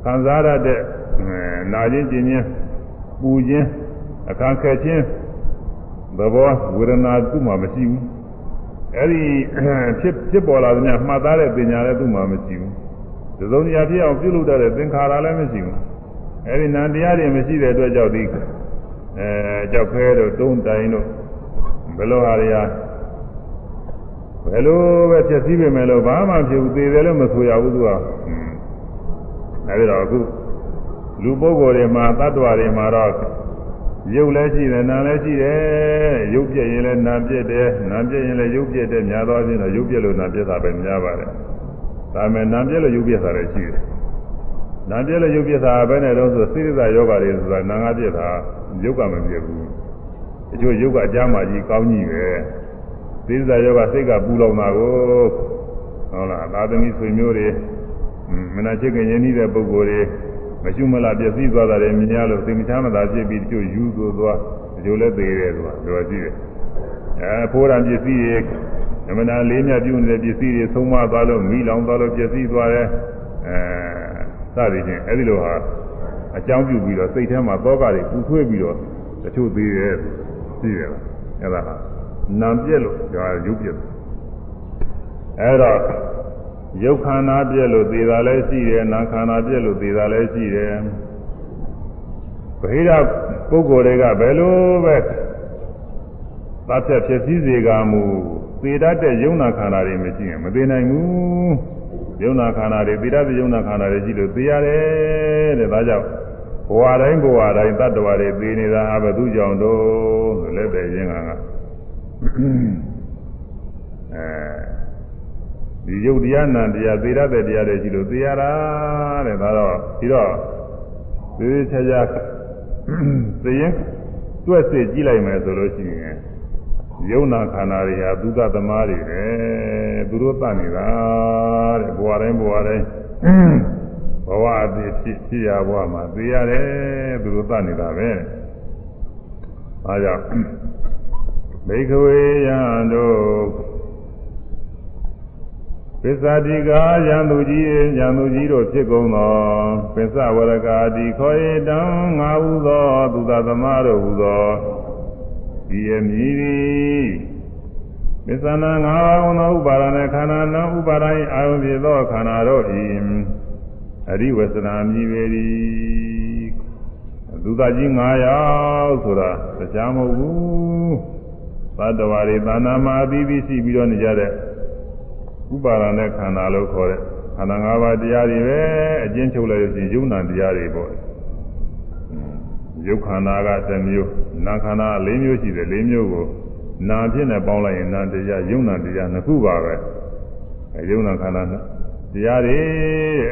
ခံစားရတဲ့နာခြင်းကျင်ခြင်းပူခြင်းအခါခက်ခြင်း သဘောဝေဒနာသူ့မှာမရှိဘူးအဲ့ဒီဖြစ်ဖြစ်ပေါ်လာတဲ့ညမှတ်သားတဲ့ပညာလည်းသူ့မှာမရှိဘူးဒီစုံတရားဖြစ်အောင်ပြုလုပ်တတ်တဲ့သင်္ခါရလည်းမရှိဘူးအဲဒီနံတရားတွေမရှိတဲ့အတွက်ကြောင့်ဒီအဲကြောက်ခဲတို့တုံးတိုင်တို့ဘယ်လိုဟာတွေဟာဘယ်လိုပဲဖြစ်စည်းပေမဲ့လို့ဘာမှဖြစ်ဘူးသေတယ်လို့မဆိုရဘူးသူကအဲဒီတော့အခုလူပုဂ္ဂိုလ်တွေမှာတ attva တွေမှာတော့ ရုပ်လည်းရှိတယ်နာလည်းရှိတယ်ရုပ်ပြည့်ရင်လည်းနာပြည့်တယ်နာပြည့်ရင်လည်းရုပ်ပြည့်တယ်များသောအားဖြင့်တော့ရုပ်ပြည့်လို့နာပြည့်တာပဲများပါတယ်ဒါပေမဲ့နာပြည့်လို့ရုပ်ပြည့်တာလည်းရှိတယ်နာပြည့်လို့ရုပ်ပြည့်တာပဲနဲ့တော့ဆိုစိရိသယောဂတွေဆိုတာနာငါပြည့်တာရုပ်ကမပြည့်ဘူးတချို့ရုပ်ကအကြမ်းမာကြီးကောင်းကြီးပဲစိရိသယောဂစိတ်ကပူလောင်တာကိုဟုတ်လားသာသမီဆွေမျိုးတွေမနာချစ်ခင်ရင်းနှီးတဲ့ပုဂ္ဂိုလ်တွေ မရှိမလားပြည့်စည်သွားတာတွေမြင်ရလို့သိမချမ်းမသာဖြစ်ပြီးတချို့ယူသွသွားတချို့လည်းသေးတယ်ဆိုတာတော်ကြည့်တယ်အဲဖိုးရံပစ္စည်းတွေအမှန်တရားလေးမြတ်ပြုနေတဲ့ပစ္စည်းတွေသုံးမသွားလို့မိလောင်သွားလို့ပျက်စီးသွားတယ်အဲစသည်ဖြင့်အဲဒီလိုဟာအကြောင်းပြုပြီးတော့စိတ်ထဲမှာသောကတွေပူဆွေးပြီးတော့တချို့သေးတယ်ရှိတယ်လားအဲဒါဟာနာပြက်လို့ဒါရုပ်ပြက်အဲတော့ ရုပ်ခန္ဓာပြက်လို့သေတာလည်းရှိတယ်နာခန္ဓာပြက်လို့သေတာလည်းရှိတယ်ဗဟိရပုဂ္ဂိုလ်တွေကဘယ်လိုပဲသတ်ဖြတ်ဖြစ်စည်းစေကမူသေတတ်တဲ့ယုံနာခန္ဓာတွေမရှိရင်မသေနိုင်ဘူးယုံနာခန္ဓာတွေသေတတ်တဲ့ယုံနာခန္ဓာတွေရှိလို့သေရတယ်တဲ့ဒါကြောင့်ဘဝတိုင်းဘဝတိုင်းတတ္တဝါတွေသေနေတာအဘသူကြောင့်တော့ဆိုလက်ပဲရင်းကအဲ ဒီယုတ်တရားနာတရားသေရတဲ့တရားတွေရှိလို့သေရတာတဲ့ဒါတော့ပြီးတော့သေသေးချာချာသေရင်တွက်စစ်ကြည့်လိုက်မယ်ဆိုလို့ရှိရင်ယုံနာခန္ဓာတွေဟာဒုက္ခသမားတွေပဲသူတို့တတ်နေတာတဲ့ဘဝတိုင်းဘဝတိုင်းဘဝအဖြစ်ဖြစ်ဖြစ်ရဘဝမှာသေရတယ်သူတို့တတ်နေတာပဲအဲကြောင့်မိခဝေယံတို့ ပစ္စာတိကာယံသူကြီးယံသူကြီးတို့ဖြစ်ကုန်သောပစ္ဆဝရကာတိခောဧတံငါဟုသောသူသာသမားတို့ဟုသောဒီအမည်သည်ပစ္ဆနာငါးပါးသောဥပါဒနဲ့ခန္ဓာနောဥပါဒ၏အာယုဖြစ်သောခန္ဓာတို့၏အရိဝဆနာမြည်ပေ၏သူသာကြီး9ယောက်ဆိုတာတရားမဟုတ်ဘူးသတ္တဝါတွေသာနာမှာအပြီးပြီးရှိပြီးတော့နေကြတဲ့ ဥပါဒနဲ့ခန္ဓာလို့ခေါ်တဲ့ခန္ဓာ၅ပါးတရားတွေပဲအကျဉ်းချုပ်လိုက်ရင်ယုံနာတရားတွေပေါ့ယုတ်ခန္ဓာကတစ်မျိုးနာခန္ဓာ၄မျိုးရှိတယ်၄မျိုးကိုနာဖြစ်နဲ့ပေါင်းလိုက်ရင်နာတရားယုံနာတရားနှစ်ခုပါပဲအဲယုံနာခန္ဓာတရားတွေ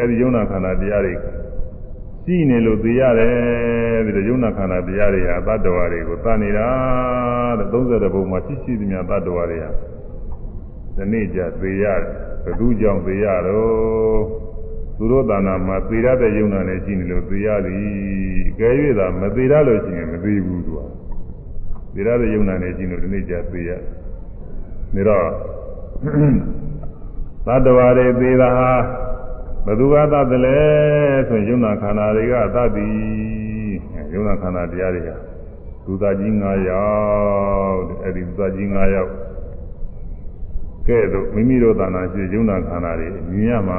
အဲဒီယုံနာခန္ဓာတရားတွေရှိနေလို့သိရတယ်ဒီလိုယုံနာခန္ဓာတရားတွေဟာတတ္တဝါတွေကိုသတ်နေတာတဲ့30ဘုံမှာရှိရှိသမျှတတ္တဝါတွေဟာ ဒီနေ့ကျသေရတယ်ဘယ်သူကြောင့်သေရတော့သူသူတို့တဏ္ဍာမှာသေရတဲ့ယုံနာနဲ့ရှိနေလို့သေရသည်။ကဲ၍သာမသေရလို့ရှိရင်မသေဘူးသူက။သေရတဲ့ယုံနာနဲ့ရှိလို့ဒီနေ့ကျသေရ။ဒါတော့သတ္တဝါတွေသေတာဟာဘသူကသတ်တယ်လဲဆိုရင်ယုံနာခန္ဓာတွေကသတ်သည်။ယုံနာခန္ဓာတရားတွေကသူသားကြီး9ယောက်တဲ့အဲ့ဒီသူသားကြီး9ယောက် ကဲတော့မိမိတို့သာနာရှိယုံနာခန္ဓာတွေမြင်ရမှာ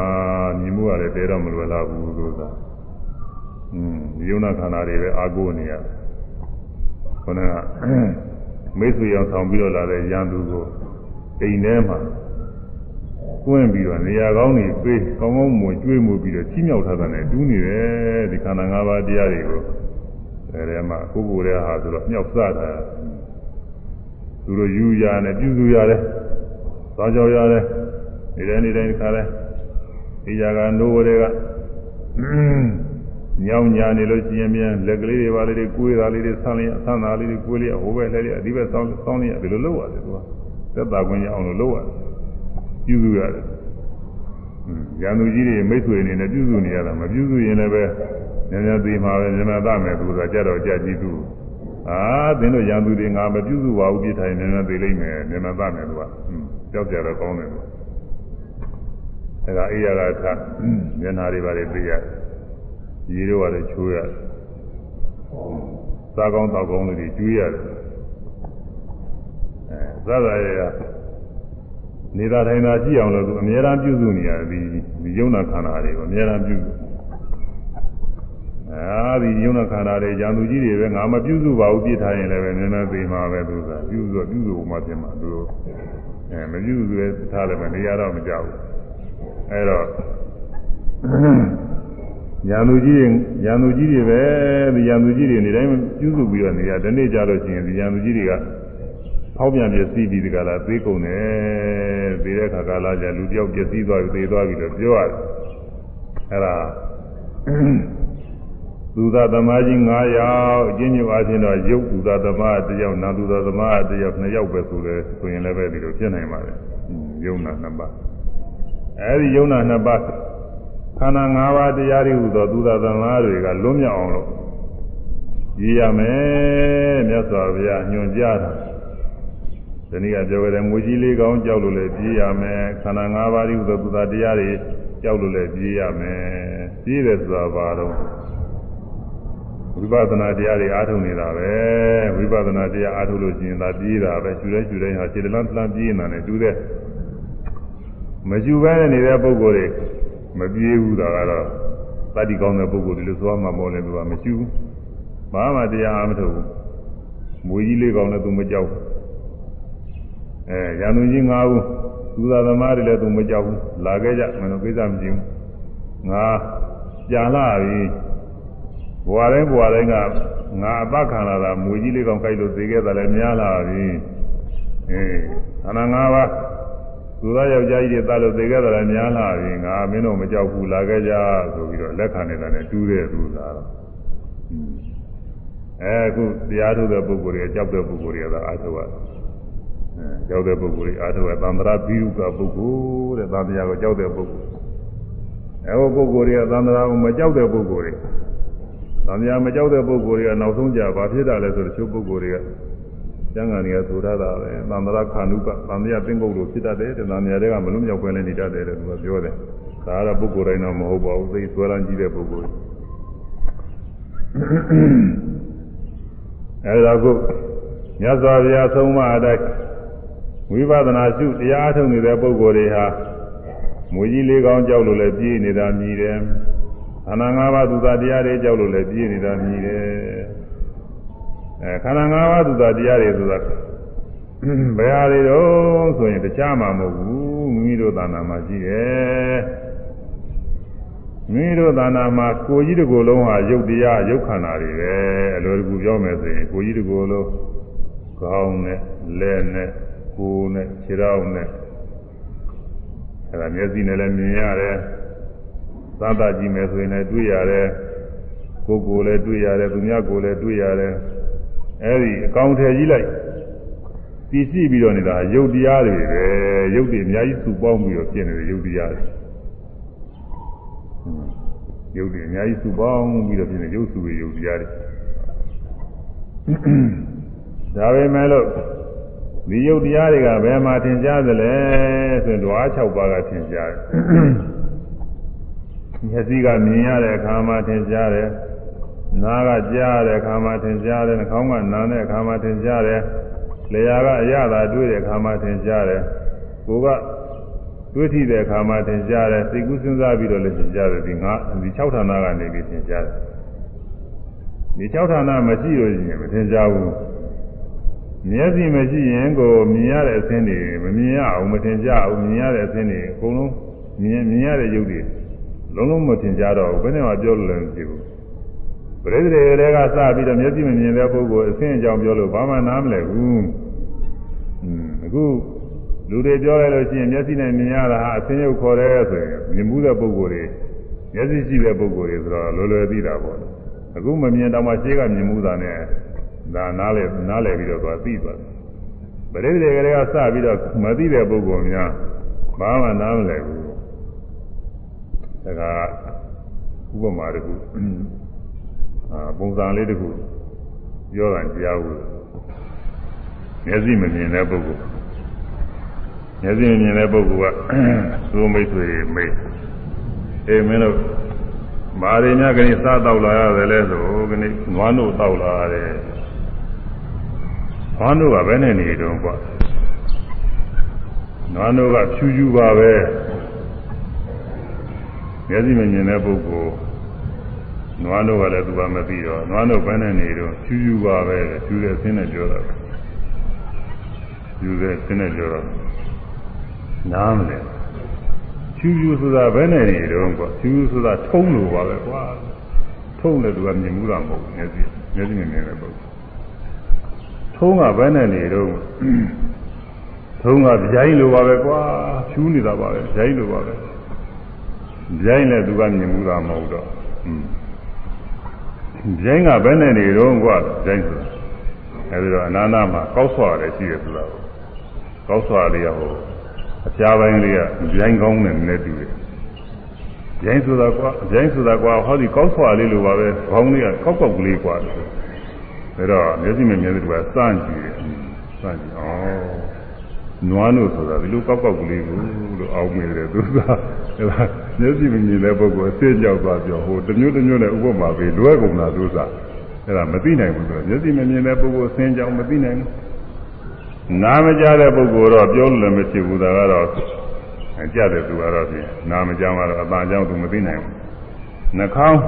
မြင်မှုရတယ်တဲတော့မလွယ်တော့ဘူးလို့သာอืมယုံနာခန္ဓာတွေပဲအာကိုနေရခொနကမိတ်ဆွေအောင်ဆောင်ပြီးတော့လာတဲ့ရန်သူကိုအိမ်ထဲမှာကွင်းပြီးတော့နေရာကောင်းနေပေးကောင်းကောင်းမွေကျွေးမှုပြီးတော့ချီးမြှောက်ထားတဲ့တူးနေတယ်ဒီခန္ဓာ၅ပါးတရားတွေကိုအဲဒီမှာကိုယ်ကိုယ်ရဲ့ဟာဆိုတော့မြှောက်စတာသူတို့ယူရနဲ့ပြုစုရတယ် သွားကြောရတယ်နေတိုင်းနေတိုင်းခါလဲဒီကြကနိုးဝတွေကညောင်ညာနေလို့ရှိရင်ပြန်လက်ကလေးတွေပါလေးတွေကိုယ်သားလေးတွေဆန်းလေးဆန်းသားလေးတွေကိုယ်လေးဟိုဘက်လဲလေးအဒီဘက်ဆောင်းဆောင်းလေးဒီလိုလုပ်ရတယ်သူကသက်သာခွင့်ရအောင်လို့လုပ်ရတယ်ပြုစုရတယ်ရန်သူကြီးတွေမိတ်ဆွေအနေနဲ့ပြုစုနေရတာမပြုစုရင်လည်းပဲညညသေးမှာပဲညညသားမယ်သူကကြတော့ကြကြည့်သူအာသင်တို့ရန်သူတွေငါမပြုစုပါဘူးပြထိုင်ညညသေးလိမ့်မယ်ညညသားမယ်သူက ကြောက်ကြတော့ကောင်းတယ်သူအဲဒါအေးရကထားမျက်နာတွေပါလေသိရတယ်ရေတို့ကလည်းချိုးရတယ်စားကောင်းတောက်ကောင်းတွေကျွေးရတယ်အဲဇာတာရဲ့နေတာထိုင်တာကြည့်အောင်လို့သူအများအားပြုစုနေရတယ်ဒီဒီယုံနာခန္ဓာတွေကိုအများအားပြုစုအဲဒီယုံနာခန္ဓာတွေဉာဏ်သူကြီးတွေပဲငါမပြုစုပါဘူးပြစ်ထားရင်လည်းပဲနည်းနည်းသိမှာပဲသူကပြုစုပြုစုမှပြင်မှာသူတို့ အဲမပြုစုရဲထားလည်းမနေရတော့မကြောက်ဘူးအဲတော့ဉာဏ်သူကြီးဉာဏ်သူကြီးတွေပဲဒီဉာဏ်သူကြီးတွေနေတိုင်းပြုစုပြီးတော့နေရဒီနေ့ကြလို့ရှိရင်ဒီဉာဏ်သူကြီးတွေကဖောက်ပြန်ပြည့်စည်ပြီးဒီကလာသေးကုန်တယ်သေးတဲ့ခါကာလကျလူတယောက်ပြည့်စည်သွားပြီသေသွားပြီလို့ပြောရတယ်အဲ့ဒါ သူသာသမားကြီး9ယောက်အချင်းချင်းအားဖြင့်တော့ရုပ်သူသာသမားတစ်ယောက်နာသူသာသမားတစ်ယောက်2ယောက်ပဲဆိုလဲဆိုရင်လည်းပဲဒီလိုဖြစ်နိုင်ပါတယ်ယုံနာ2ပါးအဲဒီယုံနာ2ပါးခန္ဓာ၅ပါးတရားတွေဟူသောသူသာသမားတွေကလွတ်မြောက်အောင်လို့ရည်ရမယ်မြတ်စွာဘုရားညွှန်ကြားတာဒီနေ့ကပြောကြတယ်ငွေကြီးလေးကောင်းကြောက်လို့လည်းပြေးရမယ်ခန္ဓာ၅ပါးဒီဟူသောသူသာတရားတွေကြောက်လို့လည်းပြေးရမယ်ပြေးတယ်ဆိုတာဘာတော့ ဝိပဿနာတရားတွေအားထုတ်နေတာပဲဝိပဿနာတရားအားထုတ်လို့ရှိရင်သာပြေးတာပဲရှူတိုင်းရှူတိုင်းဟာခြေတလန်းတလန်းပြေးနေတာနဲ့တူတဲ့မရှူဘဲနေတဲ့ပုဂ္ဂိုလ်တွေမပြေးဘူးဒါကတော့တတိကောင်းတဲ့ပုဂ္ဂိုလ်တွေလို့ဆိုမှမောလဲသူကမရှူဘူးဘာမှတရားအားမထုတ်ဘူးမွေကြီးလေးကောင်းလည်းသူမကြောက်ဘူးအဲရန်သူကြီး၅ဦးသူသာသမားတွေလည်းသူမကြောက်ဘူးလာခဲ့ကြမလို့ကိစ္စမကြည့်ဘူးငါကြာလာပြီ ဘဝတိုင်းဘဝတိုင်းကငါအပခံလာတာမွေကြီးလေးကောင်ကြိုက်လို့သိခဲ့တာလည်းများလာပြီအေးခန္ဓာ၅ပါးသူသားယောက်ျားကြီးတွေတတ်လို့သိခဲ့တာလည်းများလာပြီငါမင်းတို့မကြောက်ဘူးလာခဲ့ကြဆိုပြီးတော့လက်ခံနေတာနဲ့တူးတဲ့သူသားတော့အဲအခုတရားထုတ်တဲ့ပုဂ္ဂိုလ်တွေကြောက်တဲ့ပုဂ္ဂိုလ်တွေကသာအားထုတ်ရတယ်အဲကြောက်တဲ့ပုဂ္ဂိုလ်တွေအားထုတ်ရသံဃာဘိရုကပုဂ္ဂိုလ်တဲ့သံဃာကိုကြောက်တဲ့ပုဂ္ဂိုလ်အဲဟိုပုဂ္ဂိုလ်တွေကသံဃာကိုမကြောက်တဲ့ပုဂ္ဂိုလ်တွေ။ သံဃာမကြောက်တဲ့ပုဂ္ဂိုလ်တွေကနောက်ဆုံးကြဘာဖြစ်တာလဲဆိုတော့ချိုးပုဂ္ဂိုလ်တွေကကျမ်းဂန်တွေကဆိုရတာပဲ။သံဃာခန္ဓုကသံဃာပင်ကုတ်လို့ဖြစ်တတ်တယ်။သံဃာတွေကမလုံးမြောက်ပဲလည်းနေတတ်တယ်လို့သူကပြောတယ်။ဒါကတော့ပုဂ္ဂိုလ်တိုင်းတော့မဟုတ်ပါဘူး။သိဆွဲလန်းကြည့်တဲ့ပုဂ္ဂိုလ်။အဲဒါကိုမြတ်စွာဘုရားဆုံးမအတိုင်းဝိပဿနာရှုတရားထုတ်နေတဲ့ပုဂ္ဂိုလ်တွေဟာမွေကြီးလေးကောင်းကြောက်လို့လည်းပြေးနေတာမြည်တယ်။ခ န္ဓာ၅ပါးသူသာတရားတွေကြောက်လို့လည်းပြည့်နေတာမြည်တယ်အဲခန္ဓာ၅ပါးသူသာတရားတွေဆိုတာဘယ်ဟာတွေတော့ဆိုရင်တခြားမှာမဟုတ်ဘူးမိမိတို့သာနာမှာရှိတယ်မိမိတို့သာနာမှာကိုကြီးတစ်ကိုယ်လုံးဟာရုပ်တရားရုပ်ခန္ဓာတွေပဲအလိုတကူပြောမယ်ဆိုရင်ကိုကြီးတစ်ကိုယ်လုံးခေါင်းနဲ့လက်နဲ့ကိုယ်နဲ့ခြေထောက်နဲ့အဲဒါမျက်စိနဲ့လည်းမြင်ရတယ် သတ်တာကြည့်မယ်ဆိုရင်လည်းတွေ့ရတယ်ကိုယ်ကိုယ်လည်းတွေ့ရတယ်သူများကိုယ်လည်းတွေ့ရတယ်အဲဒီအကောင်ထည်ကြီးလိုက်တည်ရှိပြီးတော့နေတာရုပ်တရားတွေပဲရုပ်တွေအများကြီးစုပေါင်းပြီးတော့ဖြစ်နေတဲ့ရုပ်တရားတွေရုပ်တွေအများကြီးစုပေါင်းပြီးတော့ပြင်ရုပ်စုတွေရုပ်တရားတွေဒါပေမဲ့လို့ဒီယုတ်တရားတွေကဘယ်မှာသင်ကြားသလဲဆိုရင်ဓဝါ6ပါးကသင်ကြားတယ်။ မျက်စိကမြင်ရတဲ့အခါမှာသင်ကြားတယ်။နားကကြားရတဲ့အခါမှာသင်ကြားတယ်။နှာခေါင်းကနားတဲ့အခါမှာသင်ကြားတယ်။လျှာကအရသာတွေ့တဲ့အခါမှာသင်ကြားတယ်။ကိုယ်ကတွေ့ထိတဲ့အခါမှာသင်ကြားတယ်။စိတ်ကူးစဉ်းစားပြီးတော့လည်းသင်ကြားတယ်ဒီငါဒီ6ဌာနကနေပြီးသင်ကြားတယ်။ဒီ6ဌာနမရှိလို့ရှိရင်မသင်ကြားဘူး။မျက်စိမရှိရင်ကိုမြင်ရတဲ့အသင်းတွေမမြင်ရအောင်မထင်ကြအောင်မြင်ရတဲ့အသင်းတွေအကုန်လုံးမြင်မြင်ရတဲ့ရုပ်တွေ လုံးလုံးမထင်ကြတော့ဘူးဘယ်နဲ့မှပြောလို့လည်းမရှိဘူးပရိသေတွေကစပြီးတော့မျက်စိမမြင်တဲ့ပုဂ္ဂိုလ်အသင်းအကြောင်းပြောလို့ဘာမှနားမလည်ဘူးอืมအခုလူတွေပြောလိုက်လို့ရှိရင်မျက်စိနဲ့မြင်ရတာဟာအသင်းရုပ်ခေါ်တယ်ဆိုရင်မြင်မှုတဲ့ပုဂ္ဂိုလ်တွေမျက်စိရှိတဲ့ပုဂ္ဂိုလ်တွေဆိုတော့လွယ်လွယ်သိတာပေါ့အခုမမြင်တော့မှရှင်းကမြင်မှုတာနဲ့ဒါနားလေနားလည်ပြီးတော့သွားသိသွားတယ်ပရိသေတွေကစပြီးတော့မသိတဲ့ပုဂ္ဂိုလ်များဘာမှနားမလည်ဘူး ဒါကဥပမာတခုအာပုံစံလေးတခုပြောတာကြားဘူးမျက်စိမမြင်တဲ့ပုဂ္ဂိုလ်မျက်စိမမြင်တဲ့ပုဂ္ဂိုလ်ကသိုးမိတ်ဆွေမိတ်အေးမင်းတို့မာရီများကနေစားတော့လာရတယ်လဲဆိုကနေနွားတို့တောက်လာရတယ်နွားတို့ကဘယ်နဲ့နေတုံးကွာနွားတို့ကဖြူဖြူပါပဲ မျက်စိမမြင်တဲ့ပုဂ္ဂိုလ်နွားတို့ကလည်းသူကမသိတော့နွားတို့ဘယ်နဲ့နေတော့ဖြူဖြူပါပဲဖြူတဲ့ဆင်းနဲ့ပြောတာဖြူတဲ့ဆင်းနဲ့ပြောတော့နားမလဲဖြူဖြူဆိုတာဘယ်နဲ့နေတော့ကွာဖြူဖြူဆိုတာထုံးလို့ပါပဲကွာထုံးတယ်သူကမြင်မှုတာမဟုတ်ဘူးမျက်စိမျက်စိမြင်နေတဲ့ပုဂ္ဂိုလ်ထုံးကဘယ်နဲ့နေတော့ထုံးကကြိုင်းလိုပါပဲကွာဖြူးနေတာပါပဲကြိုင်းလိုပါပဲ ကြိုင်းလည်းသူကမြင်မှုတာမဟုတ်တော့ကြိုင်းကဘယ်နဲ့နေတော့ကွာကြိုင်းဆိုတာအဲဒီတော့အနာနာမှာကောက်ဆွာတယ်ရှိတယ်ဆိုတာကိုကောက်ဆွာလေးရဟိုအပြားပိုင်းလေးကကြိုင်းကောင်းတယ်နည်းနည်းတူတယ်ကြိုင်းဆိုတာကွာကြိုင်းဆိုတာကွာဟောဒီကောက်ဆွာလေးလိုပါပဲခေါင်းလေးကကောက်ကောက်ကလေးကွာဒါတော့မျက်စိမမြင်တဲ့သူကစမ်းကြည့်တယ်စမ်းကြည့်ဩနွားလို့ဆိုတာဒီလိုကောက်ကောက်ကလေးကို လို့အောင်းမိတယ်သူကအဲဒါမျက်စိမမြင်တဲ့ပုဂ္ဂိုလ်အစ်ကြောက်သွားပြောဟိုတမျိုးတမျိုးနဲ့ဥပမာပေးလွဲကုန်တာသူစားအဲဒါမသိနိုင်ဘူးဆိုတော့မျက်စိမမြင်တဲ့ပုဂ္ဂိုလ်ဆင်းကြောင်မသိနိုင်ဘူးနားမကြားတဲ့ပုဂ္ဂိုလ်တော့ပြောလို့လည်းမရှိဘူးဒါကတော့ကြတဲ့သူကတော့ဖြင့်နားမကြားမှတော့အပန်းအကြောင်းသူမသိနိုင်ဘူးနှာခေါင်း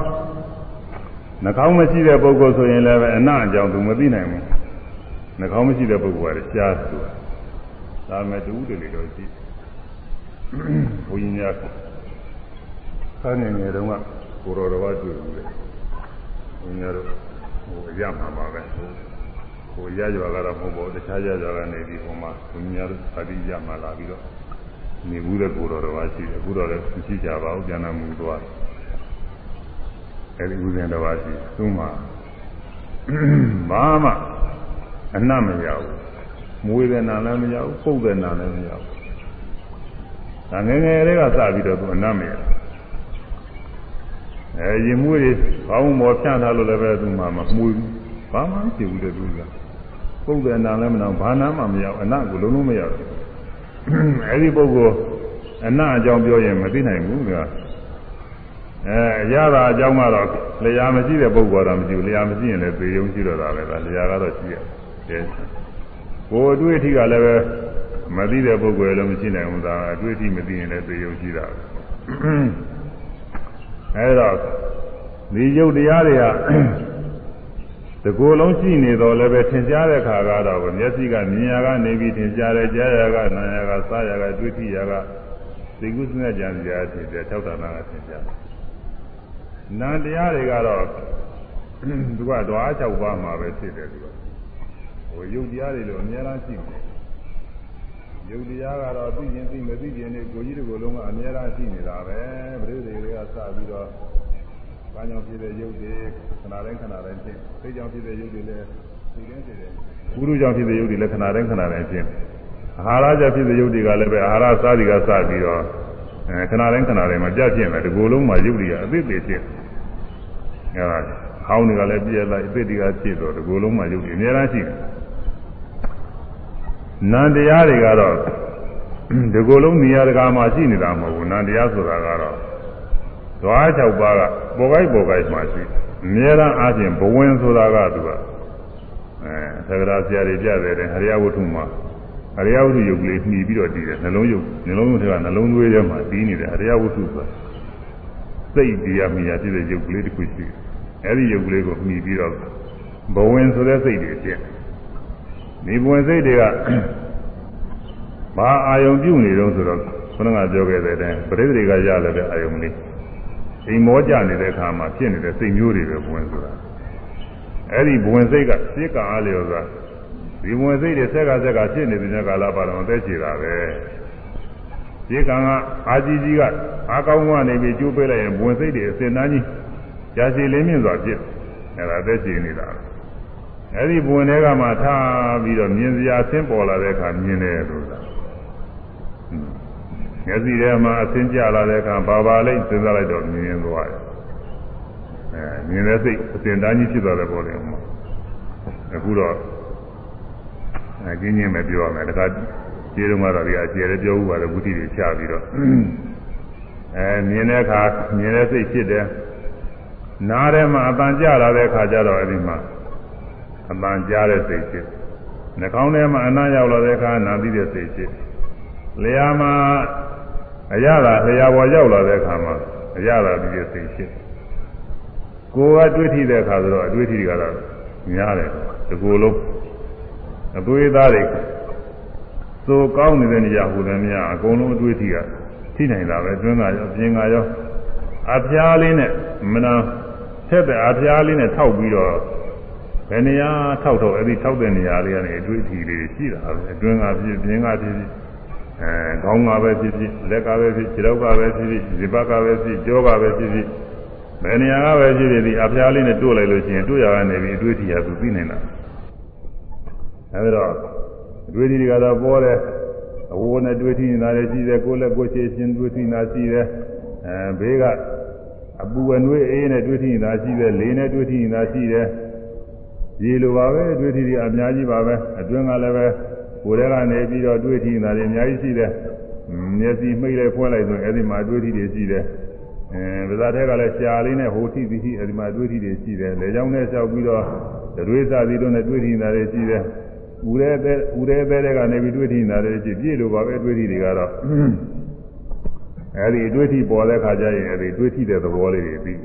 နှာခေါင်းမရှိတဲ့ပုဂ္ဂိုလ်ဆိုရင်လည်းအနအကြောင်းသူမသိနိုင်ဘူးနှာခေါင်းမရှိတဲ့ပုဂ္ဂိုလ်ကရှားသူဒါမဲ့တူးတယ်လို့ရှိ ဘုန်းကြီးများဆန်းနေနေတော့ကကိုရောတော်ဘာတွေ့ဘူးလေဘုန်းကြီးတို့ဟိုရမှာပါပဲဟိုရကြွာကတော့မဟုတ်ပါဘူးတခြားရကြွာကနေဒီပုံမှာဘုန်းကြီးများတို့အတိရမှာလာပြီးတော့နေဘူးတဲ့ကိုရောတော်ဘာရှိတယ်အခုတော့လည်းမရှိကြပါဘူးပြန်လာမှုသွားတယ်အဲဒီဥစဉ်တစ်ပါးရှိသူ့မှာဘာမှအနတ်မရဘူးမွေးတဲ့နာလည်းမရဘူးပုတ်တဲ့နာလည်းမရဘူး ဒါငယ်ငယ်လေးကစပြီးတော့သူအနတ်မရအဲရင်မွေးတွေဘောင်းမော်ဖြန့်ထားလို့လည်းပဲသူမှမမွေးဘူးဘာမှမဖြစ်ဘူးတဲ့သူကပုတ်တဲ့နာလည်းမနာဘာနာမှမရဘူးအနတ်ကိုလုံးလုံးမရဘူးအဲဒီပုဂ္ဂိုလ်အနတ်အကြောင်းပြောရင်မသိနိုင်ဘူးကအဲရတာအကြောင်းကတော့လျာမရှိတဲ့ပုဂ္ဂိုလ်တော့မရှိဘူးလျာမရှိရင်လည်းသေယုံရှိတော့တာပဲဒါလျာကတော့ရှိရတယ်ကိုယ်အတွေ့အထိကလည်းပဲ မသိတဲ့ပုဂ္ဂိုလ်လည်းမရှိနိုင်ဘူးဒါအတွေ့အထိမသိရင်လည်းသေယုံရှိတာအဲဒါဒီယုတ်တရားတွေကတကူလုံးရှိနေတော့လည်းပဲထင်ရှားတဲ့ခါကတော့မျက်စိကမြင်ရကနေပြီးထင်ရှားတယ်ကြားရကနားရကစားရကတွေ့ထိရကသိကုသနဲ့ကြံစရာဖြစ်တယ်ထောက်တာနာကထင်ရှားတယ်နာတရားတွေကတော့သူကဓွား၆ပါးမှာပဲဖြစ်တယ်သူကဟိုယုတ်တရားတွေလို့အများအားရှိတယ် ယုတ်တရားကတော့သိခြင်းသိမသိခြင်းတွေကိုကြီးတွေကိုလုံးကအများအားရှိနေတာပဲပြိတ္တိတွေကစပြီးတော့ဘာကြောင့်ဖြစ်တဲ့ယုတ်တွေခဏတိုင်းခဏတိုင်းဖြစ်သိကြောင့်ဖြစ်တဲ့ယုတ်တွေလည်းသိခြင်းဖြစ်တယ်ဘုရုကြောင့်ဖြစ်တဲ့ယုတ်တွေလည်းခဏတိုင်းခဏတိုင်းဖြစ်အာဟာရကြောင့်ဖြစ်တဲ့ယုတ်တွေကလည်းပဲအာဟာရစားတွေကစပြီးတော့အဲခဏတိုင်းခဏတိုင်းမှာပြပြင်းတယ်ဒီကိုယ်လုံးမှာရုပ်တွေကအသိသေးဖြစ်အဲဒါဟောင်းတွေကလည်းပြည့်လိုက်အသိတွေကဖြစ်တော့ဒီကိုယ်လုံးမှာရုပ်တွေအများအားရှိတယ် နန္တရားတွေကတော့ဒီကိုယ်လုံးနေရာတကာမှာရှိနေတာမဟုတ်ဘူးနန္တရားဆိုတာကတော့ဓွား၆ပါးကပေါ်ကိုက်ပေါ်ကိုက်မှာရှိအများအားအချင်းဘဝင်ဆိုတာကသူကအဲသက္ကရာဆရာတွေပြတယ်တဲ့ဟရိယဝတ္ထုမှာအရိယဝတ္ထုယုတ်ကလေးနှီးပြီးတော့တည်တယ်နှလုံးယုတ်နှလုံးယုတ်တွေကနှလုံးသွေးထဲမှာတည်နေတယ်အရိယဝတ္ထုဆိုတာစိတ်တရားမြာဖြစ်တဲ့ယုတ်ကလေးတစ်ခုရှိတယ်အဲဒီယုတ်ကလေးကိုနှီးပြီးတော့ဘဝင်ဆိုတဲ့စိတ်တွေဖြစ် ဒီဘဝင်စိတ်တွေကဘာအာယုံပြုနေတော့ဆိုတော့ခဏကပြောခဲ့တဲ့အတိုင်းပရိသေတွေကရလာတဲ့အာယုံလေးအိမ်မောကြနေတဲ့အခါမှာဖြစ်နေတဲ့စိတ်မျိုးတွေပဲဘဝင်ဆိုတာအဲ့ဒီဘဝင်စိတ်ကစိတ်ကအားလျော်စွာဒီဘဝင်စိတ်တွေဆက်ကဆက်ကဖြစ်နေတဲ့ကာလပါတော့အသက်ရှည်တာပဲဒီကံကအာကြီးကြီးကအာကောင်းကနေပြီးကျိုးပေးလိုက်ရင်ဘဝင်စိတ်တွေအစင်သားကြီးကြာရှည်လင်းမြင့်စွာဖြစ်အဲ့ဒါအသက်ရှည်နေတာ အဲ့ဒီဘဝင်တွေကမှထားပြီးတော့မြင်စရာဆင်းပေါ်လာတဲ့အခါမြင်တယ်လို့မျက်စိထဲမှာအဆင်းကျလာတဲ့အခါဘာပါလိမ့်စဉ်းစားလိုက်တော့မြင်ရင်သွားတယ်အဲမြင်တဲ့စိတ်အစဉ်တန်းကြီးဖြစ်သွားတယ်ပေါ့လေအခုတော့အဲကျင်းချင်းပဲပြောရမယ်တခါကျေးတုန်းကတော့ဒီအကျေလည်းပြောဥပါတယ်ဘုဒ္ဓတွေချပြီးတော့အဲမြင်တဲ့အခါမြင်တဲ့စိတ်ဖြစ်တယ်နားထဲမှာအပန်ကြလာတဲ့အခါကျတော့အဲဒီမှာ အပန်ကြားတဲ့စိတ်ဖြစ်နှာခေါင်းထဲမှာအနားရောက်လာတဲ့အခါနာသိတဲ့စိတ်ဖြစ်လျာမှာအရသာလျာပေါ်ရောက်လာတဲ့အခါမှာအရသာဒီစိတ်ဖြစ်ကိုယ်ကတွေးထိတဲ့အခါဆိုတော့အတွေးထိတွေကတော့များတယ်ဒီကိုယ်လုံးအသွေးသားတွေသို့ကောင်းနေတဲ့နေရာဟူတယ်များအကုန်လုံးအတွေးထိကထိနိုင်တာပဲတွင်းကရောပြင်ကရောအဖျားလေးနဲ့မနာထက်တဲ့အဖျားလေးနဲ့ထောက်ပြီးတော့ ဘယ်နေရာထောက်တော့အဲ့ဒီထောက်တဲ့နေရာလေးကနေအတွေးထိလေးရှိတာပဲအတွင်းကဖြစ်ပြင်ကဖြစ်အဲခေါင်းကပဲဖြစ်ဖြစ်လက်ကပဲဖြစ်ခြေထောက်ကပဲဖြစ်ဖြစ်ဇိပတ်ကပဲဖြစ်ကြောကပဲဖြစ်ဖြစ်ဘယ်နေရာကပဲဖြစ်ဖြစ်ဒီအဖျားလေးနဲ့တို့လိုက်လို့ရှိရင်တို့ရကနေပြီးအတွေ့အထိရသူသိနေတာအဲဒီတော့အတွေ့အထိတွေကတော့ပေါ်တယ်အဝိုးနဲ့တွေ့ထိနေတာလည်းရှိတယ်ကိုယ်လက်ကိုယ်ချေရှင်တွေ့ထိနေတာရှိတယ်အဲဘေးကအပူအနှွေးအေးနဲ့တွေ့ထိနေတာရှိတယ်လေနဲ့တွေ့ထိနေတာရှိတယ် ရေလိုပါပဲတွေ့ထိတွေအများကြီးပါပဲအတွင်းကလည်းပဲကိုယ်ထဲကနေပြီးတော့တွေးထီနေတာတွေအများကြီးရှိတယ်။မျက်စိမှိတ်လိုက်ဖွင့်လိုက်ဆိုရင်အဲဒီမှာတွေးထီတွေရှိတယ်။အဲဗဇာထဲကလည်းရှားလေးနဲ့ဟိုထီသီထီအဲဒီမှာတွေးထီတွေရှိတယ်။လေကြောင်းနဲ့လျှောက်ပြီးတော့တွေးစားပြီးတော့နဲ့တွေးထီနေတာတွေရှိတယ်။ဦးရဲတဲ့ဦးရဲတဲ့ကနေပြီးတွေးထီနေတာတွေရှိပြည့်လို့ပါပဲတွေးထီတွေကတော့အဲဒီတွေးထီပေါ်တဲ့ခါကျရင်အဲဒီတွေးထီတဲ့သဘောလေးတွေပြီး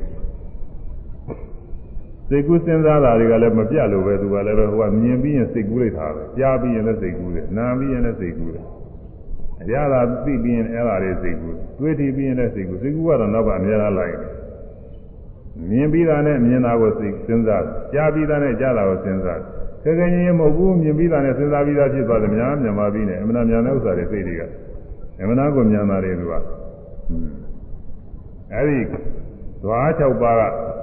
စိတ်ကူးစဉ်းစားတာတွေကလည်းမပြတ်လို့ပဲသူကလည်းပဲဟိုကမြင်ပြီးရင်စိတ်ကူးလိုက်တာပဲကြားပြီးရင်လည်းစိတ်ကူးတယ်နားပြီးရင်လည်းစိတ်ကူးတယ်အရာသာသိပြီးရင်အဲ့ဒါလေးစိတ်ကူးတွေးထီပြီးရင်လည်းစိတ်ကူးစိတ်ကူးကတော့နောက်ကအများအားလိုက်တယ်မြင်ပြီးတာနဲ့မြင်တာကိုစိတ်စဉ်းစားကြားပြီးတာနဲ့ကြားတာကိုစဉ်းစားခဲခဲချင်းမဟုတ်ဘူးမြင်ပြီးတာနဲ့စဉ်းစားပြီးသားဖြစ်သွားတယ်များမြန်မာပြီးနေအမှန်တရားတဲ့ဥစ္စာတွေစိတ်တွေကအမှန်တရားကိုမြန်မာတယ်သူကအဲ့ဒီဓဝါ၆ပါးကန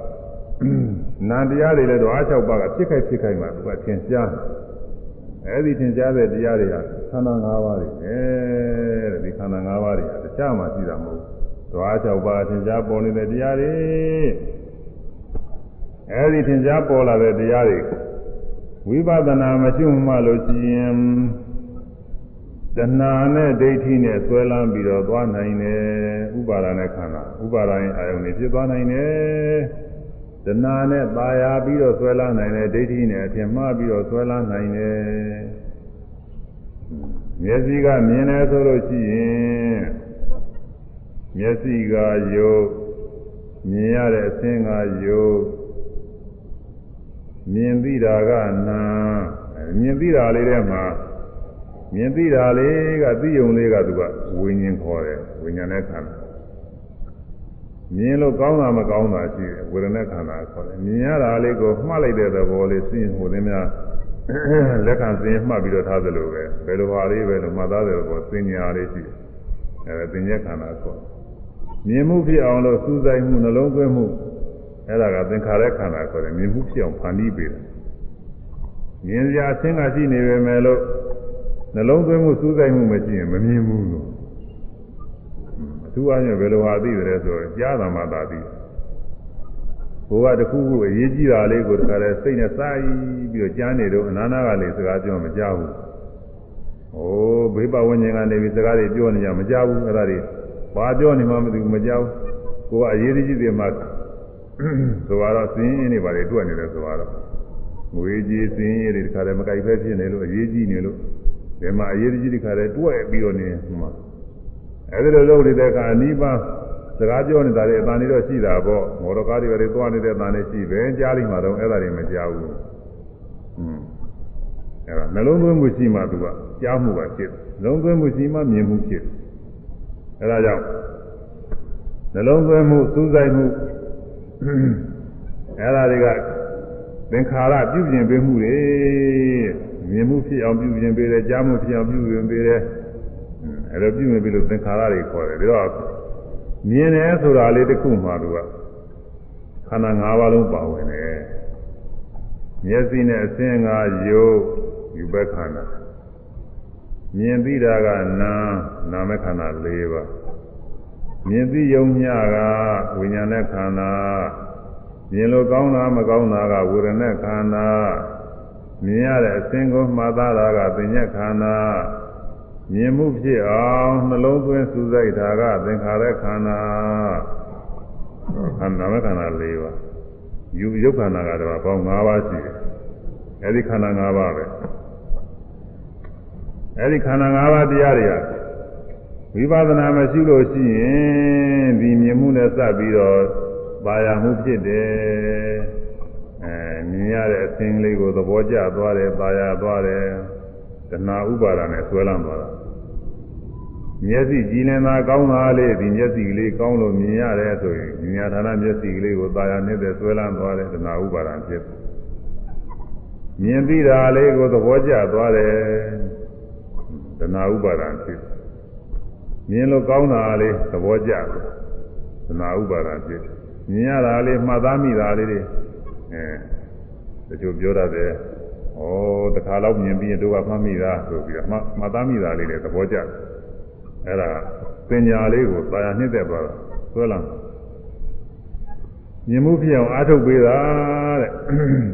န္တရားတွေလည်းတော့အား၆ပါးကဖြစ်ခိုက်ဖြစ်ခိုက်မှာသူကသင်ကြားတယ်အဲဒီသင်ကြားတဲ့တရားတွေကခန္ဓာ၅ပါးတွေပဲတဲ့ဒီခန္ဓာ၅ပါးတွေကတခြားမှရှိတာမဟုတ်ဘူးဓဝါ၆ပါးသင်ကြားပေါ်နေတဲ့တရားတွေအဲဒီသင်ကြားပေါ်လာတဲ့တရားတွေဝိပဿနာမရှိမှလို့ရှိရင်တဏှာနဲ့ဒိဋ္ဌိနဲ့ဆွဲလန်းပြီးတော့သွားနိုင်တယ်ဥပါဒာနဲ့ခန္ဓာဥပါဒာရဲ့အာယုန်တွေဖြစ်သွားနိုင်တယ် တဏှာနဲ့ပါရပြီးတော့ဆွဲလာနိုင်တယ်ဒိဋ္ဌိနဲ့အပြင်မှားပြီးတော့ဆွဲလာနိုင်တယ်မျက်စိကမြင်တယ်ဆိုလို့ရှိရင်မျက်စိကယုတ်မြင်ရတဲ့အသင်ကယုတ်မြင်သိတာကနာမြင်သိတာလေးထဲမှာမြင်သိတာလေးကသိယုံလေးကသူကဝိညာဉ်ခေါ်တယ်ဝိညာဉ်နဲ့ခံတယ် မြင်လို့ကောင်းတာမကောင်းတာရှိတယ်ဝေဒနာခန္ဓာခေါ်တယ်မြင်ရတာလေးကိုမှတ်လိုက်တဲ့သဘောလေးသိရင်ဟိုသင်းများလက်ခံသိရင်မှတ်ပြီးတော့ထားသလိုပဲဘယ်လိုဟာလေးပဲလို့မှတ်သားတဲ့ဘောသိညာလေးရှိတယ်အဲဒါသိဉ္ဇခန္ဓာခေါ်မြင်မှုဖြစ်အောင်လို့စူးစိုက်မှုနှလုံးသွင်းမှုအဲ့ဒါကသင်္ခါရခန္ဓာခေါ်တယ်မြင်မှုဖြစ်အောင်ဖန်တီးပေးတယ်မြင်စရာအသင်္ခါရှိနေပေမဲ့လို့နှလုံးသွင်းမှုစူးစိုက်မှုမရှိရင်မမြင်ဘူးလို့ ထူးအားဖြင့်ဘယ်လိုဟာသိတယ်ဆိုတော့ကြားတာမှသာသိဘိုးကတခုခုအရေးကြီးတာလေးကိုတခါလဲစိတ်နဲ့စိုက်ပြီးတော့ကြားနေတော့အနာနာကလေးစကားပြောမကြောက်ဘူး။အိုးဘေးပဝန်းကျင်ကနေပြီးစကားတွေပြောနေကြမကြောက်ဘူးအဲ့ဒါတွေဘာပြောနေမှမသိဘူးမကြောက်ကိုကအရေးကြီးတယ်မှဆိုတော့စင်းရင်းတွေဘာတွေတွေ့နေတယ်ဆိုတော့ငွေကြီးစင်းရင်းတွေတခါလဲမကြိုက်ဖဲဖြစ်နေလို့အရေးကြီးနေလို့ဒီမှာအရေးကြီးတခါလဲတွေ့ပြီးတော့နေမှာ အဲဒီလိုလုပ်နေတဲ့ကအနိဗ္ဗာန်စကားပြောနေတာတွေအတန်တွေတော့ရှိတာပေါ့မော်တော်ကားတွေတွေသွားနေတဲ့အတန်တွေရှိပဲကြားလိမ့်မှာတော့အဲ့ဒါတွေမကြားဘူးอืมအဲ့ဒါနှလုံးသွင်းမှုရှိမှသူကကြားမှုပါဖြစ်တယ်နှလုံးသွင်းမှုရှိမှမြင်မှုဖြစ်တယ်အဲ့ဒါကြောင့်နှလုံးသွင်းမှုစူးစိုက်မှုအဲ့ဒါတွေကသင်္ခါရပြုပြင်ပေးမှုတွေမြင်မှုဖြစ်အောင်ပြုပြင်ပေးတယ်ကြားမှုဖြစ်အောင်ပြုပြင်ပေးတယ် အဲ့လိုပြုပြင်ပေးလို့သင်္ခါရတွေခေါ်တယ်ဒါတော့မြင်တယ်ဆိုတာလေးတစ်ခုမှသူကခန္ဓာ၅ပါးလုံးပါဝင်တယ်မျက်စိနဲ့အစင်းကယုတ်ယူဘက်ခန္ဓာမြင်သိတာကနာနာမခန္ဓာ၄ပါးမြင်သိယုံညကဝိညာဉ်နဲ့ခန္ဓာမြင်လို့ကောင်းတာမကောင်းတာကဝေဒနာခန္ဓာမြင်ရတဲ့အစင်းကိုမှတ်သားတာကသင်္ညက်ခန္ဓာ မြင်မှုဖြစ်အောင်နှလုံးသွင်းစူးစိုက်တာကသင်္ခါရခန္ဓာခန္ဓာမခန္ဓာ၄ပါးယူရုပ်ခန္ဓာကတော့ပေါင်း၅ပါးရှိတယ်အဲဒီခန္ဓာ၅ပါးပဲအဲဒီခန္ဓာ၅ပါးတရားတွေကဝိပဿနာမရှိလို့ရှိရင်ဒီမြင်မှုနဲ့စပ်ပြီးတော့ပါရမှုဖြစ်တယ်အဲမြင်ရတဲ့အသင်လေးကိုသဘောကျသွားတယ်ပါရသွားတယ် တဏှာဥပါဒာနဲ့ဆွဲလမ်းသွားတာမျက်စိကြည်လင်တာကောင်းတာလေဒီမျက်စိကလေးကောင်းလို့မြင်ရတယ်ဆိုရင်ဉာဏ်ဌာနမျက်စိကလေးကိုသာယာနေတဲ့ဆွဲလမ်းသွားတဲ့တဏှာဥပါဒာဖြစ်မြင်ပြီးတာလေးကိုသဘောကျသွားတယ်တဏှာဥပါဒာဖြစ်မြင်လို့ကောင်းတာလေးသဘောကျတယ်တဏှာဥပါဒာဖြစ်မြင်ရတာလေးမှတ်သားမိတာလေးတွေအဲတချို့ပြောတတ်တယ် ဩတခါတော့မြင်ပြီးရင်တို့ကမှတ်မိတာဆိုပြီးတော့မှမှတ်သားမိတာလေးတွေသဘောကျတယ်အဲ့ဒါပညာလေးကိုသာယာနှစ်သက်သွားတာဆွဲလာမြင်မှုဖြစ်အောင်အားထုတ်ပေးတာတဲ့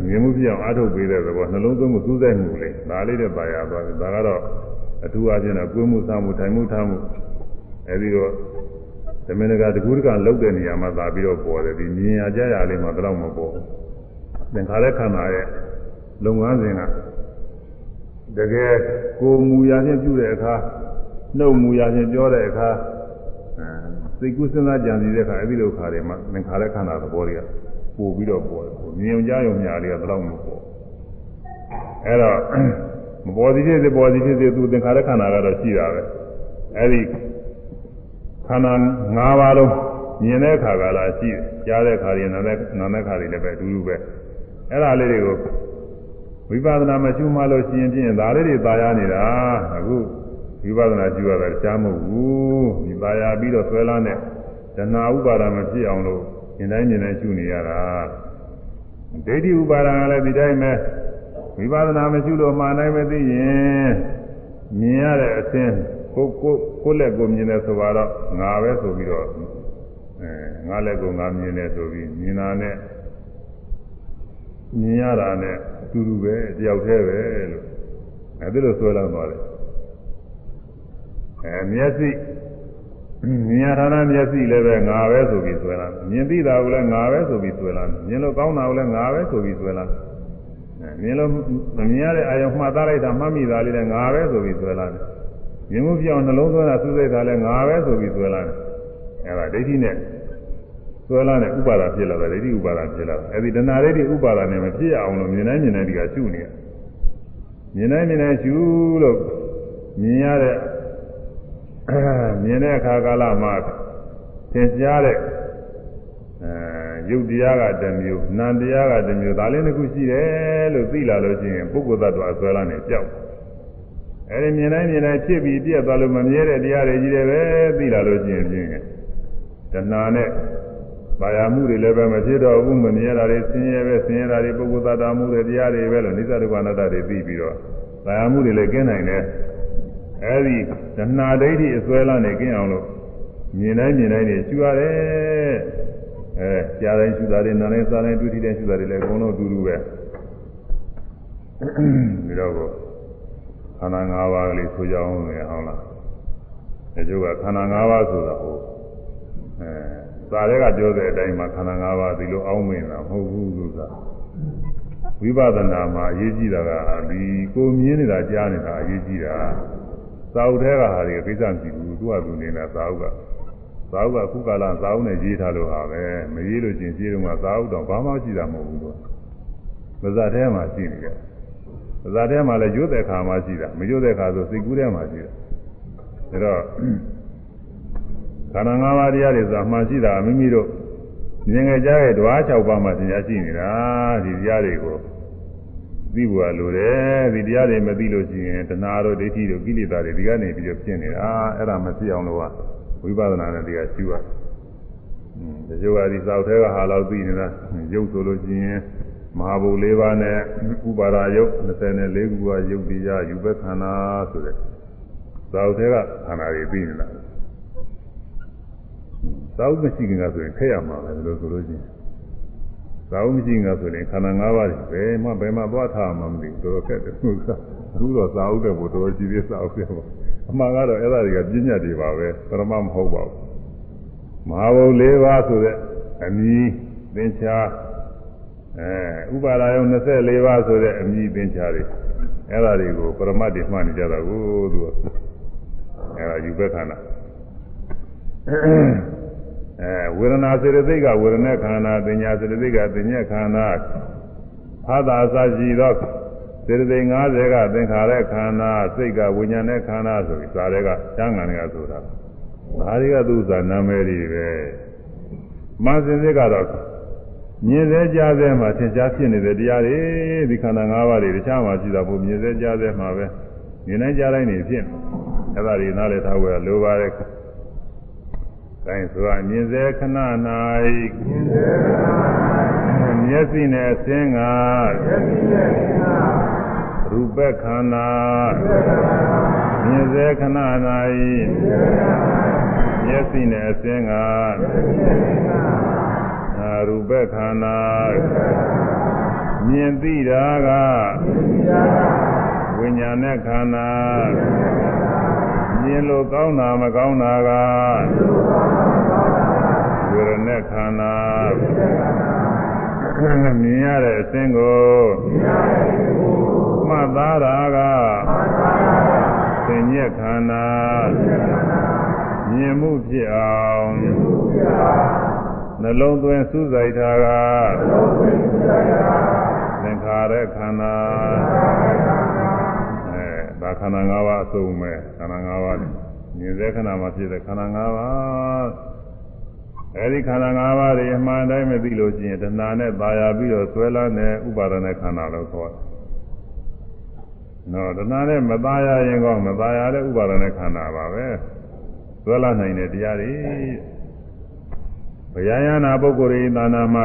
မြင်မှုဖြစ်အောင်အားထုတ်ပေးတဲ့သဘောနှလုံးသွင်းမှုစူးစိုက်မှုလေးဒါလေးနဲ့သာယာသွားတယ်ဒါကတော့အထူးအချင်းတော့ကိုယ်မှုစားမှုထိုင်မှုထားမှုအဲဒီတော့သမင်္ဂတကူတကလောက်တဲ့နေရာမှာသာပြီးတော့ပေါ်တယ်ဒီမြင်ရကြရလေးမှတော့မပေါ်ဘူးသင်္ခါရခန္ဓာရဲ့ လုပ်ငန်းစဉ်ကတကယ်ကိုယ်မူရာချင်းပြုတဲ့အခါနှုတ်မူရာချင်းပြောတဲ့အခါအဲစိတ်ကူးစဉ်းစားကြံစည်တဲ့အခါအဲဒီလိုခါတွေမှာသင်္ခါရခန္ဓာသဘောတွေကပို့ပြီးတော့ပေါ်တယ်မြင်ကြရုံများတွေကတော့မပေါ်အဲတော့မပေါ်သည်ဖြစ်စေပေါ်သည်ဖြစ်စေသူသင်္ခါရခန္ဓာကတော့ရှိတာပဲအဲဒီခန္ဓာ၅ပါးလုံးမြင်တဲ့အခါကလာရှိတယ်ကြားတဲ့အခါတွေနားတဲ့နားတဲ့အခါတွေလည်းပဲအတူတူပဲအဲ့ဒါလေးတွေကို ဝိပဿနာမရှိမှလို့ရှိရင်ဖြင့်ဒါလေးတွေသာယာနေတာအခုဝိပဿနာကျူရတာကြားမဟုတ်ဘူးဒီသာယာပြီးတော့ဆွဲလန်းတဲ့တဏှာဥပါဒမဖြစ်အောင်လို့ဉာဏ်တိုင်းဉာဏ်တိုင်းရှုနေရတာဒိဋ္ဌိဥပါဒကလည်းဒီတိုင်းပဲဝိပဿနာမရှိလို့မှန်တိုင်းမသိရင်မြင်ရတဲ့အခြင်းကိုကိုကိုလက်ကိုမြင်တယ်ဆိုတော့ငါပဲဆိုပြီးတော့အဲငါလက်ကိုငါမြင်တယ်ဆိုပြီးမြင်တာနဲ့ မြင်ရတာနဲ့အတူတူပဲတယောက်တည်းပဲလို့အဲဒီလိုဆွဲလမ်းသွားတယ်အဲမျက်စိမြင်ရတာနဲ့မျက်စိလည်းပဲငါပဲဆိုပြီးဆွဲလမ်းမြင်သိတာကိုလည်းငါပဲဆိုပြီးဆွဲလမ်းမြင်လို့ကောင်းတာကိုလည်းငါပဲဆိုပြီးဆွဲလမ်းမြင်လို့မမြင်ရတဲ့အာယုံမှတ်သားလိုက်တာမှတ်မိတာလေးလည်းငါပဲဆိုပြီးဆွဲလမ်းမြင်မှုပြောင်းနှလုံးသွင်းတာစူးစိတ်တာလည်းငါပဲဆိုပြီးဆွဲလမ်းအဲဒါဒိဋ္ဌိနဲ့ ဆွဲလာတဲ့ဥပါဒာဖြစ်လာတယ်ဒိဋ္ဌိဥပါဒာဖြစ်လာတယ်အဲဒီတဏှာဒိဋ္ဌိဥပါဒာနဲ့မဖြစ်အောင်လို့မြင်တိုင်းမြင်တိုင်းဒီကရှုနေရမြင်တိုင်းမြင်တိုင်းရှုလို့မြင်ရတဲ့မြင်တဲ့အခါကာလမှာသင်ကြားတဲ့အဲရုပ်တရားကတစ်မျိုးနာမ်တရားကတစ်မျိုးဒါလေးတစ်ခုရှိတယ်လို့သိလာလို့ရှိရင်ပုဂ္ဂိုလ်သတ္တဝါဆွဲလာနေကြောက်အဲဒီမြင်တိုင်းမြင်တိုင်းဖြစ်ပြီးပြည့်သွားလို့မမြဲတဲ့တရားတွေကြီးတယ်ပဲသိလာလို့ရှိရင်ဖြင့်တဏှာနဲ့ ဘာယာမှုတွေလည်းပဲမဖြစ်တော့ဘူးမမြဲတာတွေဆင်းရဲပဲဆင်းရဲတာတွေပုဂ္ဂိုလ်သတ္တမှုတွေတရားတွေပဲလို့နိစ္စဒုက္ခအနတ္တတွေသိပြီးတော့ဘာယာမှုတွေလည်းကျင်းနိုင်တယ်အဲဒီတဏှာဒိဋ္ဌိအစွဲလမ်းနေကျင်းအောင်လို့မြင်တိုင်းမြင်တိုင်းနေရှုရတယ်အဲကြားတိုင်းရှုတာတွေနားတိုင်းစားတိုင်းတွေ့ထိတိုင်းရှုတာတွေလည်းအကုန်လုံးအတူတူပဲဒီတော့ကိုခန္ဓာ၅ပါးကလေးဆိုကြအောင်လေဟုတ်လားဒီကျုပ်ကခန္ဓာ၅ပါးဆိုတာဟိုအဲ စာရဲကပြောတဲ့အတိုင်းမှာခန္ဓာ၅ပါးဒီလိုအောင်းမင်းတာမဟုတ်ဘူးဆိုတာဝိပဿနာမှာအရေးကြီးတာကဒီကိုမြင်နေတာကြားနေတာအရေးကြီးတာသာဝတ္ထဲကဟာတွေကိစ္စမရှိဘူးသူကသူနေတာသာဝကသာဝကခုကာလသာဝနဲ့ရေးထားလို့ဟာပဲမရေးလို့ချင်းရေးတော့မှသာဝတော့ဘာမှရှိတာမဟုတ်ဘူးတော့ပါဇာထဲမှာရှိနေတယ်ပါဇာထဲမှာလည်းရွတ်တဲ့ခါမှရှိတာမရွတ်တဲ့ခါဆိုစိတ်ကူးထဲမှာရှိတာဒါတော့ ခန္ဓာ၅ပါးတရားတွေဆိုတာမှရှိတာမိမိတို့မြင်ငယ်ကြားရဲ့ဓဝါ၆ပါးမှသင်ကြားရှိနေတာဒီတရားတွေကိုသိဖို့လိုတယ်ဒီတရားတွေမသိလို့ရှိရင်တဏှာတို့ဒိဋ္ဌိတို့ကိလေသာတွေဒီကနေပြီးတော့ဖြစ်နေတာအဲ့ဒါမဖြစ်အောင်လို့ဝိပဿနာနဲ့တရားရှုရอืมဒီလိုအဒီသောက်ထဲကဟာလောက်သိနေတာရုပ်ဆိုလို့ရှိရင်မဟာဘုတ်၄ပါးနဲ့ဥပါဒာယုတ်24ခုကယုတ်တရားယူဘက်ခန္ဓာဆိုတဲ့သောက်ထဲကခန္ဓာတွေသိနေတာ သောက်မရှိခင်ကဆိုရင်ခက်ရမှာပဲလို့ဆိုလို့ရှိရင်သာဝမရှိငါဆိုရင်ခန္ဓာ၅ပါးဘယ်မှဘယ်မှသွားထားမှမသိဘူးတော်တော်ခက်တယ်ဟုတ်ကအခုတော့သာဝတဲ့ဘုတော်ကြီးသေးသာဝပြပါအမှန်ကတော့အဲ့ဒါတွေကပြည့်ညတ်တွေပါပဲပရမမဟုတ်ပါဘူးမဟာဘုတ်၄ပါးဆိုတဲ့အမည်သင်္ချာအဲဥပါဒါယုံ24ပါးဆိုတဲ့အမည်သင်္ချာတွေအဲ့ဒါတွေကိုပရမတ်တွေမှတ်နေကြတာကိုသူကအဲ့ဒါယူဘက်ခန္ဓာ အဲဝေဒနာစေတသိက်ကဝေဒနာခန္ဓာပညာစေတသိက်ကပညာခန္ဓာအာသာအစရှိသောစေတသိက်50ကသင်္ခါရခန္ဓာစိတ်ကဝိညာဉ်နဲ့ခန္ဓာဆိုပြီးဇာတွေကကျမ်းဂန်တွေကဆိုတာဒါတွေကသူ့ဇာနာမည်တွေပဲမဆင်စစ်ကတော့မြင်စေကြားစေမှာသင်ကြားဖြစ်နေတဲ့တရားတွေဒီခန္ဓာ၅ပါးတွေတခြားမှာရှိတာဘုမြင်စေကြားစေမှာပဲမြင်နိုင်ကြားတိုင်းနေဖြစ်အဲ့ဒါတွေနားလည်ထားဖို့လိုပါတယ် တိုင်းဆိုတာမြင်စေခဏ၌မျက်စိနဲ့အစင်းကရူပခန္ဓာမြင်စေခဏ၌မျက်စိနဲ့အစင်းကရူပခန္ဓာမြင်သိတာကဝိညာဉ်နဲ့ခန္ဓာ မြင်လို့ကောင်းတာမကောင်းတာကဝေရณะခန္ဓာမြင်ရတဲ့အစဉ်ကိုမှတ်သားတာကသင်ညက်ခန္ဓာမြင်မှုဖြစ်အောင်နှလုံးသွင်းစူးစိုက်တာကသင်္ခါရခန္ဓာဒါ ခန္ဓာ၅ပါးအစုံပဲခန္ဓာ၅ပါးမြင်စေခန္ဓာမှာဖြစ်တဲ့ခန္ဓာ၅ပါးအဲဒီခန္ဓာ၅ပါးတွေအမှန်တိုင်းမသိလို့ရှိရင်တဏှာနဲ့ပါရပြီးတော့ဆွဲလန်းတဲ့ဥပါဒနဲ့ခန္ဓာလို့ခေါ်တယ်။နော်တဏှာနဲ့မပါရရင်ကောမပါရတဲ့ဥပါဒနဲ့ခန္ဓာပါပဲ။ဆွဲလန်းနိုင်တဲ့တရားတွေဗျာယနာပုဂ္ဂိုလ်တွေသာနာမှာ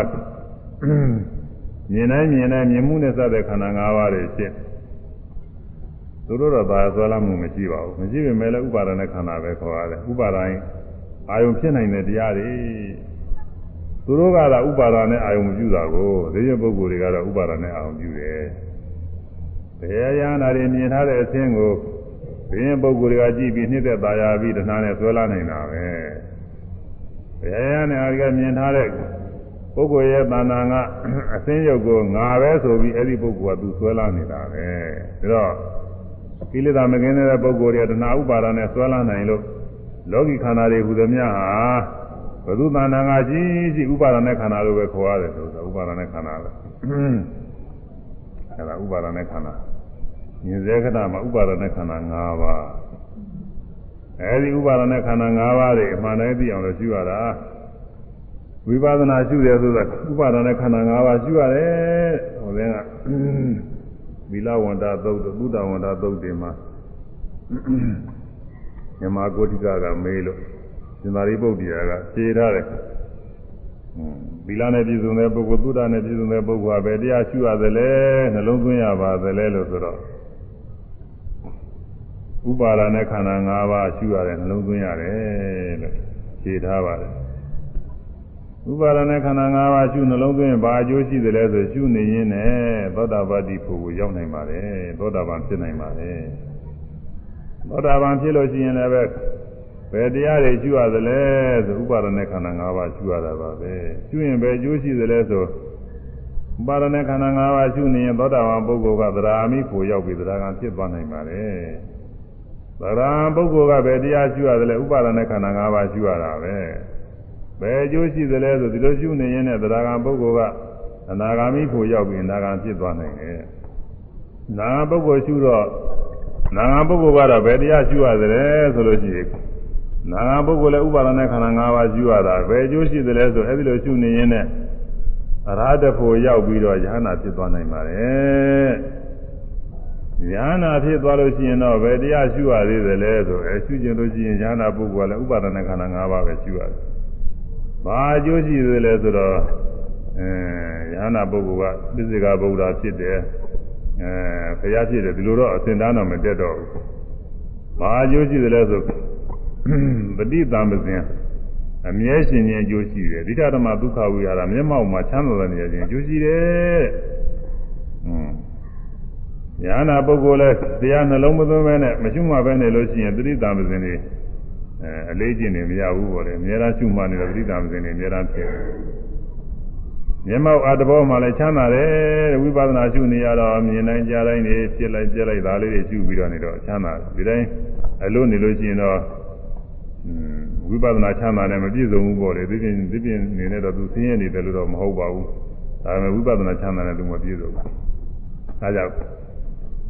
မြင်တိုင်းမြင်တိုင်းမြင်မှုနဲ့စတဲ့ခန္ဓာ၅ပါးတွေဖြစ်တယ် သူတို့တော့သာဆွဲလာမှုမရှိပါဘူးမရှိပေမဲ့လည်းဥပါဒณะခန္ဓာပဲခေါ်ရတယ်ဥပါဒိုင်းအာယုံဖြစ်နိုင်တဲ့တရားတွေသူတို့ကတော့ဥပါဒနဲ့အာယုံမပြုတာကိုဒီရပုဂ္ဂိုလ်တွေကတော့ဥပါဒနဲ့အာယုံပြုတယ်ဘယ်ရဟနာတွေမြင်ထားတဲ့အခြင်းကိုဘင်းပုဂ္ဂိုလ်တွေကကြည့်ပြီးနှိမ့်သက်သာယာပြီးတဏှာနဲ့ဆွဲလာနိုင်တာပဲဘယ်ရဟနာတွေကမြင်ထားတဲ့ပုဂ္ဂိုလ်ရဲ့တဏ္ဍာကအစင်းရုပ်ကိုငါပဲဆိုပြီးအဲ့ဒီပုဂ္ဂိုလ်ကသူဆွဲလာနေတာပဲဒါတော့ ကိလေသာမကင်းတဲ့ပုဂ္ဂိုလ်တွေတဏှာဥပါဒနဲ့ဆွဲလာနိုင်လို့လောကီခန္ဓာတွေဟူသည်များဟာဘုသူတဏ္ဍာငါကြီးကြီးဥပါဒနဲ့ခန္ဓာလို့ပဲခေါ်ရတယ်ဆိုတော့ဥပါဒနဲ့ခန္ဓာပဲအဲဒါဥပါဒနဲ့ခန္ဓာမြင်စေခဏမှာဥပါဒနဲ့ခန္ဓာ၅ပါးအဲဒီဥပါဒနဲ့ခန္ဓာ၅ပါးတွေအမှန်တိုင်းသိအောင်လို့ရှုရတာဝိပဿနာရှုတယ်ဆိုတာဥပါဒနဲ့ခန္ဓာ၅ပါးရှုရတယ်ဟိုတဲ့က သီလဝန္တာသုတ်သုဒ္ဓဝန္တာသုတ်တွေမှာမြမကိုတိကကမေးလို့ရှင်သာရိပုတ္တရာကဖြေထားတယ်သီလနဲ့ပြည့်စုံတဲ့ပုဂ္ဂိုလ်သုဒ္ဓနဲ့ပြည့်စုံတဲ့ပုဂ္ဂိုလ်ဟာပဲတရားရှုရသလဲနှလုံးသွင်းရပါသလဲလို့ဆိုတော့ဥပါဒနဲ့ခန္ဓာ၅ပါးရှုရတယ်နှလုံးသွင်းရတယ်လို့ဖြေထားပါတယ် ဥပါဒณะခန္ဓာ၅ပါးရှုနှလုံးသွင်းဘာအကျိုးရှိသလဲဆိုရှုနေရင်းနဲ့သောတာပတိဖို့ကိုရောက်နိုင်ပါတယ်သောတာပန်ဖြစ်နိုင်ပါတယ်သောတာပန်ဖြစ်လို့ရှိရင်လည်းပဲဘယ်တရားတွေရှုရသလဲဆိုဥပါဒณะခန္ဓာ၅ပါးရှုရတာပါပဲရှုရင်ဘယ်အကျိုးရှိသလဲဆိုဥပါဒณะခန္ဓာ၅ပါးရှုနေရင်သောတာပန်ပုဂ္ဂိုလ်ကသရအာမိဖို့ရောက်ပြီးသရဂံဖြစ်သွားနိုင်ပါတယ်သရံပုဂ္ဂိုလ်ကဘယ်တရားရှုရသလဲဥပါဒณะခန္ဓာ၅ပါးရှုရတာပဲ ဘယ်အကျိုးရှိသလဲဆိုဒီလိုရှုနေရင်လည်းသရဂံပုဂ္ဂိုလ်ကအနာဂါမိဖို့ရောက်ပြီးအနာဂံဖြစ်သွားနိုင်တယ်နာပုဂ္ဂိုလ်ရှုတော့နာဂံပုဂ္ဂိုလ်ကတော့ဘယ်တရားရှုရသလဲဆိုလို့ရှိရင်နာဂံပုဂ္ဂိုလ်လည်းဥပါဒณะခန္ဓာ၅ပါးရှုရတာဘယ်အကျိုးရှိသလဲဆိုအဲ့ဒီလိုရှုနေရင်လည်းအရဟတဖို့ရောက်ပြီးတော့ယ ahanan ဖြစ်သွားနိုင်ပါတယ်ယ ahanan ဖြစ်သွားလို့ရှိရင်တော့ဘယ်တရားရှုရသေးသလဲဆိုအဲရှုကျင်လို့ရှိရင်ယ ahanan ပုဂ္ဂိုလ်ကလည်းဥပါဒณะခန္ဓာ၅ပါးပဲရှုရတယ် ။ဘာအကျိုးရှိသေးလဲဆိုတော့အဲယဟနာပုဂ္ဂိုလ်ကပြစ္ဆေကဗုဒ္ဓဖြစ်တယ်။အဲဖရာဖြစ်တယ်ဒီလိုတော့အစဉ်တန်းတော့မတက်တော့ဘူး။ဘာအကျိုးရှိသေးလဲဆိုပฏิသံပစဉ်အမြဲရှင်ခြင်းအကျိုးရှိတယ်ဒိဋ္ဌဓမ္မဒုက္ခဝိဟာရမျက်မှောက်မှာချမ်းသာတဲ့နေရာချင်းအကျိုးရှိတယ်။ဟွန်းညာနာပုဂ္ဂိုလ်လဲတရားနှလုံးမသွင်းဘဲနဲ့မရှိမှပဲနေလို့ရှိရင်တတိတံပစဉ်တွေ အဲအလေးကျင့်နေမရဘူးပေါ့လေအများအားရှုမှနေတဲ့တတိတံပဇင်တွေအများအားဖြစ်မျက်မှောက်အတဘောမှလည်းချမ်းသာတယ်ဝိပဿနာရှုနေရတော့မြင်တိုင်းကြားတိုင်းနေဖြစ်လိုက်ပြက်လိုက်ဒါလေးတွေရှုပြီးတော့နေတော့ချမ်းသာဒီတိုင်းအလို့နေလို့ရှိရင်တော့ဝိပဿနာချမ်းသာနဲ့မပြည့်စုံဘူးပေါ့လေဒီပြင်ဒီပြင်နေနဲ့တော့သူဆင်းရဲနေတယ်လို့တော့မဟုတ်ပါဘူးဒါပေမဲ့ဝိပဿနာချမ်းသာနဲ့သူမပြည့်စုံဘူးအဲကြောင့်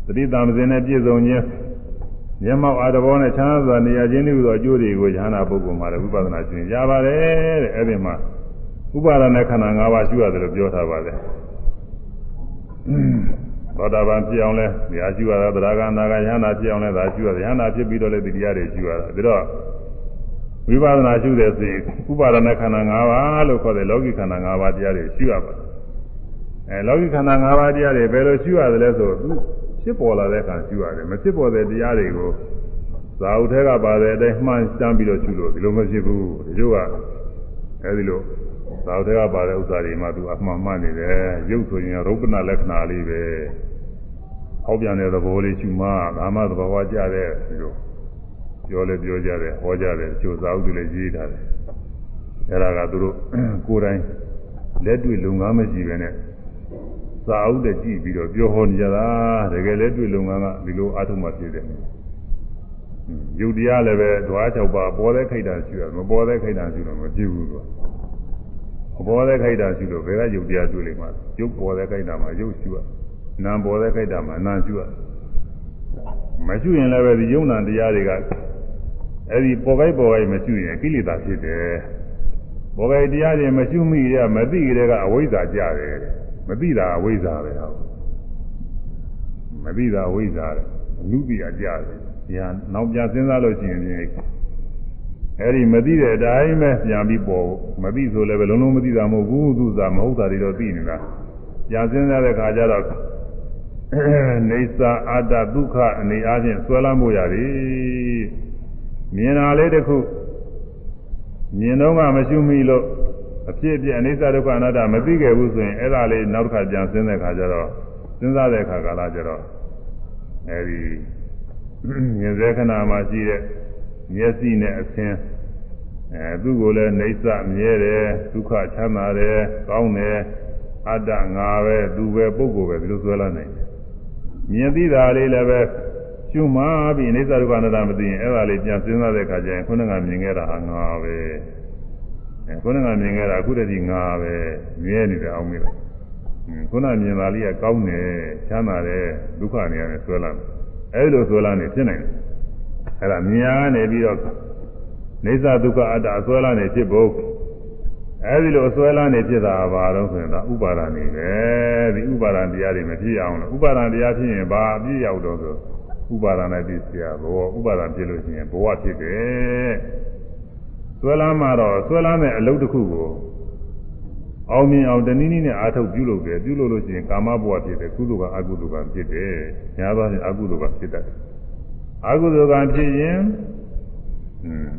သတိတမစင်နဲ့ပြည့်စုံခြင်း မျက်မှောက်အာတဘောနဲ့ချမ်းသာစွာနေရာချင်းတွေသောအကျိုးတွေကိုဉာဏ်ပုဂ္ဂိုလ်မှာလည်းဝိပဿနာရှင်ရပါတယ်တဲ့အဲ့ဒီမှာဥပါဒณะခန္ဓာ၅ပါးရှိရတယ်လို့ပြောထားပါတယ်သောတာပန်ဖြစ်အောင်လဲဉာဏ်ရှိရတာသရဂနာဂယန္တာဖြစ်အောင်လဲဒါရှိရတယ်ယန္တာဖြစ်ပြီးတော့လဲဒီတရားတွေရှိရတာဒါတော့ဝိပဿနာရှုတဲ့ဆိုရင်ဥပါဒณะခန္ဓာ၅ပါးလို့ခေါ်တဲ့လောကီခန္ဓာ၅ပါးတရားတွေရှုရပါတယ်အဲလောကီခန္ဓာ၅ပါးတရားတွေဘယ်လိုရှုရတယ်လဲဆိုသူ ဖြစ်ပေါ်လာတဲ့အခါရှုရတယ်မဖြစ်ပေါ်တဲ့တရားတွေကိုဇာဥထဲကပါတဲ့အတိုင်းမှန်တမ်းပြီးတော့ရှုလို့ဒီလိုမဖြစ်ဘူးဒီလိုကအဲဒီလိုဇာဥထဲကပါတဲ့ဥစ္စာတွေမှသူအမှန်မှန်နေတယ်ရုပ်ဆိုရင်ရုပ်ပနာလက္ခဏာလေးပဲဟောက်ပြန်တဲ့သဘောလေးရှုမှဒါမှသဘောဝကြတဲ့ဒီလိုပြောလဲပြောကြတယ်ဟောကြတယ်ကျိုးစာအုပ်တွေလည်းရေးထားတယ်အဲ့ဒါကသူတို့ကိုယ်တိုင်လက်တွေ့လုံငန်းမရှိပဲနဲ့ စာအုပ်တွေကြည့်ပြီးတော့ပြောဟောနေကြတာတကယ်လက်တွေ့လုံငန်းကဒီလိုအားထုတ်မှဖြစ်တယ်ယုတ်တရားလည်းပဲဓွား၆ပါးပေါ်တဲ့ခိတ်တာရှိရမပေါ်တဲ့ခိတ်တာရှိတော့မကြည့်ဘူးသူကပေါ်တဲ့ခိတ်တာရှိလို့ဘယ်ကယုတ်တရားတွေ့လိမ့်မှာယုတ်ပေါ်တဲ့ခိတ်တာမှာယုတ်ရှိရနာပေါ်တဲ့ခိတ်တာမှာနာရှိရမရှိရင်လည်းပဲဒီယုံနာတရားတွေကအဲ့ဒီပေါ်ကိုက်ပေါ်ကိုက်မရှိရင်ကိလေသာဖြစ်တယ်ပေါ်ကိုက်တရားတွေမရှိမိရမသိကြတဲ့ကအဝိဇ္ဇာကြတယ် မသိတာအဝိဇ္ဇာပဲဟောမသိတာအဝိဇ္ဇာတဲ့အနုပိယကြတယ်ဒီဟာနောက်ပြန်စဉ်းစားလို့ရှိရင်အဲ့ဒီမသိတဲ့အတိုင်းပဲပြန်ပြီးပေါ်မသိဆိုလည်းပဲလုံးလုံးမသိတာမဟုတ်ဘူးသူစားမဟုတ်တာတွေတော့သိနေတာပြန်စဉ်းစားတဲ့ခါကျတော့နေသာအတ္တဒုက္ခအနေအားဖြင့်ဆွဲလမ်းမှုရတယ်မြင်တာလေးတစ်ခုမြင်တော့မှမရှိမိလို့ အဖြစ်အပျက်အနိစ္စဒုက္ခအနတ္တမသိခဲ့ဘူးဆိုရင်အဲ့ဒါလေးနောက်တစ်ခါပြန်စဉ်းတဲ့ခါကျတော့စဉ်းစားတဲ့ခါကာလကျတော့အဲဒီမြင်စေခဏမှာရှိတဲ့မျက်စိနဲ့အသင်အဲသူ့ကိုလည်းနေဆမြဲတယ်ဒုက္ခချမ်းသာတယ်ကောင်းတယ်အတ္တငါပဲသူပဲပုဂ္ဂိုလ်ပဲဒီလိုဆွဲလာနိုင်တယ်မြင်သိတာလေးလည်းပဲကျွမ်းမှပြီးအိဋ္ဌဒုက္ခအနတ္တမသိရင်အဲ့ဒါလေးပြန်စဉ်းစားတဲ့အခါကျရင်ခုနကမြင်ခဲ့တာဟာငါပဲအဲ ခုနကမြင်ခဲ့တာအခုတည်းကငါပဲမြဲနေတယ်အောင်မေးတယ်ခုနမြင်တာလေးကကောင်းတယ်ချမ်းသာတယ်ဒုက္ခနေရတယ်ဆွဲလာတယ်အဲ့လိုဆွဲလာနေဖြစ်နိုင်တယ်အဲ့ဒါမြင်ရနေပြီးတော့နေသဒုက္ခအတ္တအဆွဲလာနေဖြစ်ဖို့အဲဒီလိုအစွဲလန်းနေဖြစ်တာဘာလို့ဆိုရင်ဒါဥပါဒာနေပဲဒီဥပါဒံတရားတွေမဖြစ်အောင်လို့ဥပါဒံတရားဖြစ်ရင်ဘာအပြည့်ရောက်တော့ဆိုဥပါဒနဲ့ပြည့်စရာဘောဥပါဒဖြစ်လို့ရှိရင်ဘဝဖြစ်တယ် ဆွဲလန်းမှာတော့ဆွဲလန်းတဲ့အလုပ်တစ်ခုကိုအောင်မြင်အောင်တနည်းနည်းနဲ့အားထုတ်ပြုလုပ်တယ်ပြုလုပ်လို့ရှိရင်ကာမဘဝဖြစ်တယ်ကုသိုလ်ကအကုသိုလ်ကဖြစ်တယ်ညာသွားရင်အကုသိုလ်ကဖြစ်တတ်တယ်အကုသိုလ်ကဖြစ်ရင်อืม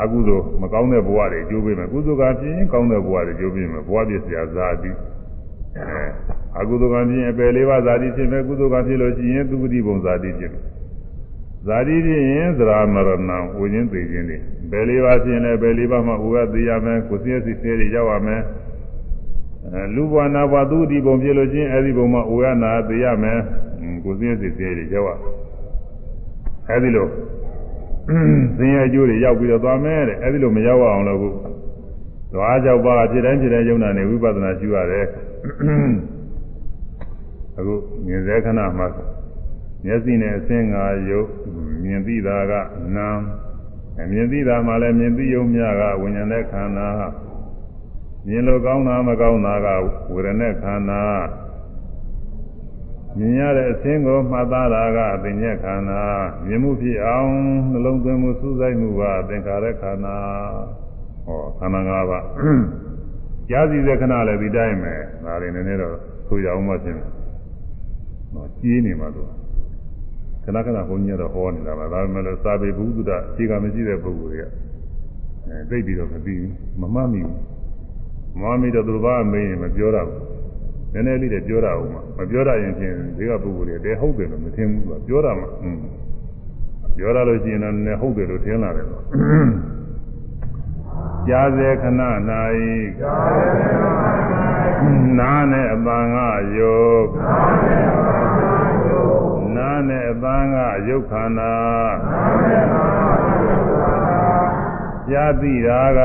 အကုသိုလ်မကောင်းတဲ့ဘဝတွေကျိုးပေးမယ်ကုသိုလ်ကပြင်းကောင်းတဲ့ဘဝတွေကျိုးပေးမယ်ဘဝပြည့်စရာဇာတိအဲအကုသိုလ်ကပြင်းအပယ်လေးပါးဇာတိဖြစ်မယ်ကုသိုလ်ကဖြစ်လို့ရှိရင်သူဂတိဘုံဇာတိဖြစ်မယ် ဇာတိဖြစ်ရင်သရမရဏံဝိညာဉ်သိခြင်းတွေဘယ်လေးပါးဖြစ်ရင်လည်းဘယ်လေးပါးမှဥပသိရမယ်ကိုယ်စည်းစိတ်ဆဲတွေရောက်ရမယ်အဲလူဘဝနာဘဝသူဂတိဘုံဖြစ်လို့ရှိရင်အဲဒီဘုံမှာဥရနာသိရမယ်ကိုယ်စည်းစိတ်ဆဲတွေရောက်ရအဲဒီလိုသင်ရဲ့အကျိုးတွေရောက်ပြီးတော့သွားမယ်တဲ့အဲဒီလိုမရောက်အောင်လို့ခုသွားကြောက်ပါဖြစ်တိုင်းဖြစ်တိုင်းယုံနာနေဝိပဿနာရှုရတယ်အခုမြင်စေခဏမှာ မျက်စိနဲ့အစင်းငါယုတ်မြင်သိတာကနာအမြင်သိတာမှလည်းမြင်သိယုံမြကဝิญဉာဏ်တဲ့ခန္ဓာမြင်လို့ကောင်းတာမကောင်းတာကဝေဒနာခန္ဓာမြင်ရတဲ့အစင်းကိုမှတ်သားတာကအပင်ညက်ခန္ဓာမြင်မှုဖြစ်အောင်နှလုံးသွင်းမှုစူးစိုက်မှုကသင်္ခါရခန္ဓာဟောခန္ဓာ၅ပါးကြားစီတဲ့ခဏလည်းဒီတိုင်းပဲဒါတွေနည်းနည်းတော့ဆိုရအောင်မှဖြစ်တယ်ဟောကြီးနေမှာလို့ ခဏခဏဘုန်းကြီးကတော့ဟောနေတာပါဒါပေမဲ့လို့စာပေဘုဒ္ဓအခြေခံမရှိတဲ့ပုဂ္ဂိုလ်တွေကအဲသိပြီးတော့မသိဘူးမမှတ်မိဘူးမမှတ်မိတော့သူဘာမေးရင်မပြောတော့ဘူးနည်းနည်းလေးတည်းပြောတာဦးမှာမပြောရရင်ဖြင့်ဒီကပုဂ္ဂိုလ်တွေတဲဟုတ်တယ်လို့မထင်ဘူးကပြောတာမှอืมပြောရလို့ရှိရင်တော့နည်းဟုတ်တယ်လို့ထင်လာတယ်တော့ကြားစေခဏ၌နားနဲ့အပန်းကယုတ်နား နဲ့အပန်းကယုတ်ခန္ဓာကြားသိတာက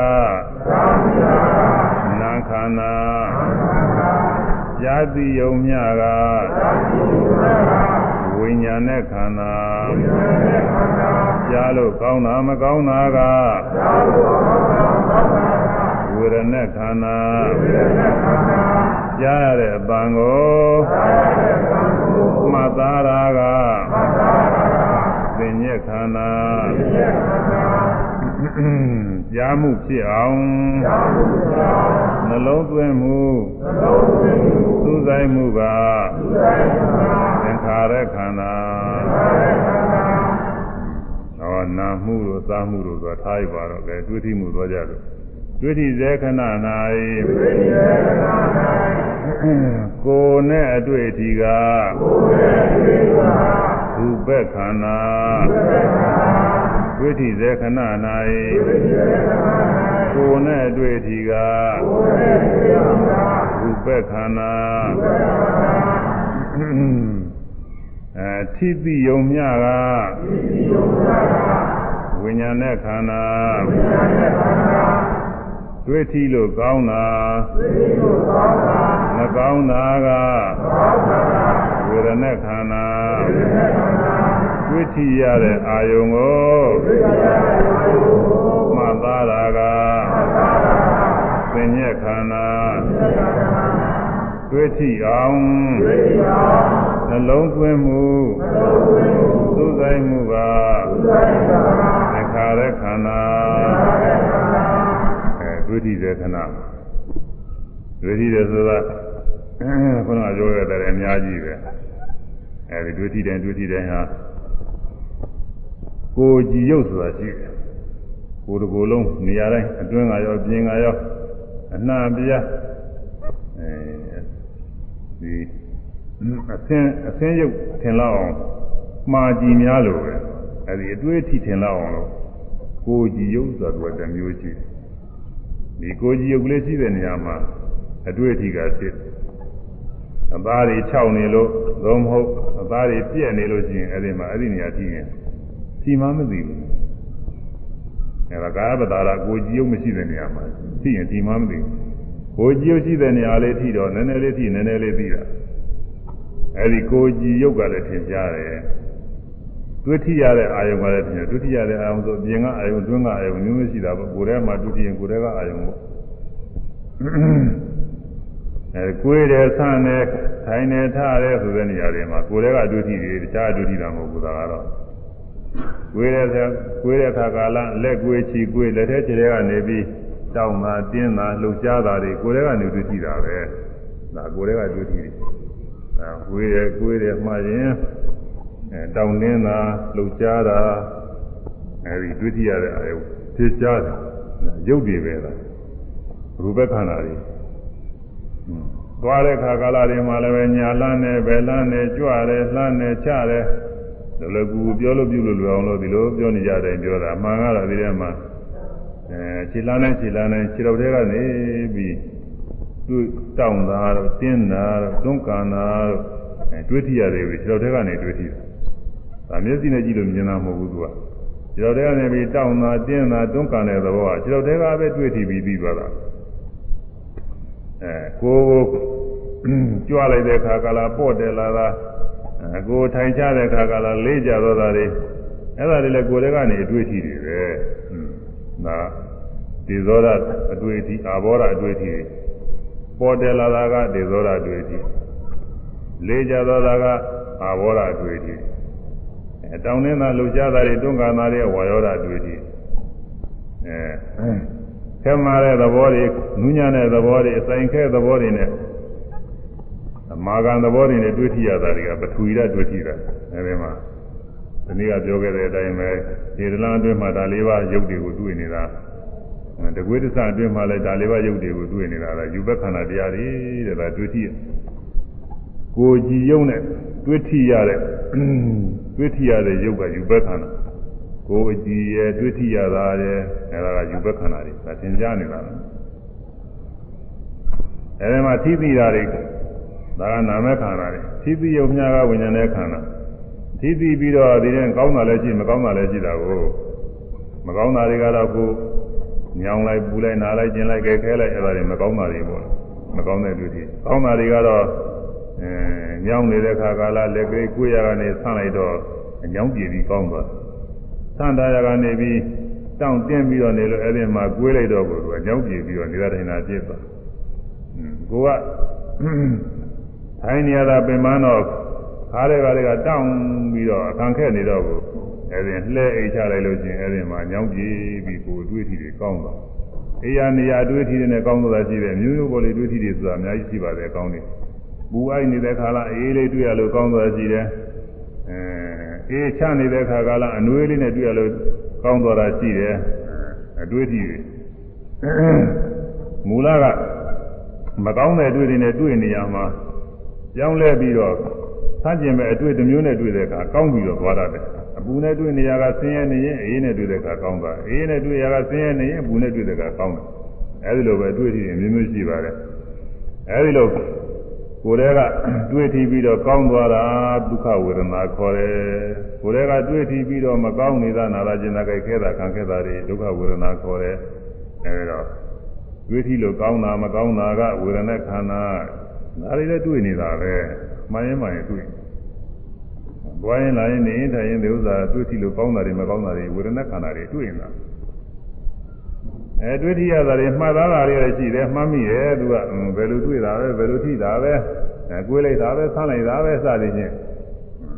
နာခန္ဓာဇာတိယုံမြကဝိညာဉ်နဲ့ခန္ဓာကြားလို့ကောင်းတာမကောင်းတာကဝေဒနာခန္ဓာကြားရတဲ့အပံကို မှတ်သားတာကသင်ညက်ခန္ဓာကြားမှုဖြစ်အောင်နှလုံးသွင်းမှုစူးစိုက်မှုကသင်္ခါရခန္ဓာဟောနာမှုတို့စားမှုတို့ဆိုတာထားရပါတော့လေတွေ့ထိမှုတော့ကြလို့ တွေ့ထိစေခဏ၌ကိုယ်နဲ့အတွေ့အထိကရူပခန္ဓာဝိထိစေခဏ၌ကိုယ်နဲ့အတွေ့အထိကရူပခန္ဓာအဲထိတိယုံမြကဝိညာဉ်နဲ့ခန္ဓာ တွေ့ထိလို့ကောင်းတာမကောင်းတာကဝေဒနာခန္ဓာတွေ့ထိရတဲ့အာယုံကိုမှတ်သားတာကသင်ညက်ခန္ဓာတွေ့ထိအောင်နှလုံးသွင်းမှုသုဆိုင်မှုကသင်္ခါရခန္ဓာ အဲတွေ့ထိတဲ့ခဏတွေ့ထိတယ်ဆိုတာခုနကပြောရတဲ့အများကြီးပဲအဲဒီတွေ့ထိတယ်တွေ့ထိတယ်ဟာကိုကြည်ရုပ်ဆိုတာရှိတယ်ကိုယ်တစ်ကိုယ်လုံးနေရာတိုင်းအတွင်းကရောပြင်ကရောအနှံ့ပြားအဲဒီအသင်းအသင်းရုပ်ထင်လောက်အောင်မှားကြည့်များလို့ပဲအဲဒီအတွေ့အထိထင်လောက်အောင်လို့ကိုကြည်ရုပ်ဆိုတာကတမျိုးရှိတယ် ဒီကိုကြည်ရုပ်ကလေးရှိတဲ့နေရာမှာအတွေ့အထိကဖြစ်အသားတွေခြောက်နေလို့သို့မဟုတ်အသားတွေပြက်နေလို့ရှိရင်အဲ့ဒီမှာအဲ့ဒီနေရာကြည့်ရင်စီမမသိဘူးအဲ့ဒါကာယပတာရကိုကြည်ရုပ်မရှိတဲ့နေရာမှာသိရင်စီမမသိဘူးကိုကြည်ရုပ်ရှိတဲ့နေရာလေးထိတော့နည်းနည်းလေးထိနည်းနည်းလေးသိတာအဲ့ဒီကိုကြည်ရုပ်ကလည်းထင်ရှားတယ် တွေ့ထိရတဲ့အာယုံကလည်းထင်တယ်တွေ့ထိရတဲ့အာယုံဆိုအပြင်ကအာယုံတွင်းကအာယုံမျိုးမျိုးရှိတာပေါ့ကိုယ်ထဲမှာတွေ့ထိရင်ကိုယ်ထဲကအာယုံပေါ့အဲကိုယ်တယ်ဆန်းတယ်ထိုင်တယ်ထားတယ်ဆိုတဲ့နေရာတွေမှာကိုယ်ထဲကတွေ့ထိတွေတခြားတွေ့ထိတာမဟုတ်ဘူးဒါကတော့ကိုယ်တဲ့ကိုယ်တဲ့ခါကာလလက်ကိုယ်ချီကိုယ်လက်ထဲခြေထဲကနေပြီးတောင်းတာတင်းတာလှုပ်ရှားတာတွေကိုယ်ထဲကနေတွေ့ထိတာပဲဒါကိုယ်ထဲကတွေ့ထိတယ်အဲကိုယ်ရဲ့ကိုယ်ရဲ့မှားရင် အဲတောင်းတင်းတာလှုပ်ရှားတာအဲဒီတွေ့ထိရတဲ့အာယုထဖြစ်ကြတယ်ရုပ်တွေပဲလားရူပခန္ဓာတွေသွားတဲ့ခါကာလတွေမှာလည်းပဲညာလန်းနဲ့ဘယ်လန်းနဲ့ကြွတယ်လှမ်းနဲ့ချတယ်လောလောကူပြောလို့ပြုလို့လွယ်အောင်လို့ဒီလိုပြောနေကြတယ်ပြောတာအမှန်ကတော့ဒီထဲမှာအဲခြေလန်းနဲ့ခြေလန်းနဲ့ခြေတော်တွေကနေပြီးသူ့တောင်းတာတော့တင်းတာတော့တွန်းကန်တာတော့အဲတွေးထရတယ်ပြီးခြေတော်တွေကနေတွေးထတယ် ဒါမျက်စိနဲ့ကြည့်လို့မြင်တာမဟုတ်ဘူးသူကခြေတော်တွေကနေပြီးတောင်းတာတင်းတာတွန်းကန်တဲ့သဘောကခြေတော်တွေကပဲတွေးထပြီးပြီးသွားတာအဲကိုကြွလိုက်တဲ့ခါကလာပေါ့တယ်လာတာအကိုထိုင်ချတဲ့ခါကလာလေးကြတော့တာတွေအဲ့ဒါတွေလည်းကိုယ်တွေကနေအတွေ့အထိတွေပဲဒါဒီဇောရအတွေ့အထိအာဘောရအတွေ့အထိပေါ်တယ်လာတာကဒီဇောရအတွေ့အထိလေးကြတော့တာကအာဘောရအတွေ့အထိ အဲတောင်းနေတာလှူရှားတာတွေတွန်းကန်တာတွေဝါယောရအတွေ့အထိအဲခဲမာတဲ့သဘောတွေနူးညံ့တဲ့သဘောတွေအဆိုင်ခဲသဘောတွေနဲ့မာဂံသဘောတွေနဲ့တွေ့ထိရတာတွေကပထဝီဓာတ်တွေ့ထိတာအဲဒီမှာဒီနေ့ကပြောခဲ့တဲ့အတိုင်းပဲဒီဒလန်အတွင်းမှာဒါလေးပါးရုပ်တွေကိုတွေ့နေတာတကွေးတစအတွင်းမှာလည်းဒါလေးပါးရုပ်တွေကိုတွေ့နေတာလားယူဘက်ခန္ဓာတရားတွေတဲ့ဒါတွေ့ထိကိုကြည်ယုံနဲ့တွေ့ထိရတဲ့ တွေ့ထိရတဲ့ရုပ်ကယူဘက်ခန္ဓာကိုအကြည်ရဲ့တွေ့ထိရတာရဲ့အဲဒါကယူဘက်ခန္ဓာတွေဒါသင်ကြားနေတာလားအဲဒီမှာထိသိတာတွေဒါကနာမခန္ဓာတွေသီးသီးယုံမြာကဝိညာဉ်နဲ့ခန္ဓာသီးသီးပြီးတော့ဒီတဲ့ကောင်းတာလည်းရှိမကောင်းတာလည်းရှိတာကိုမကောင်းတာတွေကတော့ကိုညောင်းလိုက်ပူလိုက်နားလိုက်ကျင်လိုက်ကြဲခဲလိုက်အဲ့ဒါတွေမကောင်းတာတွေပေါ့မကောင်းတဲ့တွေ့ထိကောင်းတာတွေကတော့ အဲညောင်းနေတဲ့ခါကာလလက်ကလေးကိုရကနေဆန့်လိုက်တော့ညောင်းပြေပြီးကောင်းသွားဆန့်ထားရကနေပြီးတောင့်တင်းပြီးတော့နေလို့အဲ့ဒီမှာကိုွေးလိုက်တော့ကိုကညောင်းပြေပြီးတော့နေတာတိုင်းနာပြစ်သွားကိုကထိုင်နေရတာပင်မတော့ခါးတွေကတွေကတောင်းပြီးတော့အခန့်ခက်နေတော့ကိုအဲဒီလှဲအိတ်ချလိုက်လို့ချင်းအဲဒီမှာညောင်းပြေးပြီးကိုတွေးထီတွေကောင်းတော့အေးရနေရတွေးထီတွေနဲ့ကောင်းတော့ရှိတယ်မျိုးမျိုးပေါ်လေးတွေးထီတွေဆိုတာအများကြီးရှိပါတယ်ကောင်းတယ် ပူအိုက်နေတဲ့ခါလာအေးလေးတွေ့ရလို့ကောင်းတော့ရှိတယ်အဲအေးချနေတဲ့ခါကလာအနှွေးလေးနဲ့တွေ့ရလို့ကောင်းတော့တာရှိတယ်အတွေးထီတွေမူလကမကောင်းတဲ့အတွေ့တွေနဲ့တွေ့နေရမှာပြောင်းလဲပြီးတော့ဆန့်ကျင်မဲ့အတွေ့တစ်မျိုးနဲ့တွေ့တဲ့အခါကောင်းပြီးတော့သွားတတ်တယ်အပူနဲ့တွေ့နေရကဆင်းရဲနေရင်အေးနဲ့တွေ့တဲ့အခါကောင်းသွားအေးနဲ့တွေ့ရကဆင်းရဲနေရင်အပူနဲ့တွေ့တဲ့အခါကောင်းတယ်အဲဒီလိုပဲတွေ့ထီအမျိုးမျိုးရှိပါတယ်အဲဒီလို ကိုယ်တည်းကတွေ့ထီပြီးတော့ကောင်းသွားတာဒုက္ခဝေဒနာခေါ်တယ်ကိုယ်တည်းကတွေ့ထီပြီးတော့မကောင်းနေတာနာလာကျင်တာကြိုက်ခဲတာခံခဲတာတွေဒုက္ခဝေဒနာခေါ်တယ်အဲဒီတော့တွေ့ထီလို့ကောင်းတာမကောင်းတာကဝေဒနာခန္ဓာဒါတွေလည်းတွေ့နေတာပဲမှန်ရင်မှန်ရင်တွေ့ဘွားရင်လာရင်နေရင်ထိုင်ရင်ဒီဥစ္စာတွေ့ထီလို့ကောင်းတာတွေမကောင်းတာတွေဝေဒနာခန္ဓာတွေတွေ့နေတာ အဲတွေ့ထီရတာတွေမှတ်သားတာတွေလည်းရှိတယ်မှတ်မိရဲ့သူကဘယ်လိုတွေ့တာပဲဘယ်လိုထိတာပဲအဲကိုယ်လိုက်တာပဲဆန်းလိုက်တာပဲစသည်ဖြင့်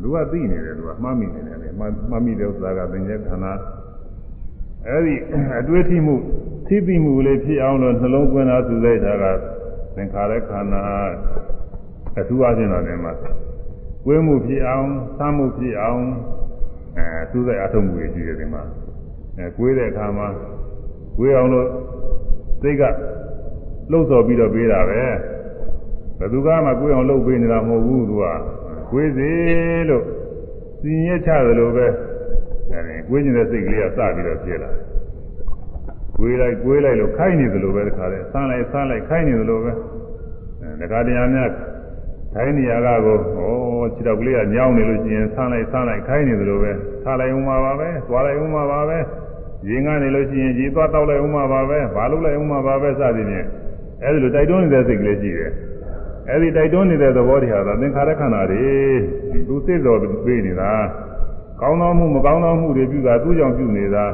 သူကသိနေတယ်သူကမှတ်မိနေတယ်လေမှတ်မိတဲ့ဥစ္စာကသင်္ကြန်ခန္ဓာအဲဒီအတွေ့အထိမှုသိသိမှုလေးဖြစ်အောင်လို့နှလုံးသွင်းတာသူလိုက်တာကသင်္ခါရခန္ဓာအထူးအချင်းတော်တယ်မှာကွေးမှုဖြစ်အောင်သမ်းမှုဖြစ်အောင်အဲသူ့ရဲ့အထုံးမှုတွေရှိတယ်ဒီမှာအဲကွေးတဲ့အခါမှာ ကွေးအောင်လို့စိတ်ကလှုပ်ဆော်ပြီးတော့ပေးတာပဲဘယ်သူကမှကွေးအောင်လှုပ်ပေးနေတာမဟုတ်ဘူးသူကကွေးစေလို့စီရင်ချတယ်လို့ပဲအဲဒီကွေးနေတဲ့စိတ်ကလေးကစပြီးတော့ဖြစ်လာတယ်ကွေးလိုက်ကွေးလိုက်လို့ခိုင်းနေသလိုပဲတခါလဲဆန်းလိုက်ဆန်းလိုက်ခိုင်းနေသလိုပဲအဲတခါတရားများထိုင်းနေရာကကိုဩခြေတော်ကလေးကညောင်းနေလို့ရှိရင်ဆန်းလိုက်ဆန်းလိုက်ခိုင်းနေသလိုပဲထားလိုက်ဦးမှာပါပဲသွားလိုက်ဦးမှာပါပဲ ရင်ကနေလို့ရှိရင်ကြီးသွားတောက်လိုက်ဦးမှာပါပဲဘာလို့လိုက်ဦးမှာပါပဲစသည်ဖြင့်အဲဒီလိုတိုက်တွန်းနေတဲ့စိတ်ကလေးရှိတယ်အဲဒီတိုက်တွန်းနေတဲ့သဘောတရားကသင်္ခါရခန္ဓာတွေသူစိတ်တော်ပြေးနေတာကောင်းသောမှုမကောင်းသောမှုတွေပြုတာသူ့ကြောင့်ပြုနေတာ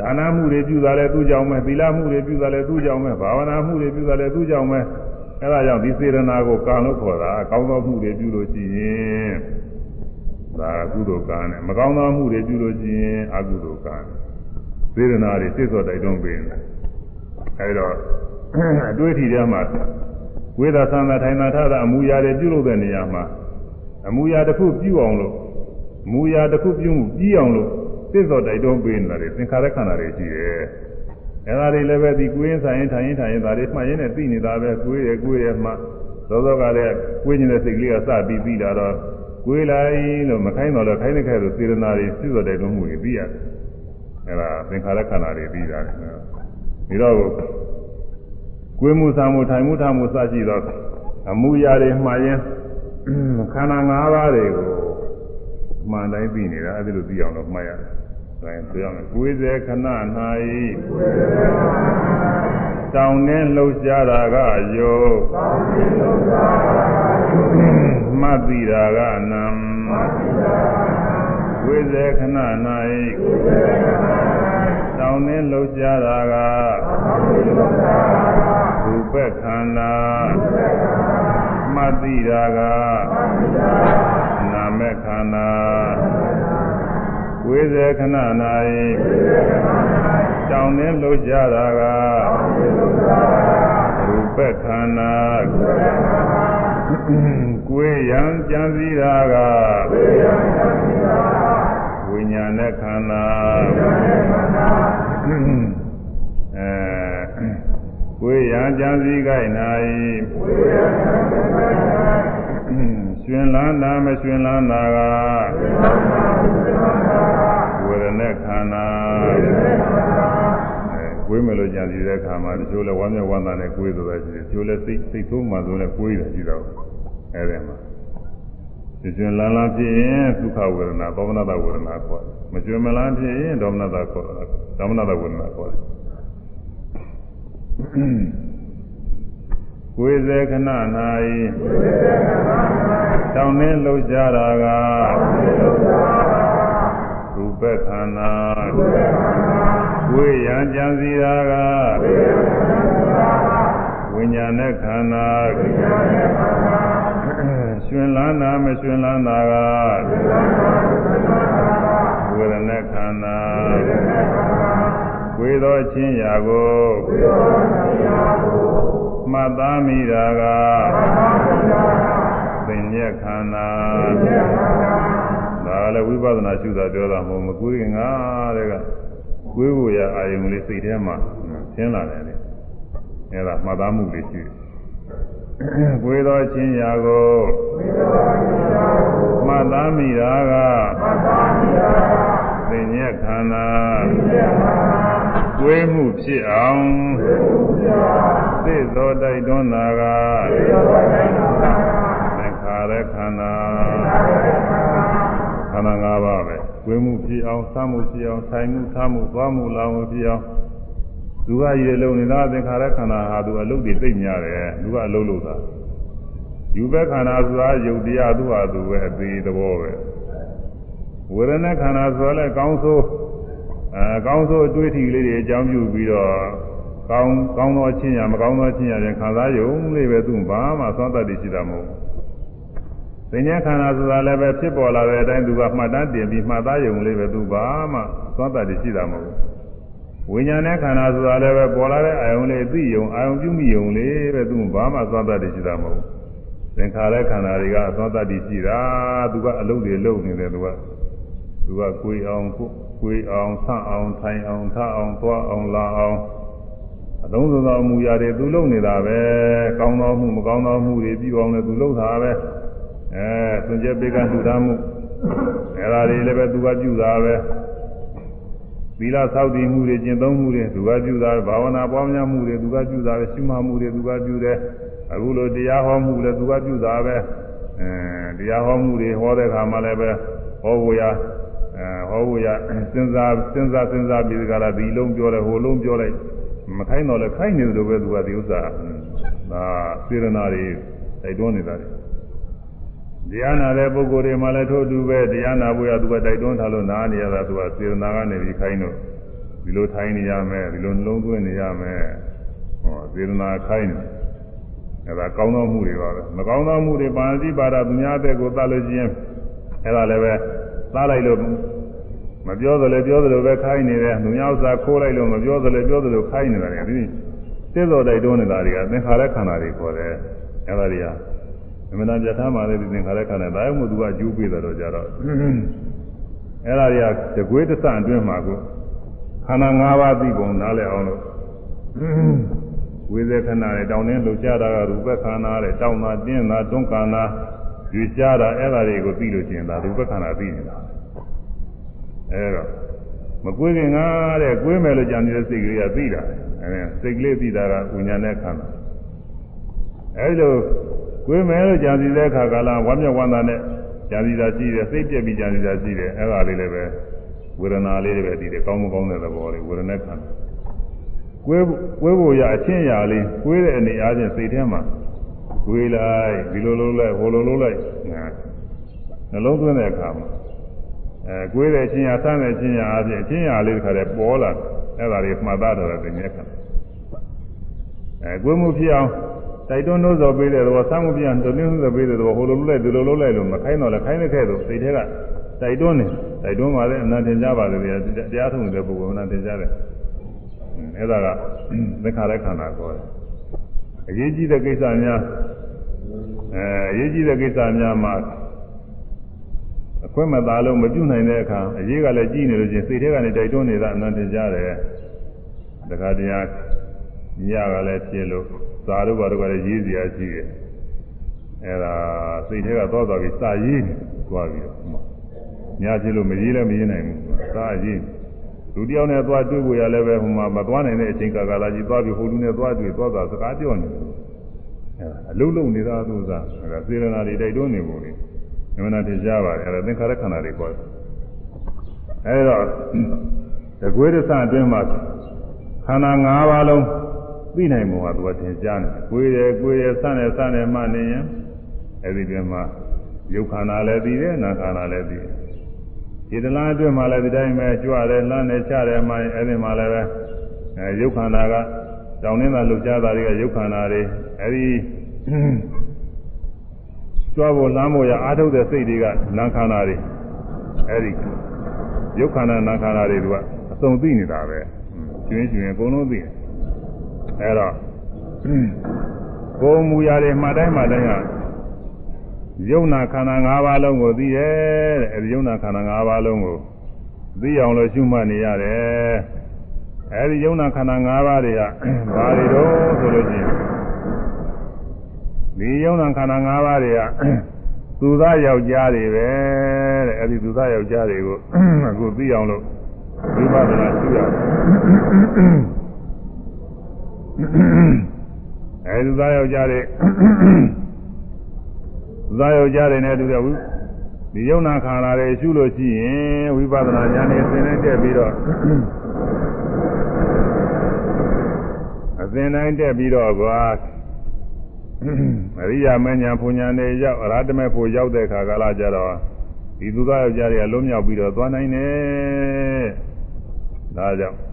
ဒါနမှုတွေပြုတာလည်းသူ့ကြောင့်ပဲသီလမှုတွေပြုတာလည်းသူ့ကြောင့်ပဲဘာဝနာမှုတွေပြုတာလည်းသူ့ကြောင့်ပဲအဲဒါကြောင့်ဒီစေရနာကိုကံလို့ခေါ်တာကောင်းသောမှုတွေပြုလို့ရှိရင်ဒါကုသိုလ်ကံနဲ့မကောင်းသောမှုတွေပြုလို့ရှိရင်အကုသိုလ်ကံ စေရနာတွေစိတ်စောတိုက်တွန်းပေးတယ်အဲဒါအတွေ့အထိထဲမှာဝေဒသံသာထိုင်သာထတာအမူအရာတွေပြုလုပ်တဲ့နေရာမှာအမူအရာတစ်ခုပြုအောင်လို့အမူအရာတစ်ခုပြုမှုပြီးအောင်လို့စစ်စော်တိုက်တွန်းပေးနေတာတွေသင်္ခါရခန္ဓာတွေရှိတယ်အဲဒါတွေလည်းပဲဒီကိုင်းဆိုင်ရင်ထိုင်ရင်ထိုင်ရင်ဒါတွေမှတ်ရင်းနဲ့သိနေတာပဲကိုယ်ရယ်ကိုယ်ရယ်မှသောသောကလည်းကိုယ်နေတဲ့စိတ်ကလေးကစပြီးပြီးလာတော့ကိုယ်လိုက်လို့မခိုင်းတော့လည်းခိုင်းတဲ့ခဲလို့စေရနာတွေစစ်စော်တိုက်တွန်းမှုတွေပြီးရတယ် အဲဒါသင်္ခါရခန္ဓာတွေပြီးတာတယ်ပြီးတော့ကိုယ်မှုစာမှုထိုင်မှုထားမှုစရှိတော့အမှုရာတွေမှားရင်ခန္ဓာ၅ပါးတွေကိုမှန်တိုင်းသိနေတာအဲ့ဒါလိုသိအောင်လို့မှတ်ရတယ်။ဒါရင်ဆိုရမယ်။ကိုယ်စေခဏ၌တောင်းနှင်းလှုပ်ရှားတာကယောမှတ်သိတာကနံကို ယ်စေခဏ၌တောင်းနှင်းလှုပ်ရှားတာကရူပခန္ဓာမှတ်သိတာကနာမခန္ဓာဝိဇေခဏ၌တောင်းနှင်းလှုပ်ရှားတာကရူပခန္ဓာကိုယ်ရံကြံစည်တာကဝိညာဉ် နဲ့ခန္ဓာအဲကိုယ်ရံကြံစည်ခိုင်၌ရှင်လန်းတာမရှင်လန်းတာကဝေဒနာခန္ဓာကိုယ်မလို့ကြံစည်တဲ့အခါမှာတချို့လဲဝမ်းမြောက်ဝမ်းသာနဲ့ကိုယ်ဆိုတာရှိတယ်တချို့လဲစိတ်စိတ်ဆိုးမှဆိုလဲကိုယ်ရရှိတော့အဲဒီမှာ ရှင်လန်းလန်းဖြစ်ရင်ဒုက္ခဝေဒနာသောမနတဝေဒနာခေါ်တယ်မကျွမ်းမလန်းဖြစ်ရင်ဒေါမနတခေါ်တယ်ဒေါမနတဝေဒနာခေါ်တယ်ကိုယ်စေခဏ၌တောင်းနှင်းလှုပ်ရှားတာကရူပခန္ဓာကိုယ်ရံကြံစည်တာကဝိညာဉ်နဲ့ခန္ဓာ ရှင်လန်းတာမရှင်လန်းတာကဝေဒနာခန္ဓာကိုယ်သောချင်းရာကိုမှတ်သားမိတာကသင်ညက်ခန္ဓာဒါလည်းဝိပဿနာရှုတာပြောတာမဟုတ်မကွေးငါတဲ့ကကွေးဖို့ရအာယုံလေးစိတ်ထဲမှာသင်လာတယ်လေအဲဒါမှတ်သားမှုလေးရှိတယ် ကိုယ်တော်ချင်းရာကိုမှတ်သားမိတာကသင်ညက်ခန္ဓာကိုယ်မှုဖြစ်အောင်သိသောတိုက်တွန်းတာကသင်္ခါရခန္ဓာခန္ဓာ၅ပါးပဲကိုယ်မှုဖြစ်အောင်သမှုဖြစ်အောင်ထိုင်မှုထားမှုသွားမှုလာမှုဖြစ်အောင် လူကရည်လုံးနေတာသင်္ခါရခန္ဓာဟာသူအလုပ်တွေသိများတယ်လူကအလုပ်လုပ်တာယူဘက်ခန္ဓာဆိုတာယုတ်တရားသူ့ဟာသူပဲအသေးသဘောပဲဝေဒနာခန္ဓာဆိုလည်းကောင်းဆိုးအဲကောင်းဆိုးအတွေ့အထိလေးတွေအကြောင်းပြုပြီးတော့ကောင်းကောင်းသောချင်းရမကောင်းသောချင်းရတဲ့ခံစားယုံလေးပဲသူ့ဘာမှသောတတ်တည်ရှိတာမဟုတ်ဘူးသင်္ညာခန္ဓာဆိုတာလည်းပဲဖြစ်ပေါ်လာတဲ့အတိုင်းသူကမှတ်တမ်းတင်ပြီးမှတ်သားယုံလေးပဲသူဘာမှသောတတ်တည်ရှိတာမဟုတ်ဘူး ဝိညာဉ်နဲ့ခန္ဓာဆိုတာလည်းပဲပေါ်လာတဲ့အာယုံလေးသိယုံအာယုံပြုမိယုံလေးပဲသူဘာမှသောတတ်တည်ရှိတာမဟုတ်ဘူးသင်္ခါရခန္ဓာတွေကသောတတ်တည်ရှိတာသူကအလုပ်တွေလုပ်နေတယ်သူကသူကကိုယ်အောင်ကိုယ်အောင်ဆန့်အောင်ထိုင်အောင်ထအောင်သွားအောင်လာအောင်အလုံးစုံသောအမှုရာတွေသူလုပ်နေတာပဲကောင်းသောမှုမကောင်းသောမှုတွေပြီးအောင်လည်းသူလုပ်တာပဲအဲသွန်ကျက်ပေကလှူဒါမှုအဲဒါတွေလည်းပဲသူကပြုတာပဲ သီလဆောက်တည်မှုတွေကျင့်သုံးမှုတွေသူကပြုတာဘာဝနာပွားများမှုတွေသူကပြုတာပဲရှုမှတ်မှုတွေသူကပြုတယ်အခုလိုတရားဟောမှုလည်းသူကပြုတာပဲအဲတရားဟောမှုတွေဟောတဲ့အခါမှလည်းပဲဟောဖို့ရအဲဟောဖို့ရစဉ်းစားစဉ်းစားစဉ်းစားပြီးကြလားဒီလုံးပြောတယ်ဟိုလုံးပြောလိုက်မခိုင်းတော့လဲခိုင်းနေတယ်လို့ပဲသူကဒီဥစ္စာဒါစေရနာတွေတိုက်တွန်းနေတာတွေ တရားနာတဲ့ပုဂ္ဂိုလ်တွေမှလည်းထို့အတူပဲတရားနာဖို့ရသူကတိုက်တွန်းထားလို့နားနေရတာသူကစေရနာကနေပြီးခိုင်းတော့ဒီလိုထိုင်နေရမယ်ဒီလိုနှလုံးသွင်းနေရမယ်ဟောစေရနာခိုင်းတယ်အဲဒါကောင်းသောမှုတွေပါပဲမကောင်းသောမှုတွေပါဠိပါဒသူများတဲ့ကိုသတ်လို့ချင်းအဲဒါလည်းပဲသတ်လိုက်လို့မပြောသလိုပြောသလိုပဲခိုင်းနေတယ်သူများဥစ္စာခိုးလိုက်လို့မပြောသလိုပြောသလိုခိုင်းနေတာလေဒီသိသောတိုက်တွန်းနေတာတွေကသင်္ခါရခန္ဓာတွေခေါ်တယ်အဲဒါတွေကအ မှန်တရားထားမှလည်းဒီသင်္ခါရခန္ဓာဒါမှမဟုတ်သူကကျူးပေးတယ်တော့ကြတော့အဲ့ဒါတွေကတကွေးတဆန့်အတွင်းမှာကိုခန္ဓာ၅ပါးသိပုံနားလည်အောင်လို့ဝိသေခဏနဲ့တောင်းတင်းလှုပ်ရှားတာကရူပခန္ဓာနဲ့တောင်းတာတင်းတာတွန်းခန္ဓာရွေ့ရှားတာအဲ့ဒါတွေကိုသိလို့ကျင်တာရူပခန္ဓာသိနေတာအဲ့တော့မကွေးခင်ကတဲ့ကွေးမယ်လို့ကြံနေတဲ့စိတ်ကလေးကသိတာအဲစိတ်ကလေးသိတာကဝိညာဉ်နဲ့ခန္ဓာအဲ့လို ကွေးမယ်လို့ကြံစီတဲ့အခါကလာဝမ်းမြောက်ဝမ်းသာနဲ့ကြံစီတာရှိတယ်စိတ်ပြက်ပြီးကြံစီတာရှိတယ်အဲ့ဒါလေးလည်းပဲဝေဒနာလေးတွေပဲဒီတယ်ကောင်းမကောင်းတဲ့သဘောလေးဝေဒနာခန္ဓာကွေးကွေးဖို့ရအချင်းရာလေးကွေးတဲ့အနေအားဖြင့်စိတ်ထဲမှာကွေးလိုက်ဒီလိုလိုလိုက်ဟိုလိုလိုလိုက်နှလုံးသွင်းတဲ့အခါမှာအဲကွေးတဲ့အချင်းရာဆန်းတဲ့အချင်းရာအားဖြင့်အချင်းရာလေးတစ်ခါတည်းပေါ်လာအဲ့ဒါလေးမှတ်သားတော့တဲ့မြဲခန္ဓာအဲကွေးမှုဖြစ်အောင် တိုက်တွန်းလို့ဆိုပေးတဲ့သဘောဆမ်းမှုပြန်တွန်းလို့ဆိုပေးတဲ့သဘောဟိုလိုလိုလိုက်ဒီလိုလိုလိုက်လို့မခိုင်းတော့လဲခိုင်းတဲ့ခဲ့တော့စိတ်ထဲကတိုက်တွန်းနေတိုက်တွန်းပါလေအနန္တကြပါလေတရားထုံတဲ့ပုဂ္ဂိုလ်အနန္တကြတယ်အဲ့ဒါကသင်္ခါရခန္ဓာခေါ်တယ်အရေးကြီးတဲ့ကိစ္စများအဲအရေးကြီးတဲ့ကိစ္စများမှာအခွင့်မသာလို့မပြုနိုင်တဲ့အခါအရေးကလည်းကြီးနေလို့ချင်းစိတ်ထဲကနေတိုက်တွန်းနေတာအနန္တကြတယ်တခါတည်းညကလည်းဖြစ်လို့ စာတို့ဘာတို့ကလည်းရေးစရာရှိတယ်အဲ့ဒါစိတ်ထဲကသောတော်ပြီးစာရေးနေသွားပြီးတော့ညာဖြစ်လို့မရေးလည်းမရေးနိုင်ဘူးစာရေးလူတယောက်နဲ့သွားတွေ့ဖို့ရလည်းပဲဟိုမှာမသွားနိုင်တဲ့အချိန်ကာလကြီးသွားပြီးဟိုလူနဲ့သွားတွေ့သွားတာစကားပြောနေတယ်အဲ့ဒါအလုံးလုံးနေတာသူစားအဲ့ဒါစေရနာတွေတိုက်တွန်းနေပုံလေးညမနာထင်ရှားပါတယ်အဲ့ဒါသင်္ခါရခန္ဓာတွေပေါ်တယ်အဲ့တော့တကွေးတဆအတွင်းမှာခန္ဓာ၅ပါးလုံး သိနိုင်ပုံကသူကသင်ကြားနေကိုယ်ရယ်ကိုယ်ရယ်စတယ်စတယ်မှနေရင်အဲ့ဒီပြင်မှာယုတ်ခန္ဓာလည်းသိတယ်နာခန္ဓာလည်းသိတယ်ဒီတလားအတွင်းမှာလည်းဒီတိုင်းပဲကြွတယ်လှမ်းတယ်ချတယ်မှအဲ့ဒီမှာလည်းပဲအဲယုတ်ခန္ဓာကတောင်းနေတာလှုပ်ရှားတာတွေကယုတ်ခန္ဓာတွေအဲ့ဒီကြွားဖို့လှမ်းဖို့ရအားထုတ်တဲ့စိတ်တွေကနာခန္ဓာတွေအဲ့ဒီယုတ်ခန္ဓာနာခန္ဓာတွေကအစုံသိနေတာပဲကျွင်းကျွင်းအကုန်လုံးသိတယ် အဲ့တော့ကိုယ်မူရာတွေမှတိုင်းမှတိုင်းကယုံနာခန္ဓာ၅ပါးလုံးကိုသိတယ်တဲ့အဲဒီယုံနာခန္ဓာ၅ပါးလုံးကိုသိအောင်လို့ရှုမှတ်နေရတယ်အဲဒီယုံနာခန္ဓာ၅ပါးတွေကဘာတွေတော့ဆိုလို့ရှိရင်ဒီယုံနာခန္ဓာ၅ပါးတွေကသူသားယောက်ျားတွေပဲတဲ့အဲဒီသူသားယောက်ျားတွေကိုအခုသိအောင်လို့ဝိပဿနာရှုရတယ် အဲသူသားယောက်ျားတွေသူသားယောက်ျားတွေနဲ့တူတဲ့ဒီယုံနာခန္ဓာတွေရှုလို့ရှိရင်ဝိပဿနာဉာဏ်နဲ့သင်နဲ့တက်ပြီးတော့အသင်တိုင်းတက်ပြီးတော့ကွာအရိယာမဉ္ဇဉ်ပူညာနဲ့ရောက်အရဟတမေဖို့ရောက်တဲ့ခါကာလကြတော့ဒီသူသားယောက်ျားတွေကလွတ်မြောက်ပြီးတော့သွားနိုင်တယ်ဒါကြောင့်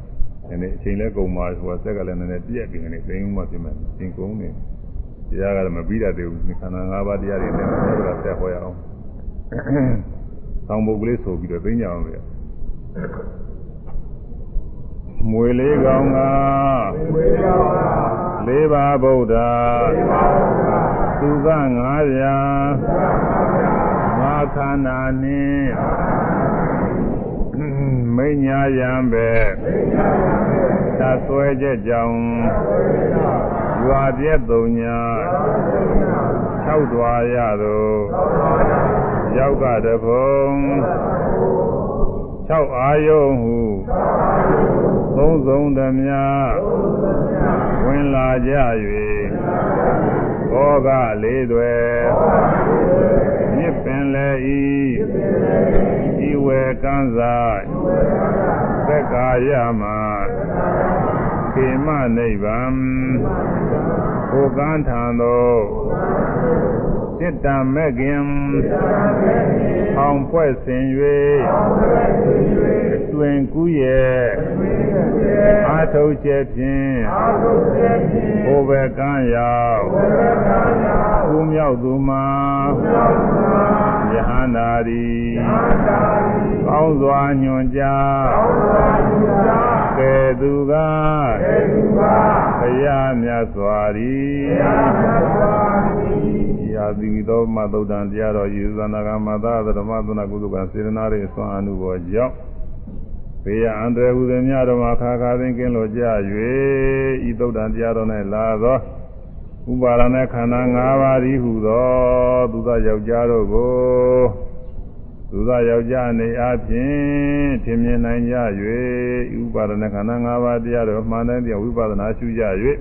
ဒီနေ့အချိန်လဲကုန်ပါဟိုဆက်ကလည်းနည်းနည်းပြက်ပြီးနေသိမ်းမှပြင်မယ်သင်ကုန်နေတရားကလည်းမပြီးတတ်သေးဘူးခန္ဓာ၅ပါးတရားတွေနဲ့ဆက်ဆက်ဟောရအောင်ဆောင်းပုတ်ကလေးဆိုပြီးတော့သိကြအောင်လေမွေလေးကောင်းကမွေလေးကောင်းကလေးပါဗုဒ္ဓလေးပါဗုဒ္ဓသူက900ငါခန္ဓာနှင့် မိညာယံပဲသာဆွဲချက်ကြောင့်ရွာပြည့်သုံးညာ၆တွာရသို့ရောက်ကတဖုံ၆အာယုံဟုသုံးဆုံးသမျှဝင်လာကြ၍ဘောကလေးတွေမြစ် ပင်လေဤဤဝေကန်းစာသက္ကာယမခေမနိဗ္ဗာန်ဟိုကန်းထံသို့ စိတ္တမဲ့ခင်အောင်ဖွဲ့ဆင်၍တွင်ကူးရဲ့အာထုတ်ချက်ဖြင့်ဟိုဘကန်းရောက်ကူမြောက်သူမှာယဟန္တာရီကောင်းစွာညွန်ကြားကဲသူကဘုရားမြတ်စွာသည် တရားမြတ်စွာသည်ယာတိသောမသုဒ္ဓံတရားတော်ယေသနာကမသာဓမ္မသနာကုသကစေတနာ၏အစွမ်းအမှုပေါ်ကြောင့်ဘေးရအန္တရာယ်ဟူသည်များတော်မှာခါခါသိကင်းလို့ကြ၍ဤသုဒ္ဓံတရားတော်၌လာသောဥပါရณะခန္ဓာ၅ပါးဤဟုသောသူသောယောက်ျားတို့ကိုသူသောယောက်ျားနေအချင်းထင်မြင်နိုင်ကြ၍ဥပါဒณะခန္ဓာ၅ပါးတရားတော်မှန်တဲ့တရားဝိပဿနာရှုကြ၍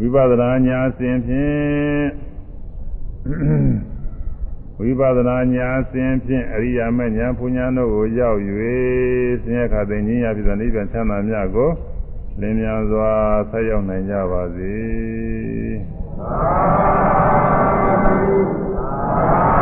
ဝိပဿနာညာစဉ်ဖြင့် ဝိပဿနာညာစဉ်ဖြင့်အရိယာမဉာဏ်ပူညာတို့ကိုရောက်၍ဆင်းရဲခါသိဉာဏ်ရပြီသောနိဗ္ဗာန်ချမ်းသာမြတ်ကိုလင်းမြန်စွာဆက်ရောက်နိုင်ကြပါစေ။